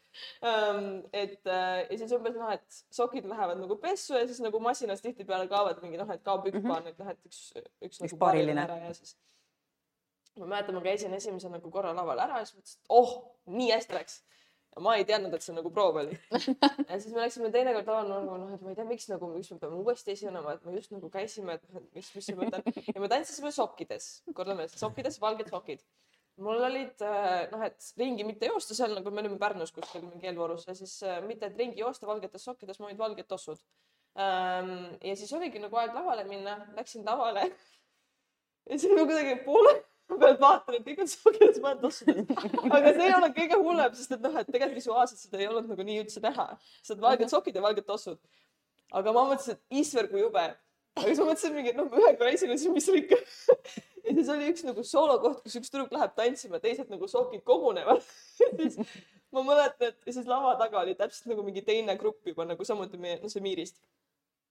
um,. et äh, ja siis umbes noh, et sokid lähevad nagu pessu ja siis nagu masinas tihtipeale kaovad mingi noh, et kaob üks paar, et noh, et üks, üks nagu paariline. ära ja siis ma mäletan, ma käisin esimese nagu korra laval ära ja siis mõtlesin, et oh, nii hästi läks. ja ma ei teadnud, et see nagu proov oli. <laughs> ja siis me läksime teinekord laval nagu noh, et ma ei tea, miks nagu, miks me peame uuesti esinema, et me just nagu käisime, et mis, mis see mõte on. ja me tantsisime sokkides, kordame, sokkides, valged sokid. mul olid äh, noh, et ringi mitte joosta seal nagu me olime Pärnus kuskil mingi eelvoorus ja siis äh, mitte, et ringi joosta valgetes sokkides, mul olid valged tossud ähm,. ja siis oligi nagu aeg lavale minna, läksin lavale <laughs> ja siis ma kuidagi poole <laughs> pealt vaatan, et kõik on sokkides, ma olen tossudes. aga see ei ole kõige hullem, sest et noh, et tegelikult visuaalselt seda ei olnud nagu nii üldse näha, sest et valged sokid ja valged tossud. aga ma mõtlesin, et issand, kui jube. aga siis ma mõtlesin mingi, noh, ühe korra esinesin, mis seal ikka. ja siis oli üks nagu soolokoht, kus üks tüdruk läheb tantsima, teised nagu sokid kogunevad. siis ma mäletan, et siis lava taga oli täpselt nagu mingi teine grupp juba nagu samuti meie, noh, see Miirist.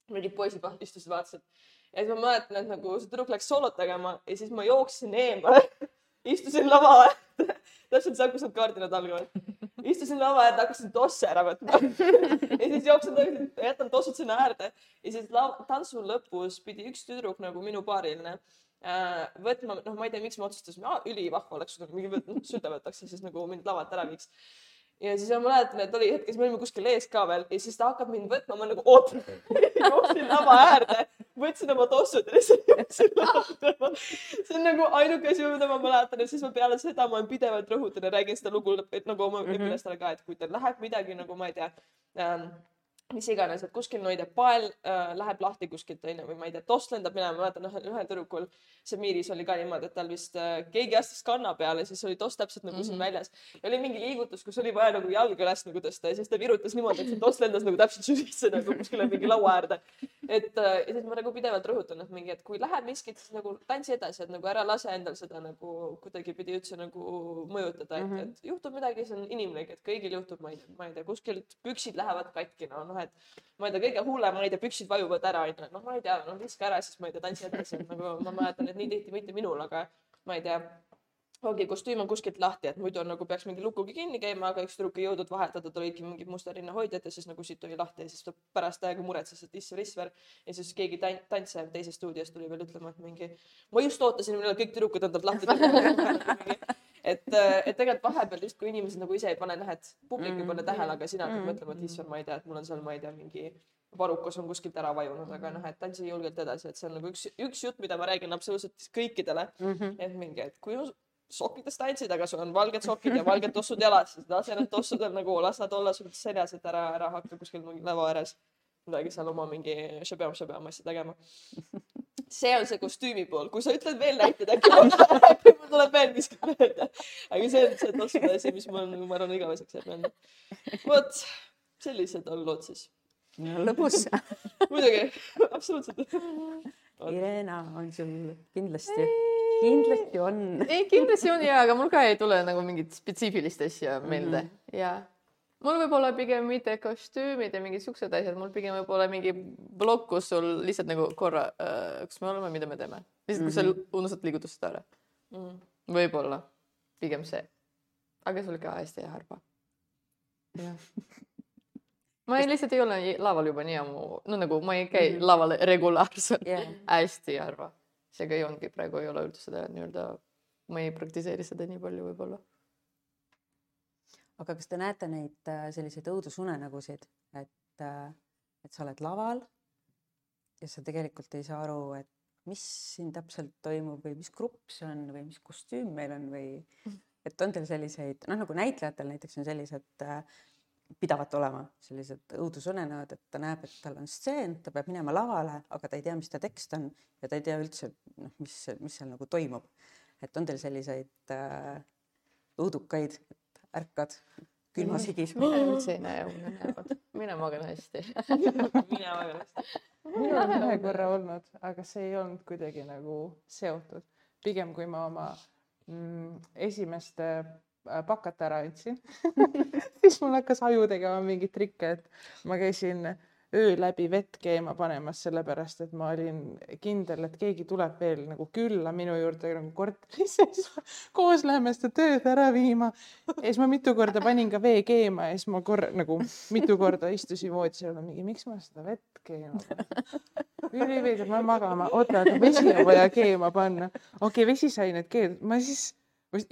mingid poisid istusid, vaatasid. Ja siis ma mäletan, et nagu see tüdruk läks soolot tegema ja siis ma jooksin eemale. <laughs> istusin lava äärde, täpselt seal, kus need kardinad algavad. <laughs> istusin lava äärde, hakkasin tosse ära võtma. <laughs> ja siis jooksen tagasi, jätan tossud sinna äärde ja siis lava, tantsu lõpus pidi üks tüdruk nagu minu paariline äh, võtma, noh, ma ei tea, miks me otsustasime, ülivahva oleks, kui mingi noh, süda võtaks ja siis nagu mind lavalt ära viiks. ja siis ma mäletan, et oli hetk, siis me olime kuskil ees ka veel ja siis ta hakkab mind võtma, ma nagu ootan. jooksin lava äärde, võtsin oma tossud ja lihtsalt jooksin ära. see on nagu ainuke asi, mida ma mäletan ja siis ma peale seda ma pidevalt rõhutan ja räägin seda lugu, et nagu oma mm Mhm. -hmm. õpilastele ka, et kui teil läheb midagi nagu ma ei tea ähm, mis iganes, et kuskil, no ei tea, pael äh, läheb lahti kuskilt onju või ma ei tea, toss lendab minema, ma mäletan ühel, ühel tüdrukul, see Miiris oli ka niimoodi, et tal vist äh, keegi astus kanna peale, siis oli toss täpselt nagu mm -hmm. siin Mhm. väljas. ja oli mingi liigutus, kus oli vaja nagu jalga üles nagu tõsta ja siis ta virutas niimoodi, et see toss lendas nagu täpselt sisse nagu kuskile mingi laua äärde. et äh, ja siis ma nagu pidevalt rõhutan, et mingi, et kui läheb miskit, siis nagu tantsi edasi, et nagu ära lase endal seda nagu kuidagipidi üldse nagu mõjutada, et mm. -hmm. et juhtub midagi, see on inimlik, et kõigil juhtub, ma ei ma ei tea, kuskilt püksid lähevad katki, no noh, et ma ei tea, kõige hullem, ma ei tea, püksid vajuvad ära, onju, noh, ma ei tea, noh, viska ära, siis ma ei tea, tantsi edasi, et nagu ma mäletan, et nii tihti mitte minul, aga ma ei tea, ongi kostüüm on kuskilt lahti, et muidu on nagu peaks mingi lukuga kinni käima, aga üks tüdruk ei jõudnud vahetada, tal olidki mingid musta rinna hoidjad ja siis nagu siit oli lahti ja siis ta pärast aega muretses, et issand, risver. ja siis keegi tan- tantsijav teisest stuudiost tuli veel ütlema, et mingi, ma just ootasin, millal kõik tüdrukud endalt lahti teevad. <laughs> et, et tegelikult vahepeal justkui inimesed nagu ise ei pane, noh, et publik ei pane Mhm. tähele, aga sina hakkad Mhm. mõtlema, et issand, ma ei tea, et mul on seal, ma ei tea, mingi varukas on kuskilt ära vajunud, aga noh, et tantsi julgelt edasi, et see on nagu üks, üks jutt, mida ma räägin absoluutselt kõikidele, Mhm. et mingi, et kui sokkides tantsid, aga sul on valged sokid ja valged tossud jalas, siis lase need tossudel nagu, las nad olla sul seljas, et ära, ära hakka kuskil mingi lava ääres midagi seal oma mingi šabjam-šabjam asja tegema. See on see kostüümi pool, kui sa ütled veel näiteid, äkki mul <laughs> tuleb veel miskit meelde. aga see on see tossude asi, mis mul on, ma arvan, igaveseks jääb meelde. vot, sellised on lood siis. lõbus. <laughs> muidugi, absoluutselt. Irena on sul kindlasti, kindlasti on. ei, kindlasti on ja, aga mul ka ei tule nagu mingit spetsiifilist asja meelde mm -hmm. ja mul võib-olla pigem mitte kostüümid ja mingid siuksed asjad, mul pigem võib-olla mingi plokk, kus sul lihtsalt nagu korra äh,, kus me oleme, mida me teeme, lihtsalt kus sa unustad liigutused ära, võib-olla pigem see, aga oli ka hästi harva. ma ei, lihtsalt ei ole laval juba nii ammu, no nagu ma ei käi mm -hmm. laval regulaarselt Jah. <laughs> hästi harva. seega ei ongi, praegu ei ole üldse seda nii-öelda, ma ei praktiseeri seda nii palju võib-olla. Aga kas te näete neid äh, selliseid õudusunenägusid, et, et sa oled laval ja sa tegelikult ei saa aru, et mis siin täpselt toimub või mis grupp see on või mis kostüüm meil on või <laughs> et on teil selliseid, noh nagu näitlejatel näiteks on sellised äh, pidavat olema sellised õudusunenäod, et ta näeb, et tal on stseen, ta peab minema lavale, aga ta ei tea, mis ta tekst on ja ta ei tea üldse noh, mis, mis seal nagu toimub. et on teil selliseid äh, õudukaid, ärkad külmas higis mina üldse ei näe unenäod, mina magan hästi. <laughs> mina väga hästi. minul on ühe korra olnud, aga see ei olnud kuidagi nagu seotud. pigem kui ma oma mm, esimest äh, pakat ära andsin, <laughs> siis mul hakkas aju tegema mingeid trikke, et ma käisin öö läbi vett keema panemas, sellepärast et ma olin kindel, et keegi tuleb veel nagu külla minu juurde nagu korterisse, siis koos läheme seda tööd ära viima. ja siis ma mitu korda panin ka vee keema ja siis ma korra nagu mitu korda istusin voodis ja mingi, miks ma seda vett keema panen. üliveider, ma magama, oota, aga vesi on vaja keema panna. okei okay,, vesi sai nüüd keeldud, ma siis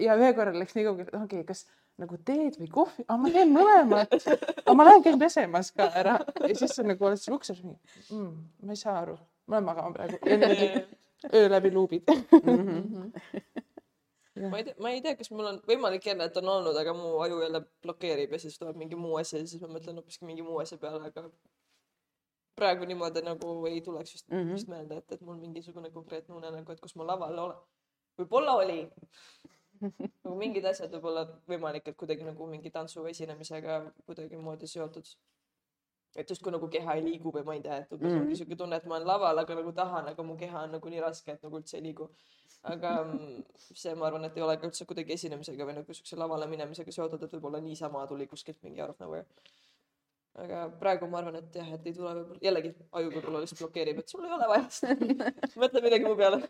ja ühe korra läks nii kaugele, et okei okay,, kas nagu teed või kohvi, aga ma teen mõlemat. aga ma lähen käin pesemas ka ära ja siis sa nagu oled seal ukses mingi mm,, ma ei saa aru, ma lähen magama praegu ja öö läbi luubid. ma ei tea, ma ei tea, kas mul on võimalik jälle, et on olnud, aga mu aju jälle blokeerib ja siis tuleb mingi muu asi ja siis ma mõtlen hoopiski mingi muu asja peale, aga praegu niimoodi nagu ei tuleks vist mm. -hmm. vist meelde, et, et mul mingisugune konkreetne unenägu, et kus ma laval olen. võib-olla oli. Nagu <laughs> mingid asjad võib-olla võimalik, et kuidagi nagu mingi tantsu esinemisega kuidagimoodi seotud. et justkui nagu keha ei liigu või ma ei tea, et umbes Mhm. ongi siuke tunne, et ma olen laval, aga nagu tahan, aga mu keha on nagu nii raske, et nagu üldse ei liigu. aga mm, see, ma arvan, et ei ole ka üldse kuidagi esinemisega või nagu siukse lavale minemisega seotud, et võib-olla niisama tuli kuskilt mingi out of nowhere. aga praegu ma arvan, et jah, et ei tule võib-olla, jällegi aju võib-olla lihtsalt blokeerib, et sul ei ole vaja seda. mõtle midagi mu peale.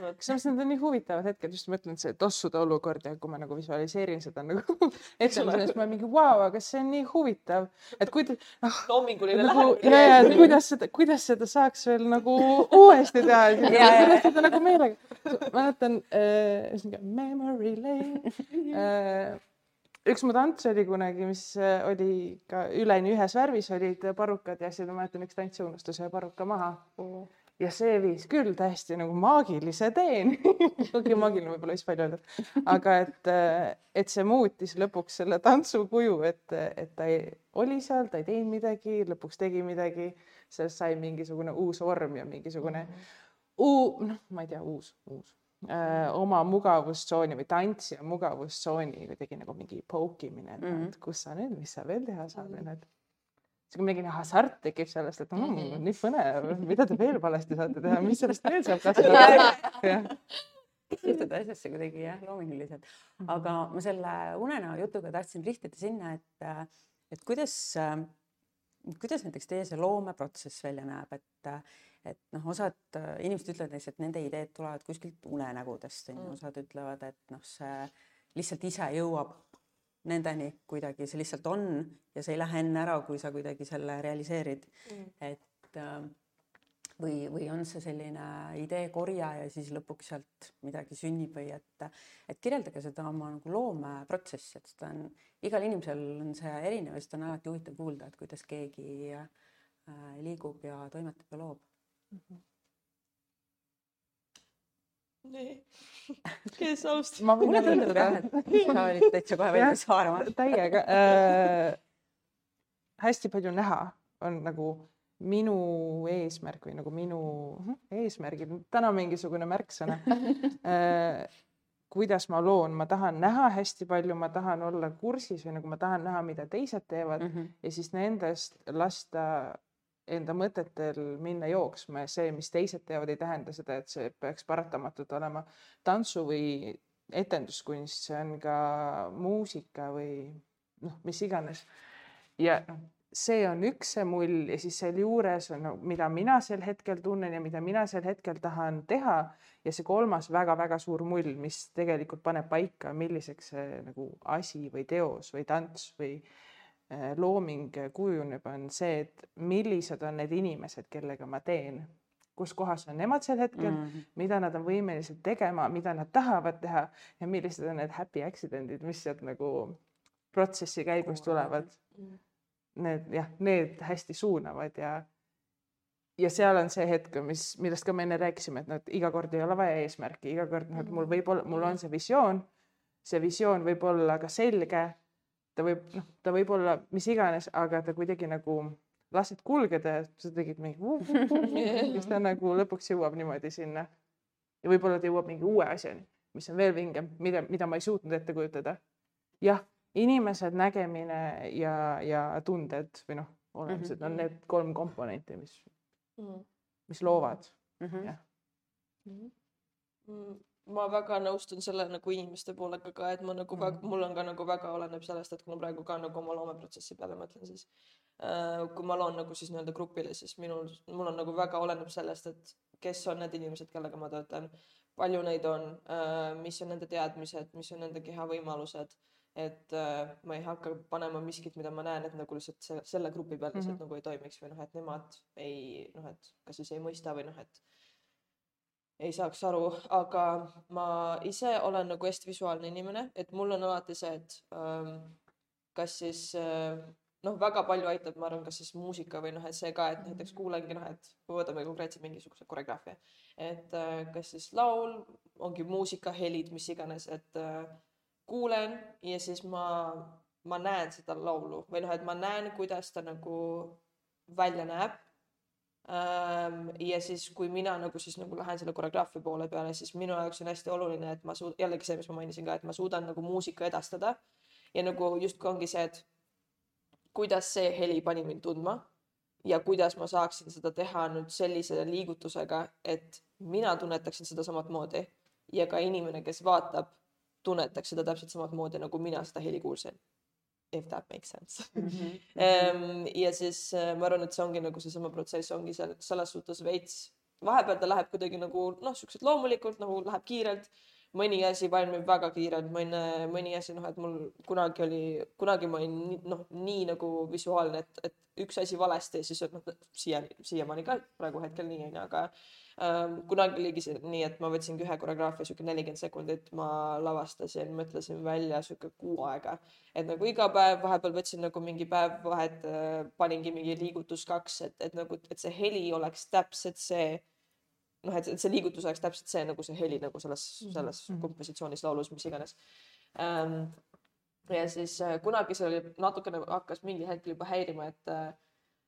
Kusjuures need on nii huvitavad hetked, just mõtlen see tossude olukord ja kui ma nagu visualiseerin seda nagu <laughs> siis ma mingi vau, aga see on nii huvitav, et kuidas loominguline nagu ja, lähenemine. ja et kuidas seda, kuidas seda saaks veel nagu uuesti teha, Ja, ja, ja. kuidas seda nagu meelega. mäletan äh,, Memory Lane äh,. üks mu tants oli kunagi, mis äh, oli ka üleni ühes värvis, olid parukad ja siis ma mäletan üks tants unustas ühe paruka maha ja see viis küll täiesti nagu maagilise teeni. okei, maagiline võib-olla vist palju öeldud, aga et, et see muutis lõpuks selle tantsu kuju, et, et ta ei, oli seal, ta ei teinud midagi, lõpuks tegi midagi, sellest sai mingisugune uus vorm ja mingisugune uu-, noh, ma ei tea, uus, uus äh, oma mugavustsooni või tantsija mugavustsooni kuidagi nagu mingi poukimine, et mm. -hmm. kus sa nüüd, mis sa veel teha saad või need sihuke mingi hasart tekib sellest, et mm, Mhm. nii põnev, mida te veel valesti saate teha, mis sellest veel saab kasvada. <laughs> suhtud asjasse kuidagi jah, loominguliselt. aga ma selle unenäo jutuga tahtsin rihtida sinna, et, et kuidas, kuidas näiteks teie see loomeprotsess välja näeb, et, et noh, osad inimesed ütlevad näiteks, et nende ideed tulevad kuskilt unenägudest onju, osad ütlevad, et noh, see lihtsalt ise jõuab nendeni kuidagi, see lihtsalt on ja see ei lähe enne ära, kui sa kuidagi selle realiseerid. Et äh, või, või on see selline ideekorje ja siis lõpuks sealt midagi sünnib või et, et kirjeldage seda oma nagu loomeprotsessi, et seda on igal inimesel on see erinev ja seda on alati huvitav kuulda, et kuidas keegi äh, liigub ja toimetab ja loob? nii, kes alustab? ma mulle tundub jah, et sa olid täitsa kohe valmis haarama. täiega äh,. hästi palju näha on nagu minu eesmärk või nagu minu mhm, eesmärgid, täna mingisugune märksõna äh,. kuidas ma loon, ma tahan näha hästi palju, ma tahan olla kursis või nagu ma tahan näha, mida teised teevad Mhm. ja siis nendest lasta enda mõtetel minna jooksma ja see, mis teised teevad, ei tähenda seda, et see peaks paratamatult olema. Tantsu või etenduskunst, see on ka muusika või noh, mis iganes. ja noh, see on üks see mull ja siis sealjuures on no,, mida mina sel hetkel tunnen ja mida mina sel hetkel tahan teha. Ja see kolmas väga-väga suur mull, mis tegelikult paneb paika, milliseks see nagu asi või teos või tants või äh, looming kujuneb, on see, et millised on need inimesed, kellega ma teen, kus kohas on nemad sel hetkel mm., Mhm. mida nad on võimelised tegema, mida nad tahavad teha ja millised on need happy accident'id, mis sealt nagu protsessi käigus tulevad. Need jah, need hästi suunavad ja ja seal on see hetk, mis, millest ka me enne rääkisime, et noh, et iga kord ei ole vaja eesmärki, iga kord noh, et mul võib olla, mul on see visioon, see visioon võib olla ka selge, ta võib noh, ta võib olla mis iganes, aga ta kuidagi nagu lased kulgeda ja sa tegid mingi <laughs> siis ta nagu lõpuks jõuab niimoodi sinna. ja võib-olla ta jõuab mingi uue asjani, mis on veel vingem, mida, mida ma ei suutnud ette kujutada. jah, inimesed, nägemine ja, ja tunded või noh, olemused mm -hmm. on need kolm komponenti, mis, mis loovad. Mhm. jah. Mm, ma väga nõustun selle nagu inimeste poolega ka, et ma nagu väga, Mhm. mul on ka nagu väga oleneb sellest, et kui ma praegu ka nagu oma loomeprotsessi peale mõtlen, siis äh, kui ma loon nagu siis nii-öelda grupile, siis minul, mul on nagu väga oleneb sellest, et kes on need inimesed, kellega ma töötan, palju neid on äh,, mis on nende teadmised, mis on nende kehavõimalused, et äh, ma ei hakka panema miskit, mida ma näen, et nagu lihtsalt se- selle grupi peal lihtsalt mm. -hmm. nagu ei toimiks või noh, et nemad ei noh, et kas siis ei mõista või noh, et ei saaks aru, aga ma ise olen nagu hästi visuaalne inimene, et mul on alati see, et ähm, kas siis äh, noh, väga palju aitab, ma arvan, kas siis muusika või noh, et see ka, et näiteks kuulengi noh, et kui võtame konkreetselt mingisuguse koreograafia, et äh, kas siis laul, ongi muusika, helid, mis iganes, et äh, kuulen ja siis ma, ma näen seda laulu või noh, et ma näen, kuidas ta nagu välja näeb ja siis, kui mina nagu siis nagu lähen selle koreograafia poole peale, siis minu jaoks on hästi oluline, et ma suud-, jällegi see, mis ma mainisin ka, et ma suudan nagu muusika edastada ja nagu justkui ongi see, et kuidas see heli pani mind tundma ja kuidas ma saaksin seda teha nüüd sellise liigutusega, et mina tunnetaksin seda samat moodi ja ka inimene, kes vaatab, tunnetaks seda täpselt samat moodi, nagu mina seda heli kuulsin. If that makes sense <laughs> Mhm. Ehm, ja siis äh, ma arvan, et see ongi nagu seesama protsess ongi seal selles suhtes veits, vahepeal ta läheb kuidagi nagu noh, siukselt loomulikult nagu läheb kiirelt. Mõni asi valmib väga kiirelt, mõni, mõni asi noh, et mul kunagi oli, kunagi ma olin nii- noh, nii nagu visuaalne, et, et üks asi valesti, siis noh, siiani, siiamaani ka praegu hetkel nii onju, aga ähm, kunagi oligi see nii, et ma võtsingi ühe koreograafia siuke nelikümmend sekundit, ma lavastasin, mõtlesin välja siuke kuu aega. Et nagu iga päev vahepeal võtsin nagu mingi päev vahet, paningi mingi liigutus kaks, et, et nagu, et see heli oleks täpselt see noh, et, see liigutus oleks täpselt see nagu see heli nagu selles, selles Mhm. kompositsioonis, laulus, mis iganes ähm,. ja siis äh, kunagi see oli natukene hakkas mingil hetkel juba häirima, et äh,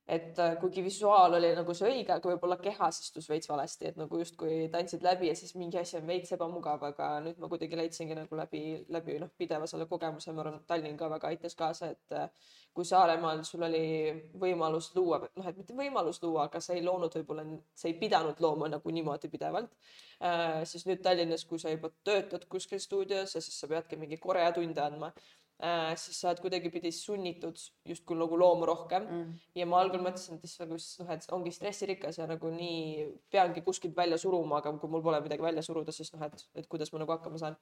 et äh, kuigi visuaal oli nagu see õige, aga võib-olla kehas istus veits valesti, et nagu justkui tantsid läbi ja siis mingi asi on veits ebamugav, aga nüüd ma kuidagi leidsingi nagu läbi, läbi noh, pideva selle kogemuse, ma arvan, et Tallinn ka väga aitas kaasa, et äh, kui Saaremaal sul oli võimalus luua, noh, et mitte võimalus luua, aga sa ei loonud võib-olla, sa ei pidanud looma nagu niimoodi pidevalt. Äh,, siis nüüd Tallinnas, kui sa juba töötad kuskil stuudios ja siis sa peadki mingi koreatunde andma äh,, siis sa oled kuidagipidi sunnitud justkui nagu looma rohkem Mm. ja ma algul mõtlesin, et issand, kus noh, et ongi stressirikas ja nagu nii peangi kuskilt välja suruma, aga kui mul pole midagi välja suruda, siis noh, et, et kuidas ma nagu hakkama saan.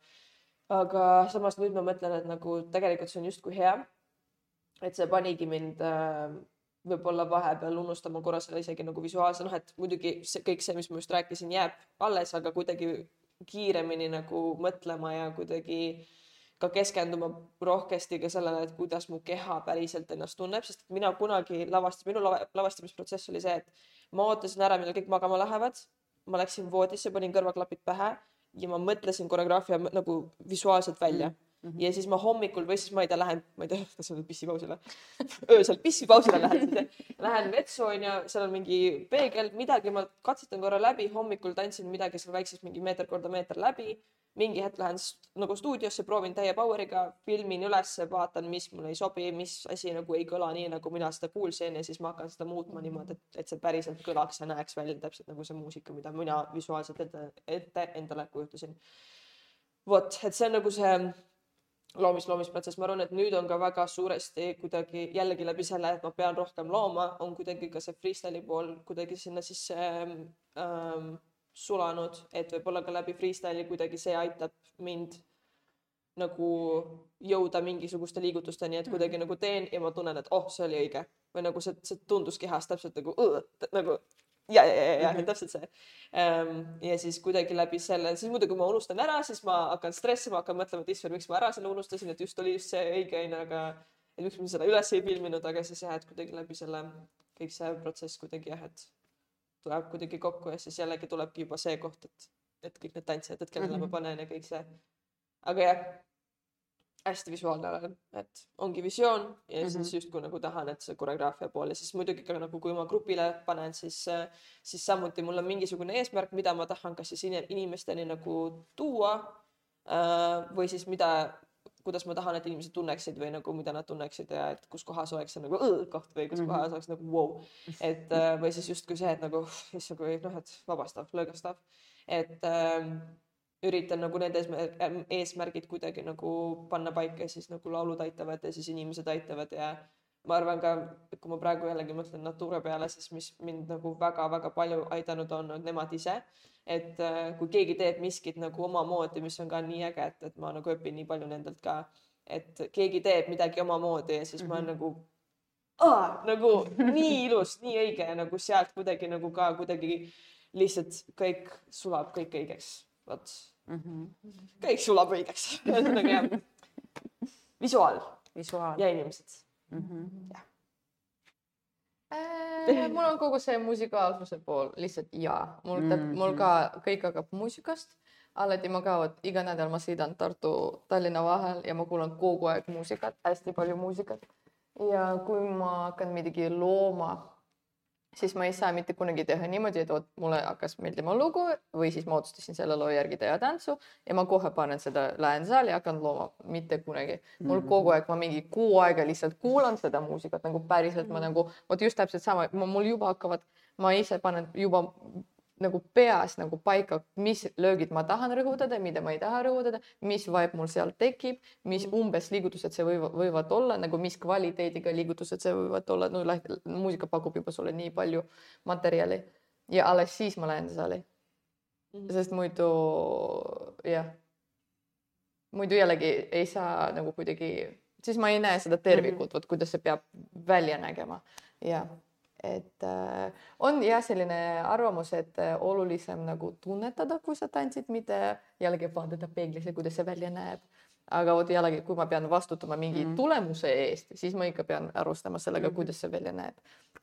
aga samas nüüd ma mõtlen, et nagu tegelikult see on justkui hea. et see panigi mind äh, võib-olla vahepeal unustama korra selle isegi nagu visuaalse, noh et muidugi see kõik see, mis ma just rääkisin, jääb alles, aga kuidagi kiiremini nagu mõtlema ja kuidagi ka keskenduma rohkesti ka sellele, et kuidas mu keha päriselt ennast tunneb, sest mina kunagi lavast-, minu lava, lavastamisprotsess oli see, et ma ootasin ära, millal kõik magama lähevad. ma läksin voodisse, panin kõrvaklapid pähe ja ma mõtlesin koreograafia nagu visuaalselt välja mm. -hmm. ja siis ma hommikul või siis ma ei tea, lähen, ma ei tea, kas on pissipausile, <laughs> öösel pissipausile lähen, lähen vetsu onju, seal on mingi peegel, midagi ma katsetan korra läbi, hommikul tantsin midagi seal väikses mingi meeter korda meeter läbi mingi hetk lähen nagu stuudiosse, proovin täie power'iga, filmin ülesse, vaatan, mis mulle ei sobi, mis asi nagu ei kõla nii, nagu mina seda kuulsin ja siis ma hakkan seda muutma niimoodi, et, et see päriselt kõlaks ja näeks välja täpselt nagu see muusika, mida mina visuaalselt ette, ette endale kujutasin. vot, et see on nagu see loomis, loomisprotsess, ma arvan, et nüüd on ka väga suuresti kuidagi jällegi läbi selle, et ma pean rohkem looma, on kuidagi ka see freestyle'i pool kuidagi sinna sisse ähm, sulanud, et võib-olla ka läbi freestyle'i kuidagi see aitab mind nagu jõuda mingisuguste liigutusteni, et kuidagi mm. nagu teen ja ma tunnen, et oh, see oli õige või nagu see, see tundus kehas täpselt nagu nagu ja, ja, ja, ja mm -hmm. täpselt see um,. ja siis kuidagi läbi selle, siis muidugi ma unustan ära, siis ma hakkan stressima, hakkan mõtlema, et issand, miks ma ära selle unustasin, et just oli just see õige onju, aga et miks ma seda üles ei filminud, aga siis jah, et kuidagi läbi selle kõik see protsess kuidagi jah, et tuleb kuidagi kokku ja siis jällegi tulebki juba see koht, et, et kõik need tantsijad, et kellele mm -hmm. ma panen ja kõik see. aga jah, hästi visuaalne olen, et ongi visioon ja mm -hmm. siis justkui nagu tahan, et see koreograafia pool ja siis muidugi ka nagu, kui ma grupile panen, siis, siis samuti mul on mingisugune eesmärk, mida ma tahan kas siis inimesteni nagu tuua äh, või siis mida kuidas ma tahan, et inimesed tunneksid või nagu mida nad tunneksid ja et kus kohas oleks see nagu koht või kus -hmm. kohas oleks nagu vau wow.. et äh, või siis justkui see, et nagu <laughs> issand, kui noh, et vabastav, lõõgastav, et äh, üritan nagu need eesmärgid, kuidagi nagu panna paika ja siis nagu laulud aitavad ja siis inimesed aitavad ja ma arvan ka, kui ma praegu jällegi mõtlen Nature peale, siis mis mind nagu väga-väga palju aidanud on, on nemad ise et äh, kui keegi teeb miskit nagu omamoodi, mis on ka nii äge, et, et ma nagu õpin nii palju nendelt ka, et keegi teeb midagi omamoodi ja siis mm -hmm. ma mhm. nagu Aa, nagu nii ilus, nii õige ja nagu sealt kuidagi nagu ka kuidagi lihtsalt kõik sulab kõik õigeks, vot mm. -hmm. kõik sulab õigeks <laughs> ühesõnaga jah, visuaal, visuaal ja inimesed mm. -hmm. jah Äh, mul on kogu see musikaalsuse pool lihtsalt ja mul mm, -hmm. mul ka kõik hakkab muusikast. alati ma ka, vot iga nädal ma sõidan Tartu, Tallinna vahel ja ma kuulan kogu aeg muusikat, hästi palju muusikat. ja kui ma hakkan midagi looma siis ma ei saa mitte kunagi teha niimoodi, et vot mulle hakkas meeldima lugu või siis ma otsustasin selle loo järgi teha tantsu ja ma kohe panen seda, lähen saali, hakkan looma, mitte kunagi. mul mm. kogu aeg, ma mingi kuu aega lihtsalt kuulan seda muusikat nagu päriselt ma nagu, vot just täpselt sama, mul juba hakkavad, ma ise panen juba nagu peas nagu paika, mis löögid ma tahan rõhutada, mida ma ei taha rõhutada, mis vibe mul seal tekib, mis mm. umbes liigutused see võivad, võivad olla nagu, mis kvaliteediga liigutused see võivad olla, no muusika pakub juba sulle nii palju materjali ja alles siis ma lähen saali mm. sest muidu jah, muidu jällegi ei saa nagu kuidagi, siis ma ei näe seda tervikut mm, -hmm. vot kuidas see peab välja nägema ja et äh, on jah, selline arvamus, et äh, olulisem nagu tunnetada, kui sa tantsid, mitte jällegi vaadata peeglisse, kuidas see välja näeb. aga vot jällegi, kui ma pean vastutama mingi mm -hmm. tulemuse eest, siis ma ikka pean arvestama sellega mm, -hmm. kuidas see välja näeb.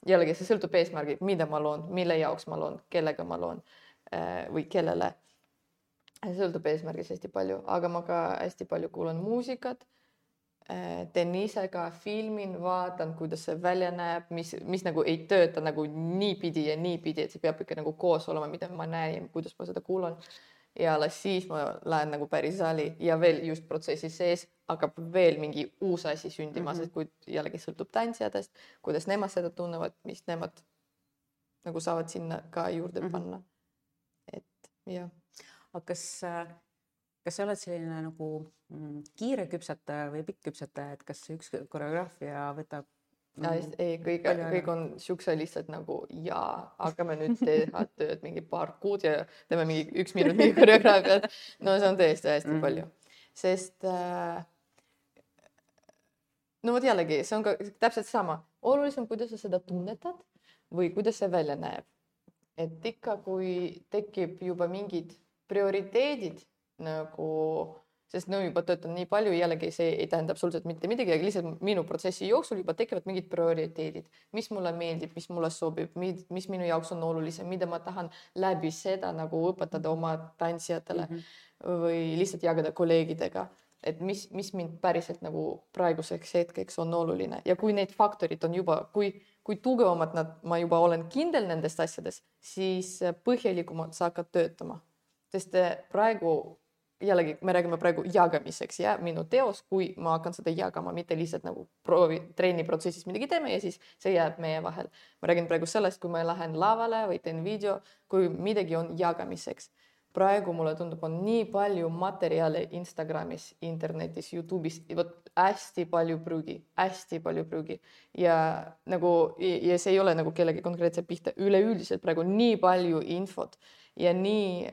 jällegi, see sõltub eesmärgist, mida ma loon, mille jaoks ma loon, kellega ma loon äh, või kellele. sõltub eesmärgist hästi palju, aga ma ka hästi palju kuulan muusikat Äh, teen ise ka, filmin, vaatan, kuidas see välja näeb, mis, mis nagu ei tööta nagu niipidi ja niipidi, et see peab ikka nagu koos olema, mida ma näen ja kuidas ma seda kuulan. ja alles siis ma lähen nagu päris saali ja veel just protsessi sees hakkab veel mingi uus asi sündima mm, -hmm. sest kui jällegi sõltub tantsijatest, kuidas nemad seda tunnevad, mis nemad nagu saavad sinna ka juurde mm -hmm. panna. et jah. aga kas äh, kas sa oled selline nagu mm, kiire küpsetaja või pikk küpsetaja, et kas üks koreograafia võtab ja mm, ei, kõik, kõik on siukse lihtsalt nagu ja hakkame nüüd teha tööd mingi paar kuud ja teeme mingi üks minut mingi koreograafiat. no see on tõesti hästi mm. palju, sest äh, no vot jällegi, see on ka täpselt sama, olulisem, kuidas sa seda tunnetad või kuidas see välja näeb. et ikka, kui tekib juba mingid prioriteedid nagu sest no juba töötan nii palju, jällegi see ei tähenda absoluutselt mitte midagi, aga lihtsalt minu protsessi jooksul juba tekivad mingid prioriteedid, mis mulle meeldib, mis mulle sobib, mis minu jaoks on olulisem, mida ma tahan läbi seda nagu õpetada oma tantsijatele mm -hmm. või lihtsalt jagada kolleegidega. Et mis, mis mind päriselt nagu praeguseks hetkeks on oluline. Ja kui need faktorid on juba, kui, kui tugevamad nad, ma juba olen kindel nendes asjades, siis põhjalikumalt sa hakkad töötama, sest praegu jällegi me räägime praegu jagamiseks ja minu teos, kui ma hakkan seda jagama, mitte lihtsalt nagu proovi, trenniprotsessis midagi teeme ja siis see jääb meie vahel. ma räägin praegu sellest, kui ma lähen lavale või teen video, kui midagi on jagamiseks. praegu mulle tundub, on nii palju materjale Instagramis, internetis, Youtube'is, vot hästi palju prügi, hästi palju prügi ja nagu ja see ei ole nagu kellegi konkreetse pihta, üleüldiselt praegu nii palju infot ja nii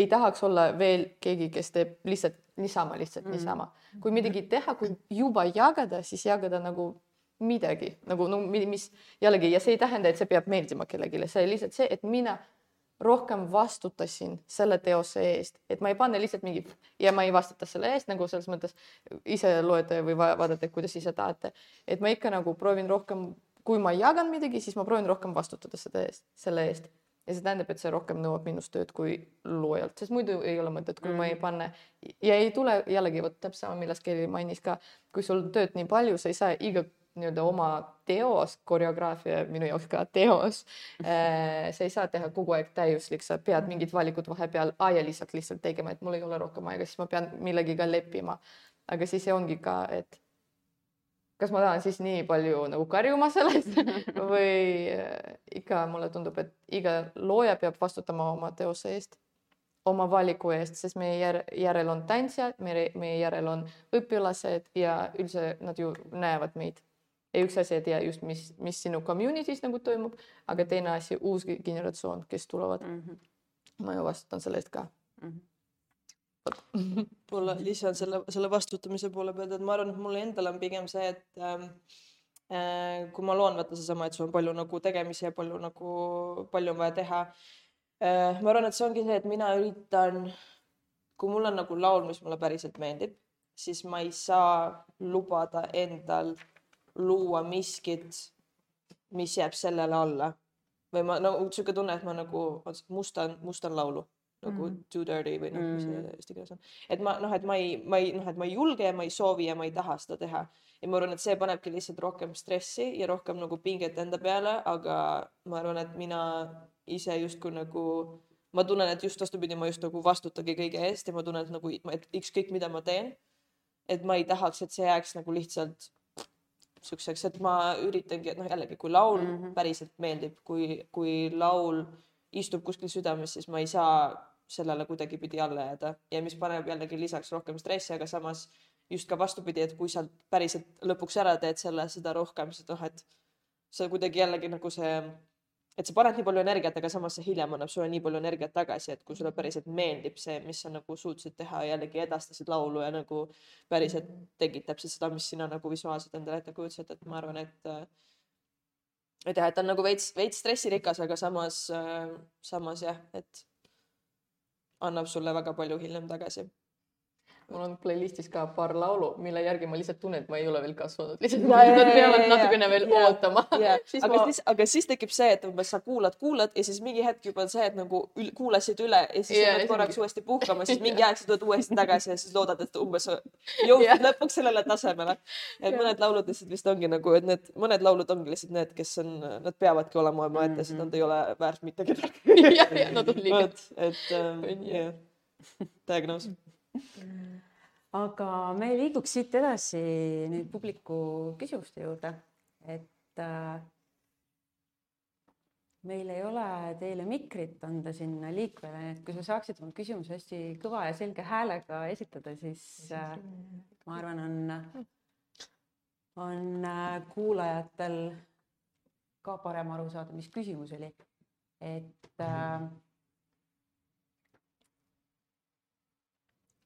ei tahaks olla veel keegi, kes teeb lihtsalt niisama, lihtsalt mm. niisama. kui midagi teha, kui juba jagada, siis jagada nagu midagi nagu no mis jällegi ja see ei tähenda, et see peab meeldima kellelegi, see lihtsalt see, et mina rohkem vastutasin selle teose eest, et ma ei pane lihtsalt mingi ja ma ei vastuta selle eest nagu selles mõttes ise loete või vaadata, kuidas ise tahate, et ma ikka nagu proovin rohkem, kui ma jagan midagi, siis ma proovin rohkem vastutada seda eest, selle eest ja see tähendab, et see rohkem nõuab minust tööd kui loojalt, sest muidu ei ole mõtet, kui mm. ma ei mhm. panne ja ei tule jällegi vot täpselt sama, millest Kelly mainis ka, kui sul tööd nii palju, sa ei saa iga nii-öelda oma teos, koreograafia minu jaoks ka teos <laughs> äh,. sa ei saa teha kogu aeg täiuslik, sa pead mingid valikud vahepeal ajaliselt lihtsalt tegema, et mul ei ole rohkem aega, siis ma pean millegagi leppima. aga siis see ongi ka, et kas ma tahan siis nii palju nagu karjuma sellest <laughs> või äh, ikka mulle tundub, et iga looja peab vastutama oma teose eest, oma valiku eest, sest meie järel on tantsijad, meie, meie järel on õpilased ja üldse nad ju näevad meid. ja üks asi ei tea just, mis, mis sinu community's nagu toimub, aga teine asi, uus generatsioon, kes tulevad mm. -hmm. ma ju vastutan selle eest ka mm. -hmm mulle lisan selle, selle vastutamise poole pealt, et ma arvan, et mulle endale on pigem see, et ähm, äh, kui ma loon, vaata seesama, et sul on palju nagu tegemisi ja palju nagu, palju on vaja teha äh,. ma arvan, et see ongi see, et mina üritan, kui mul on nagu laul, mis mulle päriselt meeldib, siis ma ei saa lubada endal luua miskit, mis jääb sellele alla. või ma nagu no, sihuke tunne, et ma nagu mustan, mustan laulu nagu mm. too dirty või noh, mis see mm. eesti keeles on. et ma noh, et ma ei, ma ei noh, et ma ei julge ja ma ei soovi ja ma ei taha seda teha. ja ma arvan, et see panebki lihtsalt rohkem stressi ja rohkem nagu pinget enda peale, aga ma arvan, et mina ise justkui nagu ma tunnen, et just vastupidi, ma just nagu vastutangi kõige eest ja ma tunnen, et nagu, et ükskõik, mida ma teen, et ma ei tahaks, et see jääks nagu lihtsalt siukseks, et ma üritangi, et noh, jällegi, kui laul mm -hmm. päriselt meeldib, kui, kui laul istub kuskil südames, siis ma ei saa sellele kuidagipidi alla jääda. Ja mis paneb jällegi lisaks rohkem stressi, aga samas just ka vastupidi, et kui sa päriselt lõpuks ära teed selle, seda rohkem seda noh, et see kuidagi jällegi nagu see, et sa paned nii palju energiat, aga samas see hiljem annab sulle nii palju energiat tagasi, et kui sulle päriselt meeldib see, mis sa nagu suutsid teha, jällegi edastasid laulu ja nagu päriselt tegid täpselt seda, mis sina nagu visuaalselt endale ette kujutasid, et ma arvan, et et jah, et ta on nagu veits, veits stressirikas, aga samas, samas jah, et annab sulle väga palju hiljem tagasi mul on playlist'is ka paar laulu, mille järgi ma lihtsalt tunnen, et ma ei ole veel kasvanud, lihtsalt ja, nad peavad natukene veel ja, ootama. <laughs> aga ma... siis, aga siis tekib see, et umbes sa kuulad, kuulad ja siis mingi hetk juba on see, et nagu ül, kuulasid üle ja siis ja, pead korraks mingi... uuesti puhkama, siis <laughs> mingi aeg sa tuled uuesti tagasi ja siis loodad, et umbes jõuad lõpuks sellele tasemele. et ja. mõned laulud lihtsalt vist ongi nagu, et need mõned laulud ongi lihtsalt need, kes on, nad peavadki olema omaette mm, -hmm. sest nad ei ole väärt mitte kedagi. <laughs> jah, jah, nad on liiga. et ähm, jah, diagnoos aga me liiguks siit edasi nüüd publiku küsimuste juurde, et äh, meil ei ole teile mikrit anda sinna liikvele, et kui sa saaksid oma küsimuse hästi kõva ja selge häälega esitada, siis äh, ma arvan, on, on äh, kuulajatel ka parem aru saada, mis küsimus oli. et äh,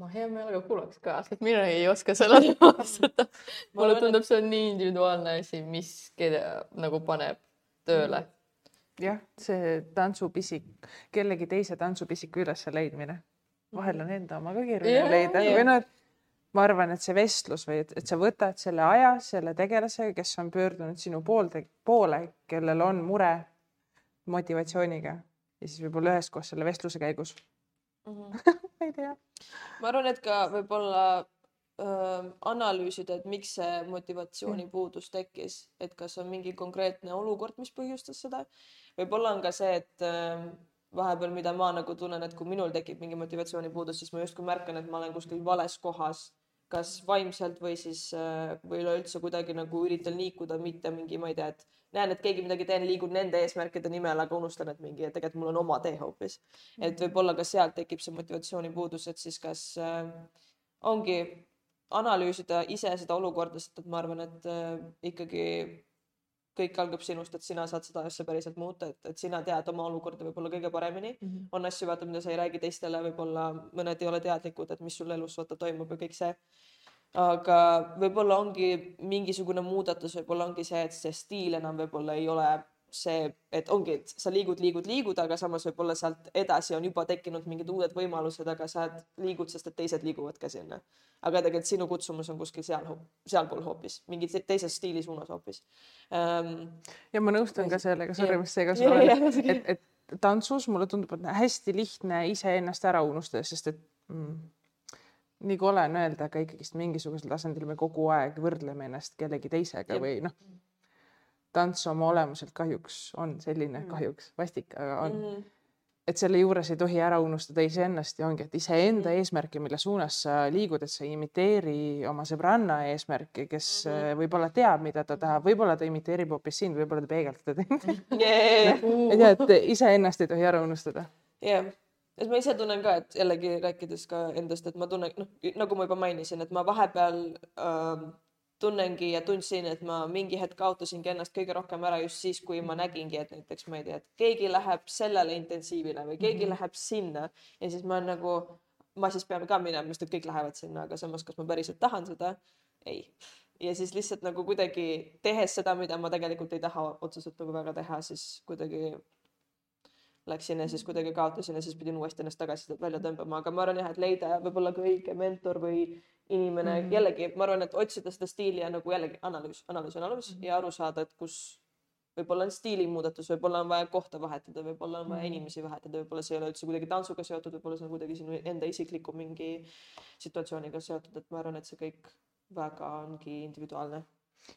ma hea meelega kuulaks ka, sest mina ei oska sellele <laughs> vastata. mulle tundub, see on nii individuaalne asi, mis keda nagu paneb tööle. jah, see tantsupisik, kellegi teise tantsupisiku ülesleidmine, vahel on enda oma ka keeruline leida. või noh, et ma arvan, et see vestlus või et, et sa võtad selle aja selle tegelasega, kes on pöördunud sinu poolde, poole, kellel on mure motivatsiooniga. Ja siis võib-olla üheskoos selle vestluse käigus, ma <laughs> ei tea. ma arvan, et ka võib-olla äh, analüüsida, et miks see motivatsioonipuudus tekkis, et kas on mingi konkreetne olukord, mis põhjustas seda. võib-olla on ka see, et äh, vahepeal, mida ma nagu tunnen, et kui minul tekib mingi motivatsioonipuudus, siis ma justkui märkan, et ma olen kuskil vales kohas, kas vaimselt või siis äh, või üleüldse kuidagi nagu üritan liikuda, mitte mingi, ma ei tea, et näen, et keegi midagi teen, liigun nende eesmärkide nimel, aga unustan, et mingi, et tegelikult mul on oma tee hoopis. et võib-olla ka sealt tekib see motivatsioonipuudus, et siis kas äh, ongi analüüsida ise seda olukorda, sest et ma arvan, et äh, ikkagi kõik algab sinust, et sina saad seda asja päriselt muuta, et, et sina tead oma olukorda võib-olla kõige paremini mm. -hmm. on asju, vaata, mida sa ei räägi teistele, võib-olla mõned ei ole teadlikud, et mis sul elus vaata toimub ja kõik see. Aga võib-olla ongi mingisugune muudatus, võib-olla ongi see, et see stiil enam võib-olla ei ole see, et ongi, et sa liigud, liigud, liigud, aga samas võib-olla sealt edasi on juba tekkinud mingid uued võimalused, aga sa liigud, sest et teised liiguvad ka sinna. aga tegelikult sinu kutsumus on kuskil seal, sealpool hoopis, mingi te- teises stiili suunas hoopis ähm,. ja ma nõustun ka sellega, sorry, Jah, jah, sulle, jah. et, et tantsus mulle tundub, et hästi lihtne iseennast ära unustada, sest et mm, nii kole on öelda, aga ikkagist mingisugusel tasandil me kogu aeg võrdleme ennast kellegi teisega või noh, tants oma olemuselt kahjuks on selline Mm. kahjuks vastik, aga on mm, et selle juures ei tohi ära unustada iseennast ja ongi, et iseenda Mhm. eesmärki, mille suunas sa liigud, et sa ei imiteeri oma sõbranna eesmärki, kes mm. võib-olla teab, mida ta tahab, võib-olla ta imiteerib hoopis sind, võib-olla ta peegeldab sind. yeah, <laughs> ei tea, et iseennast ei tohi ära unustada. jah, et ma ise tunnen ka, et jällegi rääkides ka endast, et ma tunnen, noh, nagu ma juba mainisin, et ma vahepeal äh, tunnengi ja tundsin, et ma mingi hetk kaotasingi ennast kõige rohkem ära just siis, kui ma nägingi, et näiteks ma ei tea, et keegi läheb sellele intensiivile või keegi mm -hmm. läheb sinna ja siis ma nagu, ma siis pean ka minema, sest et kõik lähevad sinna, aga samas, kas ma päriselt tahan seda? ei. ja siis lihtsalt nagu kuidagi tehes seda, mida ma tegelikult ei taha otseselt nagu väga teha, siis kuidagi läksin ja siis kuidagi kaotasin ja siis pidin uuesti ennast tagasi sealt välja tõmbama, aga ma arvan jah, et leida võib-olla ka õige mentor või inimene mm. -hmm. jällegi ma arvan, et otsida seda stiili ja nagu jällegi analüüs, analüüs, analüüs mm -hmm. ja aru saada, et kus võib-olla on stiilimuudatus, võib-olla on vaja kohta vahetada, võib-olla on vaja Mhm. inimesi vahetada, võib-olla see ei ole üldse kuidagi tantsuga seotud, võib-olla see on kuidagi sinu enda isikliku mingi situatsiooniga seotud, et ma arvan, et see kõik väga ongi individuaalne.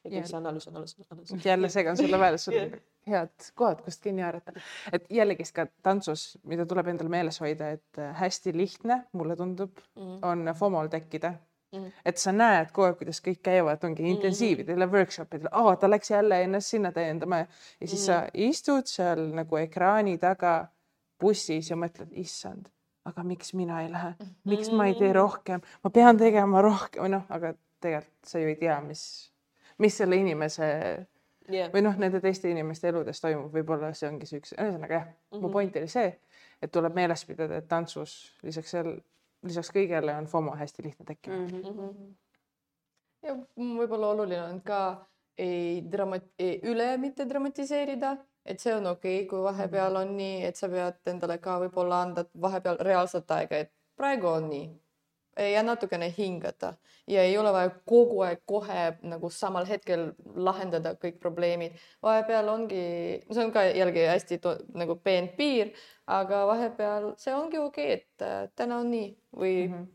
Ja kõik see analüüs, analüüs, analüüs. jälle segan sulle vahele, sul on <laughs> head kohad, kust kinni haarata. et jällegist ka tantsus, mida tuleb endal meeles hoida, et äh, hästi lihtne, mulle tundub, Mhm. on FOMO-l tekkida Mhm. et sa näed kogu aeg, kuidas kõik käivad, ongi Mhm. intensiividel, workshop idel, aa, ta läks jälle ennast sinna täiendama ja siis sa Mhm. istud seal nagu ekraani taga bussis ja mõtled, issand, aga miks mina ei lähe, miks ma ei tee Mhm. rohkem, ma pean tegema rohkem noh, aga tegelikult sa ju ei tea, mis, mis selle inimese jah, või noh, nende teiste inimeste eludes toimub, võib-olla see ongi see üks, ühesõnaga jah mm, -hmm. mu Mhm. point oli see, et tuleb meeles pidada, et tantsus lisaks seal, lisaks kõigele on FOMO hästi lihtne tekkima mm. Mhm. Mhm. ja võib-olla oluline on ka ei drama-, üle mitte dramatiseerida, et see on okei okay,, kui vahepeal on nii, et sa pead endale ka võib-olla anda vahepeal reaalset aega, et praegu on nii ja natukene hingata ja ei ole vaja kogu aeg kohe nagu samal hetkel lahendada kõik probleemid. vahepeal ongi, see on ka jällegi hästi to, nagu peen piir, aga vahepeal see ongi okei okay,, et äh, täna on nii või mm Mhm. -hmm.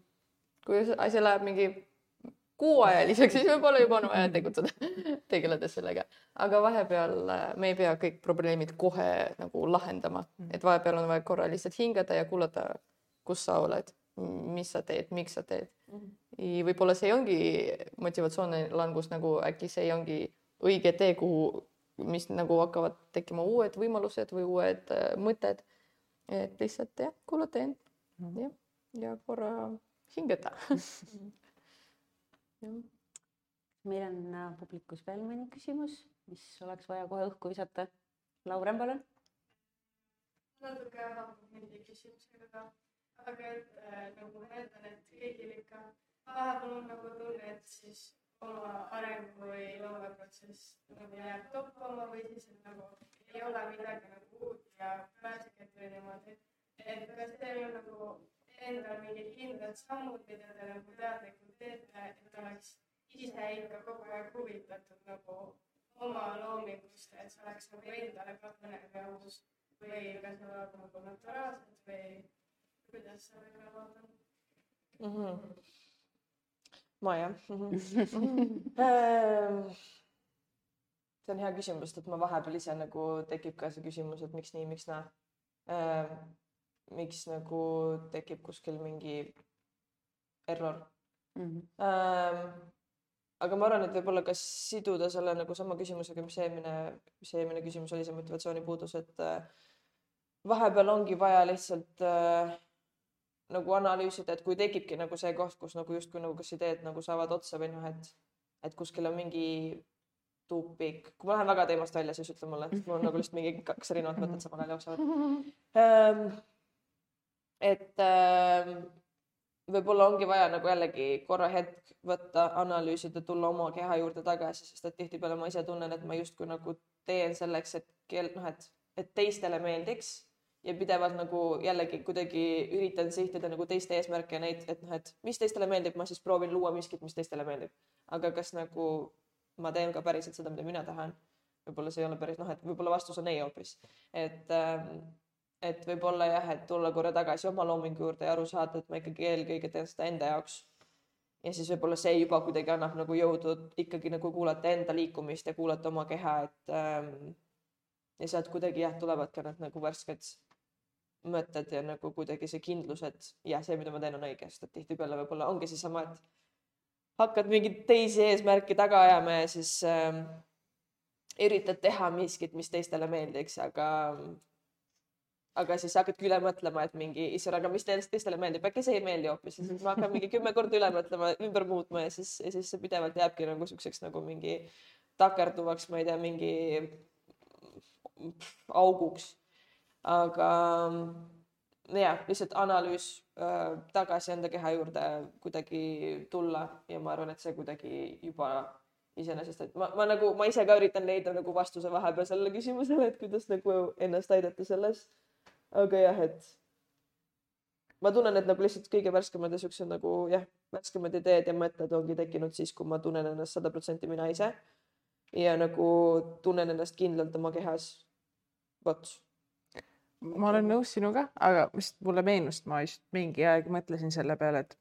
kui asi läheb mingi kuuajaliseks, siis võib-olla juba on vaja tegutseda, <laughs> tegeleda sellega, aga vahepeal äh, me ei pea kõik probleemid kohe nagu lahendama, et vahepeal on vaja korra lihtsalt hingata ja kuulata, kus sa oled, mis sa teed, miks sa teed. võib-olla see ongi motivatsiooni langus nagu äkki see ongi õige tee, kuhu, mis nagu hakkavad tekkima uued võimalused või uued äh, mõtted. et lihtsalt jah, kuulata end Mhm. jah, ja korra hingata. <laughs> meil on äh, publikus veel mõni küsimus, mis oleks vaja kohe õhku visata. Lauren, palun. natuke haakub mingi küsimusega ka, aga et äh, nagu ma eeldan, et kõigil ikka vahepeal on nagu tunne, et siis oma arengu või loomeprotsess nagu jääb toppama või siis et nagu ei ole midagi nagu uut ja värsket või niimoodi. et kas teil on nagu endal mingid kindlad sammud, mida te nagu teadlikult teete, et oleks ise ikka kogu aeg huvitatud nagu oma loomingust, et see oleks nagu endale ka põnev ja uus või kas see tuleb nagu naturaalselt või kuidas see võib olla? mm. -hmm. ma jah mm. -hmm. see on hea küsimus, et ma vahepeal ise nagu tekib ka see küsimus, et miks nii, miks naa. miks nagu tekib kuskil mingi error Mhm. ähm,. aga ma arvan, et võib-olla ka siduda selle nagu sama küsimusega, mis eelmine, mis eelmine küsimus oli, see motivatsioonipuudus, et äh, vahepeal ongi vaja lihtsalt äh, nagu analüüsida, et kui tekibki nagu see koht, kus nagu justkui nagu kas ideed nagu saavad otsa või noh, et, et kuskil on mingi tupik, kui ma lähen väga teemast välja, siis ütle mulle, mul on nagu lihtsalt mingi kaks erinevat mõtet samal ajal jooksevad ähm,. et ähm, võib-olla ongi vaja nagu jällegi korra hetk võtta, analüüsida, tulla oma keha juurde tagasi, sest et tihtipeale ma ise tunnen, et ma justkui nagu teen selleks, et keel, noh, et, et teistele meeldiks ja pidevalt nagu jällegi kuidagi üritan sihtida nagu teiste eesmärke ja neid, et noh, et mis teistele meeldib, ma siis proovin luua miskit, mis teistele meeldib. aga kas nagu ma teen ka päriselt seda, mida mina tahan? võib-olla see ei ole päris noh, et võib-olla vastus on ei hoopis, et ähm, et võib-olla jah, et tulla korra tagasi oma loomingu juurde ja aru saada, et ma ikkagi eelkõige teen seda enda jaoks. ja siis võib-olla see juba kuidagi annab nagu jõudu ikkagi nagu kuulata enda liikumist ja kuulata oma keha, et ähm, ja sealt kuidagi jah, tulevad ka need nagu värsked mõtted ja nagu kuidagi see kindlus, et jah, see, mida ma teen, on õige, sest et tihtipeale võib-olla ongi seesama, et hakkad mingeid teisi eesmärke taga ajama ja siis ähm, üritad teha miskit, mis teistele meeldiks, aga aga siis hakkadki üle mõtlema, et mingi issand, aga mis teist- teistele meeldib, äkki see ei meeldi hoopis, siis ma hakkan mingi kümme korda üle mõtlema, ümber muutma ja siis, ja siis see pidevalt jääbki nagu siukseks nagu mingi takerduvaks, ma ei tea, mingi auguks. Aga jah, lihtsalt analüüs äh, tagasi enda keha juurde kuidagi tulla ja ma arvan, et see kuidagi juba iseenesest, et ma, ma nagu, ma ise ka üritan leida nagu vastuse vahepeal sellele küsimusele, et kuidas nagu ennast aidata selles. aga jah, et ma tunnen, et nagu lihtsalt kõige värskemad ja siuksed nagu jah, värskemad ideed ja mõtted ongi tekkinud siis, kui ma tunnen ennast sada protsenti mina ise ja nagu tunnen ennast kindlalt oma kehas. vot. Ma olen nõus sinuga, aga mis mulle meenus, ma just mingi aeg mõtlesin selle peale, et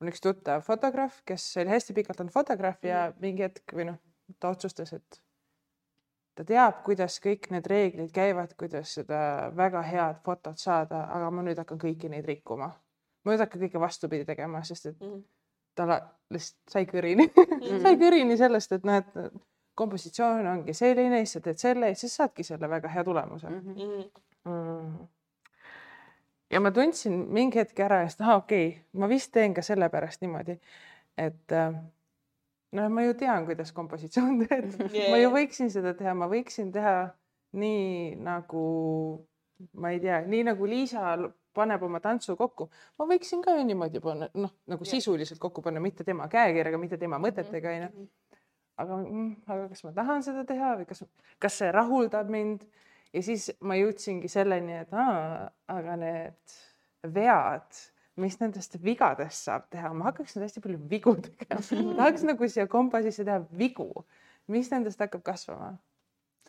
mul üks tuttav fotograaf, kes oli hästi pikalt olnud fotograaf ja mingi hetk või noh, ta otsustas, et ta teab, kuidas kõik need reeglid käivad, kuidas seda väga head fotot saada, aga ma nüüd hakkan kõiki neid rikkuma. ma nüüd hakkan kõike vastupidi tegema, sest et Mhm. ta la- lihtsalt sai kõrini <laughs> sai kõrini sellest, et noh, et kompositsioon ongi selline, siis sa teed selle ja siis saadki selle väga hea tulemuse Mhm. mm.. ja ma tundsin mingi hetk ära et ahah, okei okay,, ma vist teen ka sellepärast niimoodi, et äh, noh, ma ju tean, kuidas kompositsioon <laughs> teed Jaa, ma ju võiksin seda teha, ma võiksin teha nii nagu ma ei tea, nii nagu Liisa paneb oma tantsu kokku, ma võiksin ka ju niimoodi panna, noh, nagu Jah. sisuliselt kokku panna, mitte tema käekirjaga, mitte tema mõtetega, onju. Mhm. aga, aga kas ma tahan seda teha või kas, kas see rahuldab mind ja siis ma jõudsingi selleni, et aa, aga need vead, mis nendest vigadest saab teha, ma hakkaks nüüd hästi palju vigu <laughs> tegema, tahaks nagu siia komba sisse teha vigu, mis nendest hakkab kasvama.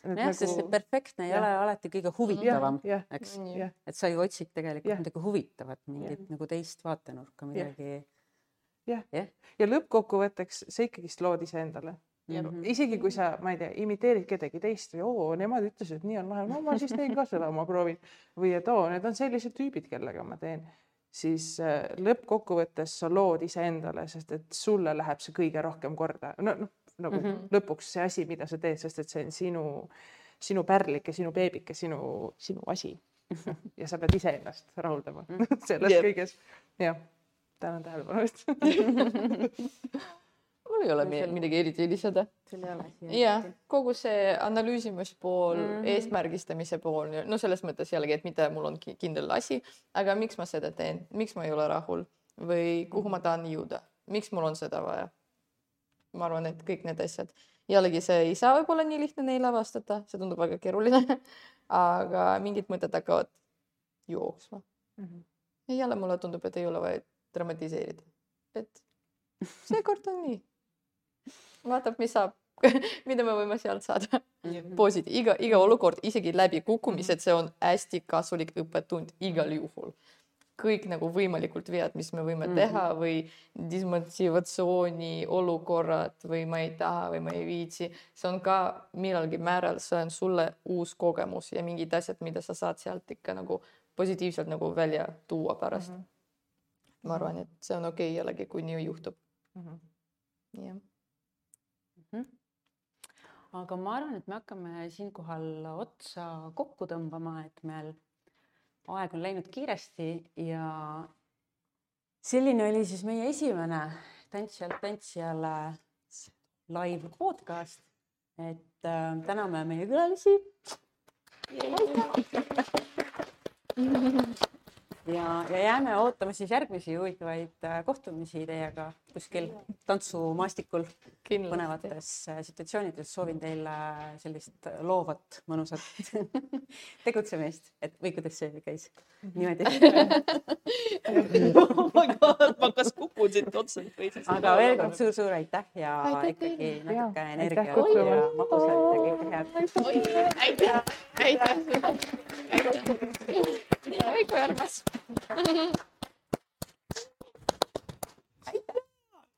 jah, sest see perfektne ei Jah. ole alati kõige huvitavam, Nagu jah, eks, jah, et sa ju otsid tegelikult Jah. midagi huvitavat, mingit nagu teist vaatenurka, midagi. ja lõppkokkuvõtteks sa ikkagist lood iseendale. Mhm. isegi kui sa, ma ei tea, imiteerid kedagi teist või oo, nemad ütlesid, et nii on lahe, no ma siis teen ka seda, ma proovin. või et oo, need on sellised tüübid, kellega ma teen, siis äh, lõppkokkuvõttes sa lood iseendale, sest et sulle läheb see kõige rohkem korda, no noh, nagu mm. -hmm. lõpuks see asi, mida sa teed, sest et see on sinu, sinu pärlik ja sinu beebik ja sinu, sinu asi. <laughs> ja sa pead iseennast rahuldama <laughs> selles Jep. kõiges. jah, tänan tähelepanu eest. <laughs> mulle ei ole sul- midagi eriti lisada. sul ei ole jah, kogu see analüüsimispool mm, Mhm. -hmm. eesmärgistamise pool, no selles mõttes jällegi, et mitte mul on ki- kindel asi, aga miks ma seda teen, miks ma ei ole rahul või kuhu ma tahan jõuda, miks mul on seda vaja. ma arvan, et kõik need asjad, jällegi see ei saa võib-olla nii lihtne neile avastada, see tundub väga keeruline, <laughs> aga mingid mõtted hakkavad jooksma. ja jälle mulle tundub, et ei ole vaja dramatiseerida, et <laughs> seekord on nii. vaatab, mis saab, <laughs> mida me võime sealt saada. positiiv, iga, iga olukord, isegi läbikukkumised, see on hästi kasulik õppetund igal juhul. kõik nagu võimalikult vead, mis me võime Mhm. teha või dismotivatsiooni olukorrad või ma ei taha või ma ei viitsi, see on ka millalgi määral, see on sulle uus kogemus ja mingid asjad, mida sa saad sealt ikka nagu positiivselt nagu välja tuua pärast mm. -hmm. ma arvan, et see on okei okay jällegi, kui nii juhtub. jah. Aga ma arvan, et me hakkame siinkohal otsa kokku tõmbama, et meil aeg on läinud kiiresti ja selline oli siis meie esimene Tantsijalt tantsijale live podcast. et äh, täname meie külalisi. ja, ja jääme ootama siis järgmisi huvitavaid äh, kohtumisi teiega kuskil tantsumaastikul põnevates äh, situatsioonides soovin teile sellist loovat, mõnusat tegutsemist, et või kuidas see käis niimoodi. oh my god, ma kas kukun siit otsa või siis. aga veel kord suur-suur aitäh ja Aitäh ikkagi natuke energiat aitäh ja magusat ja kõike head. aitäh, aitäh, aitäh, aitäh, armas.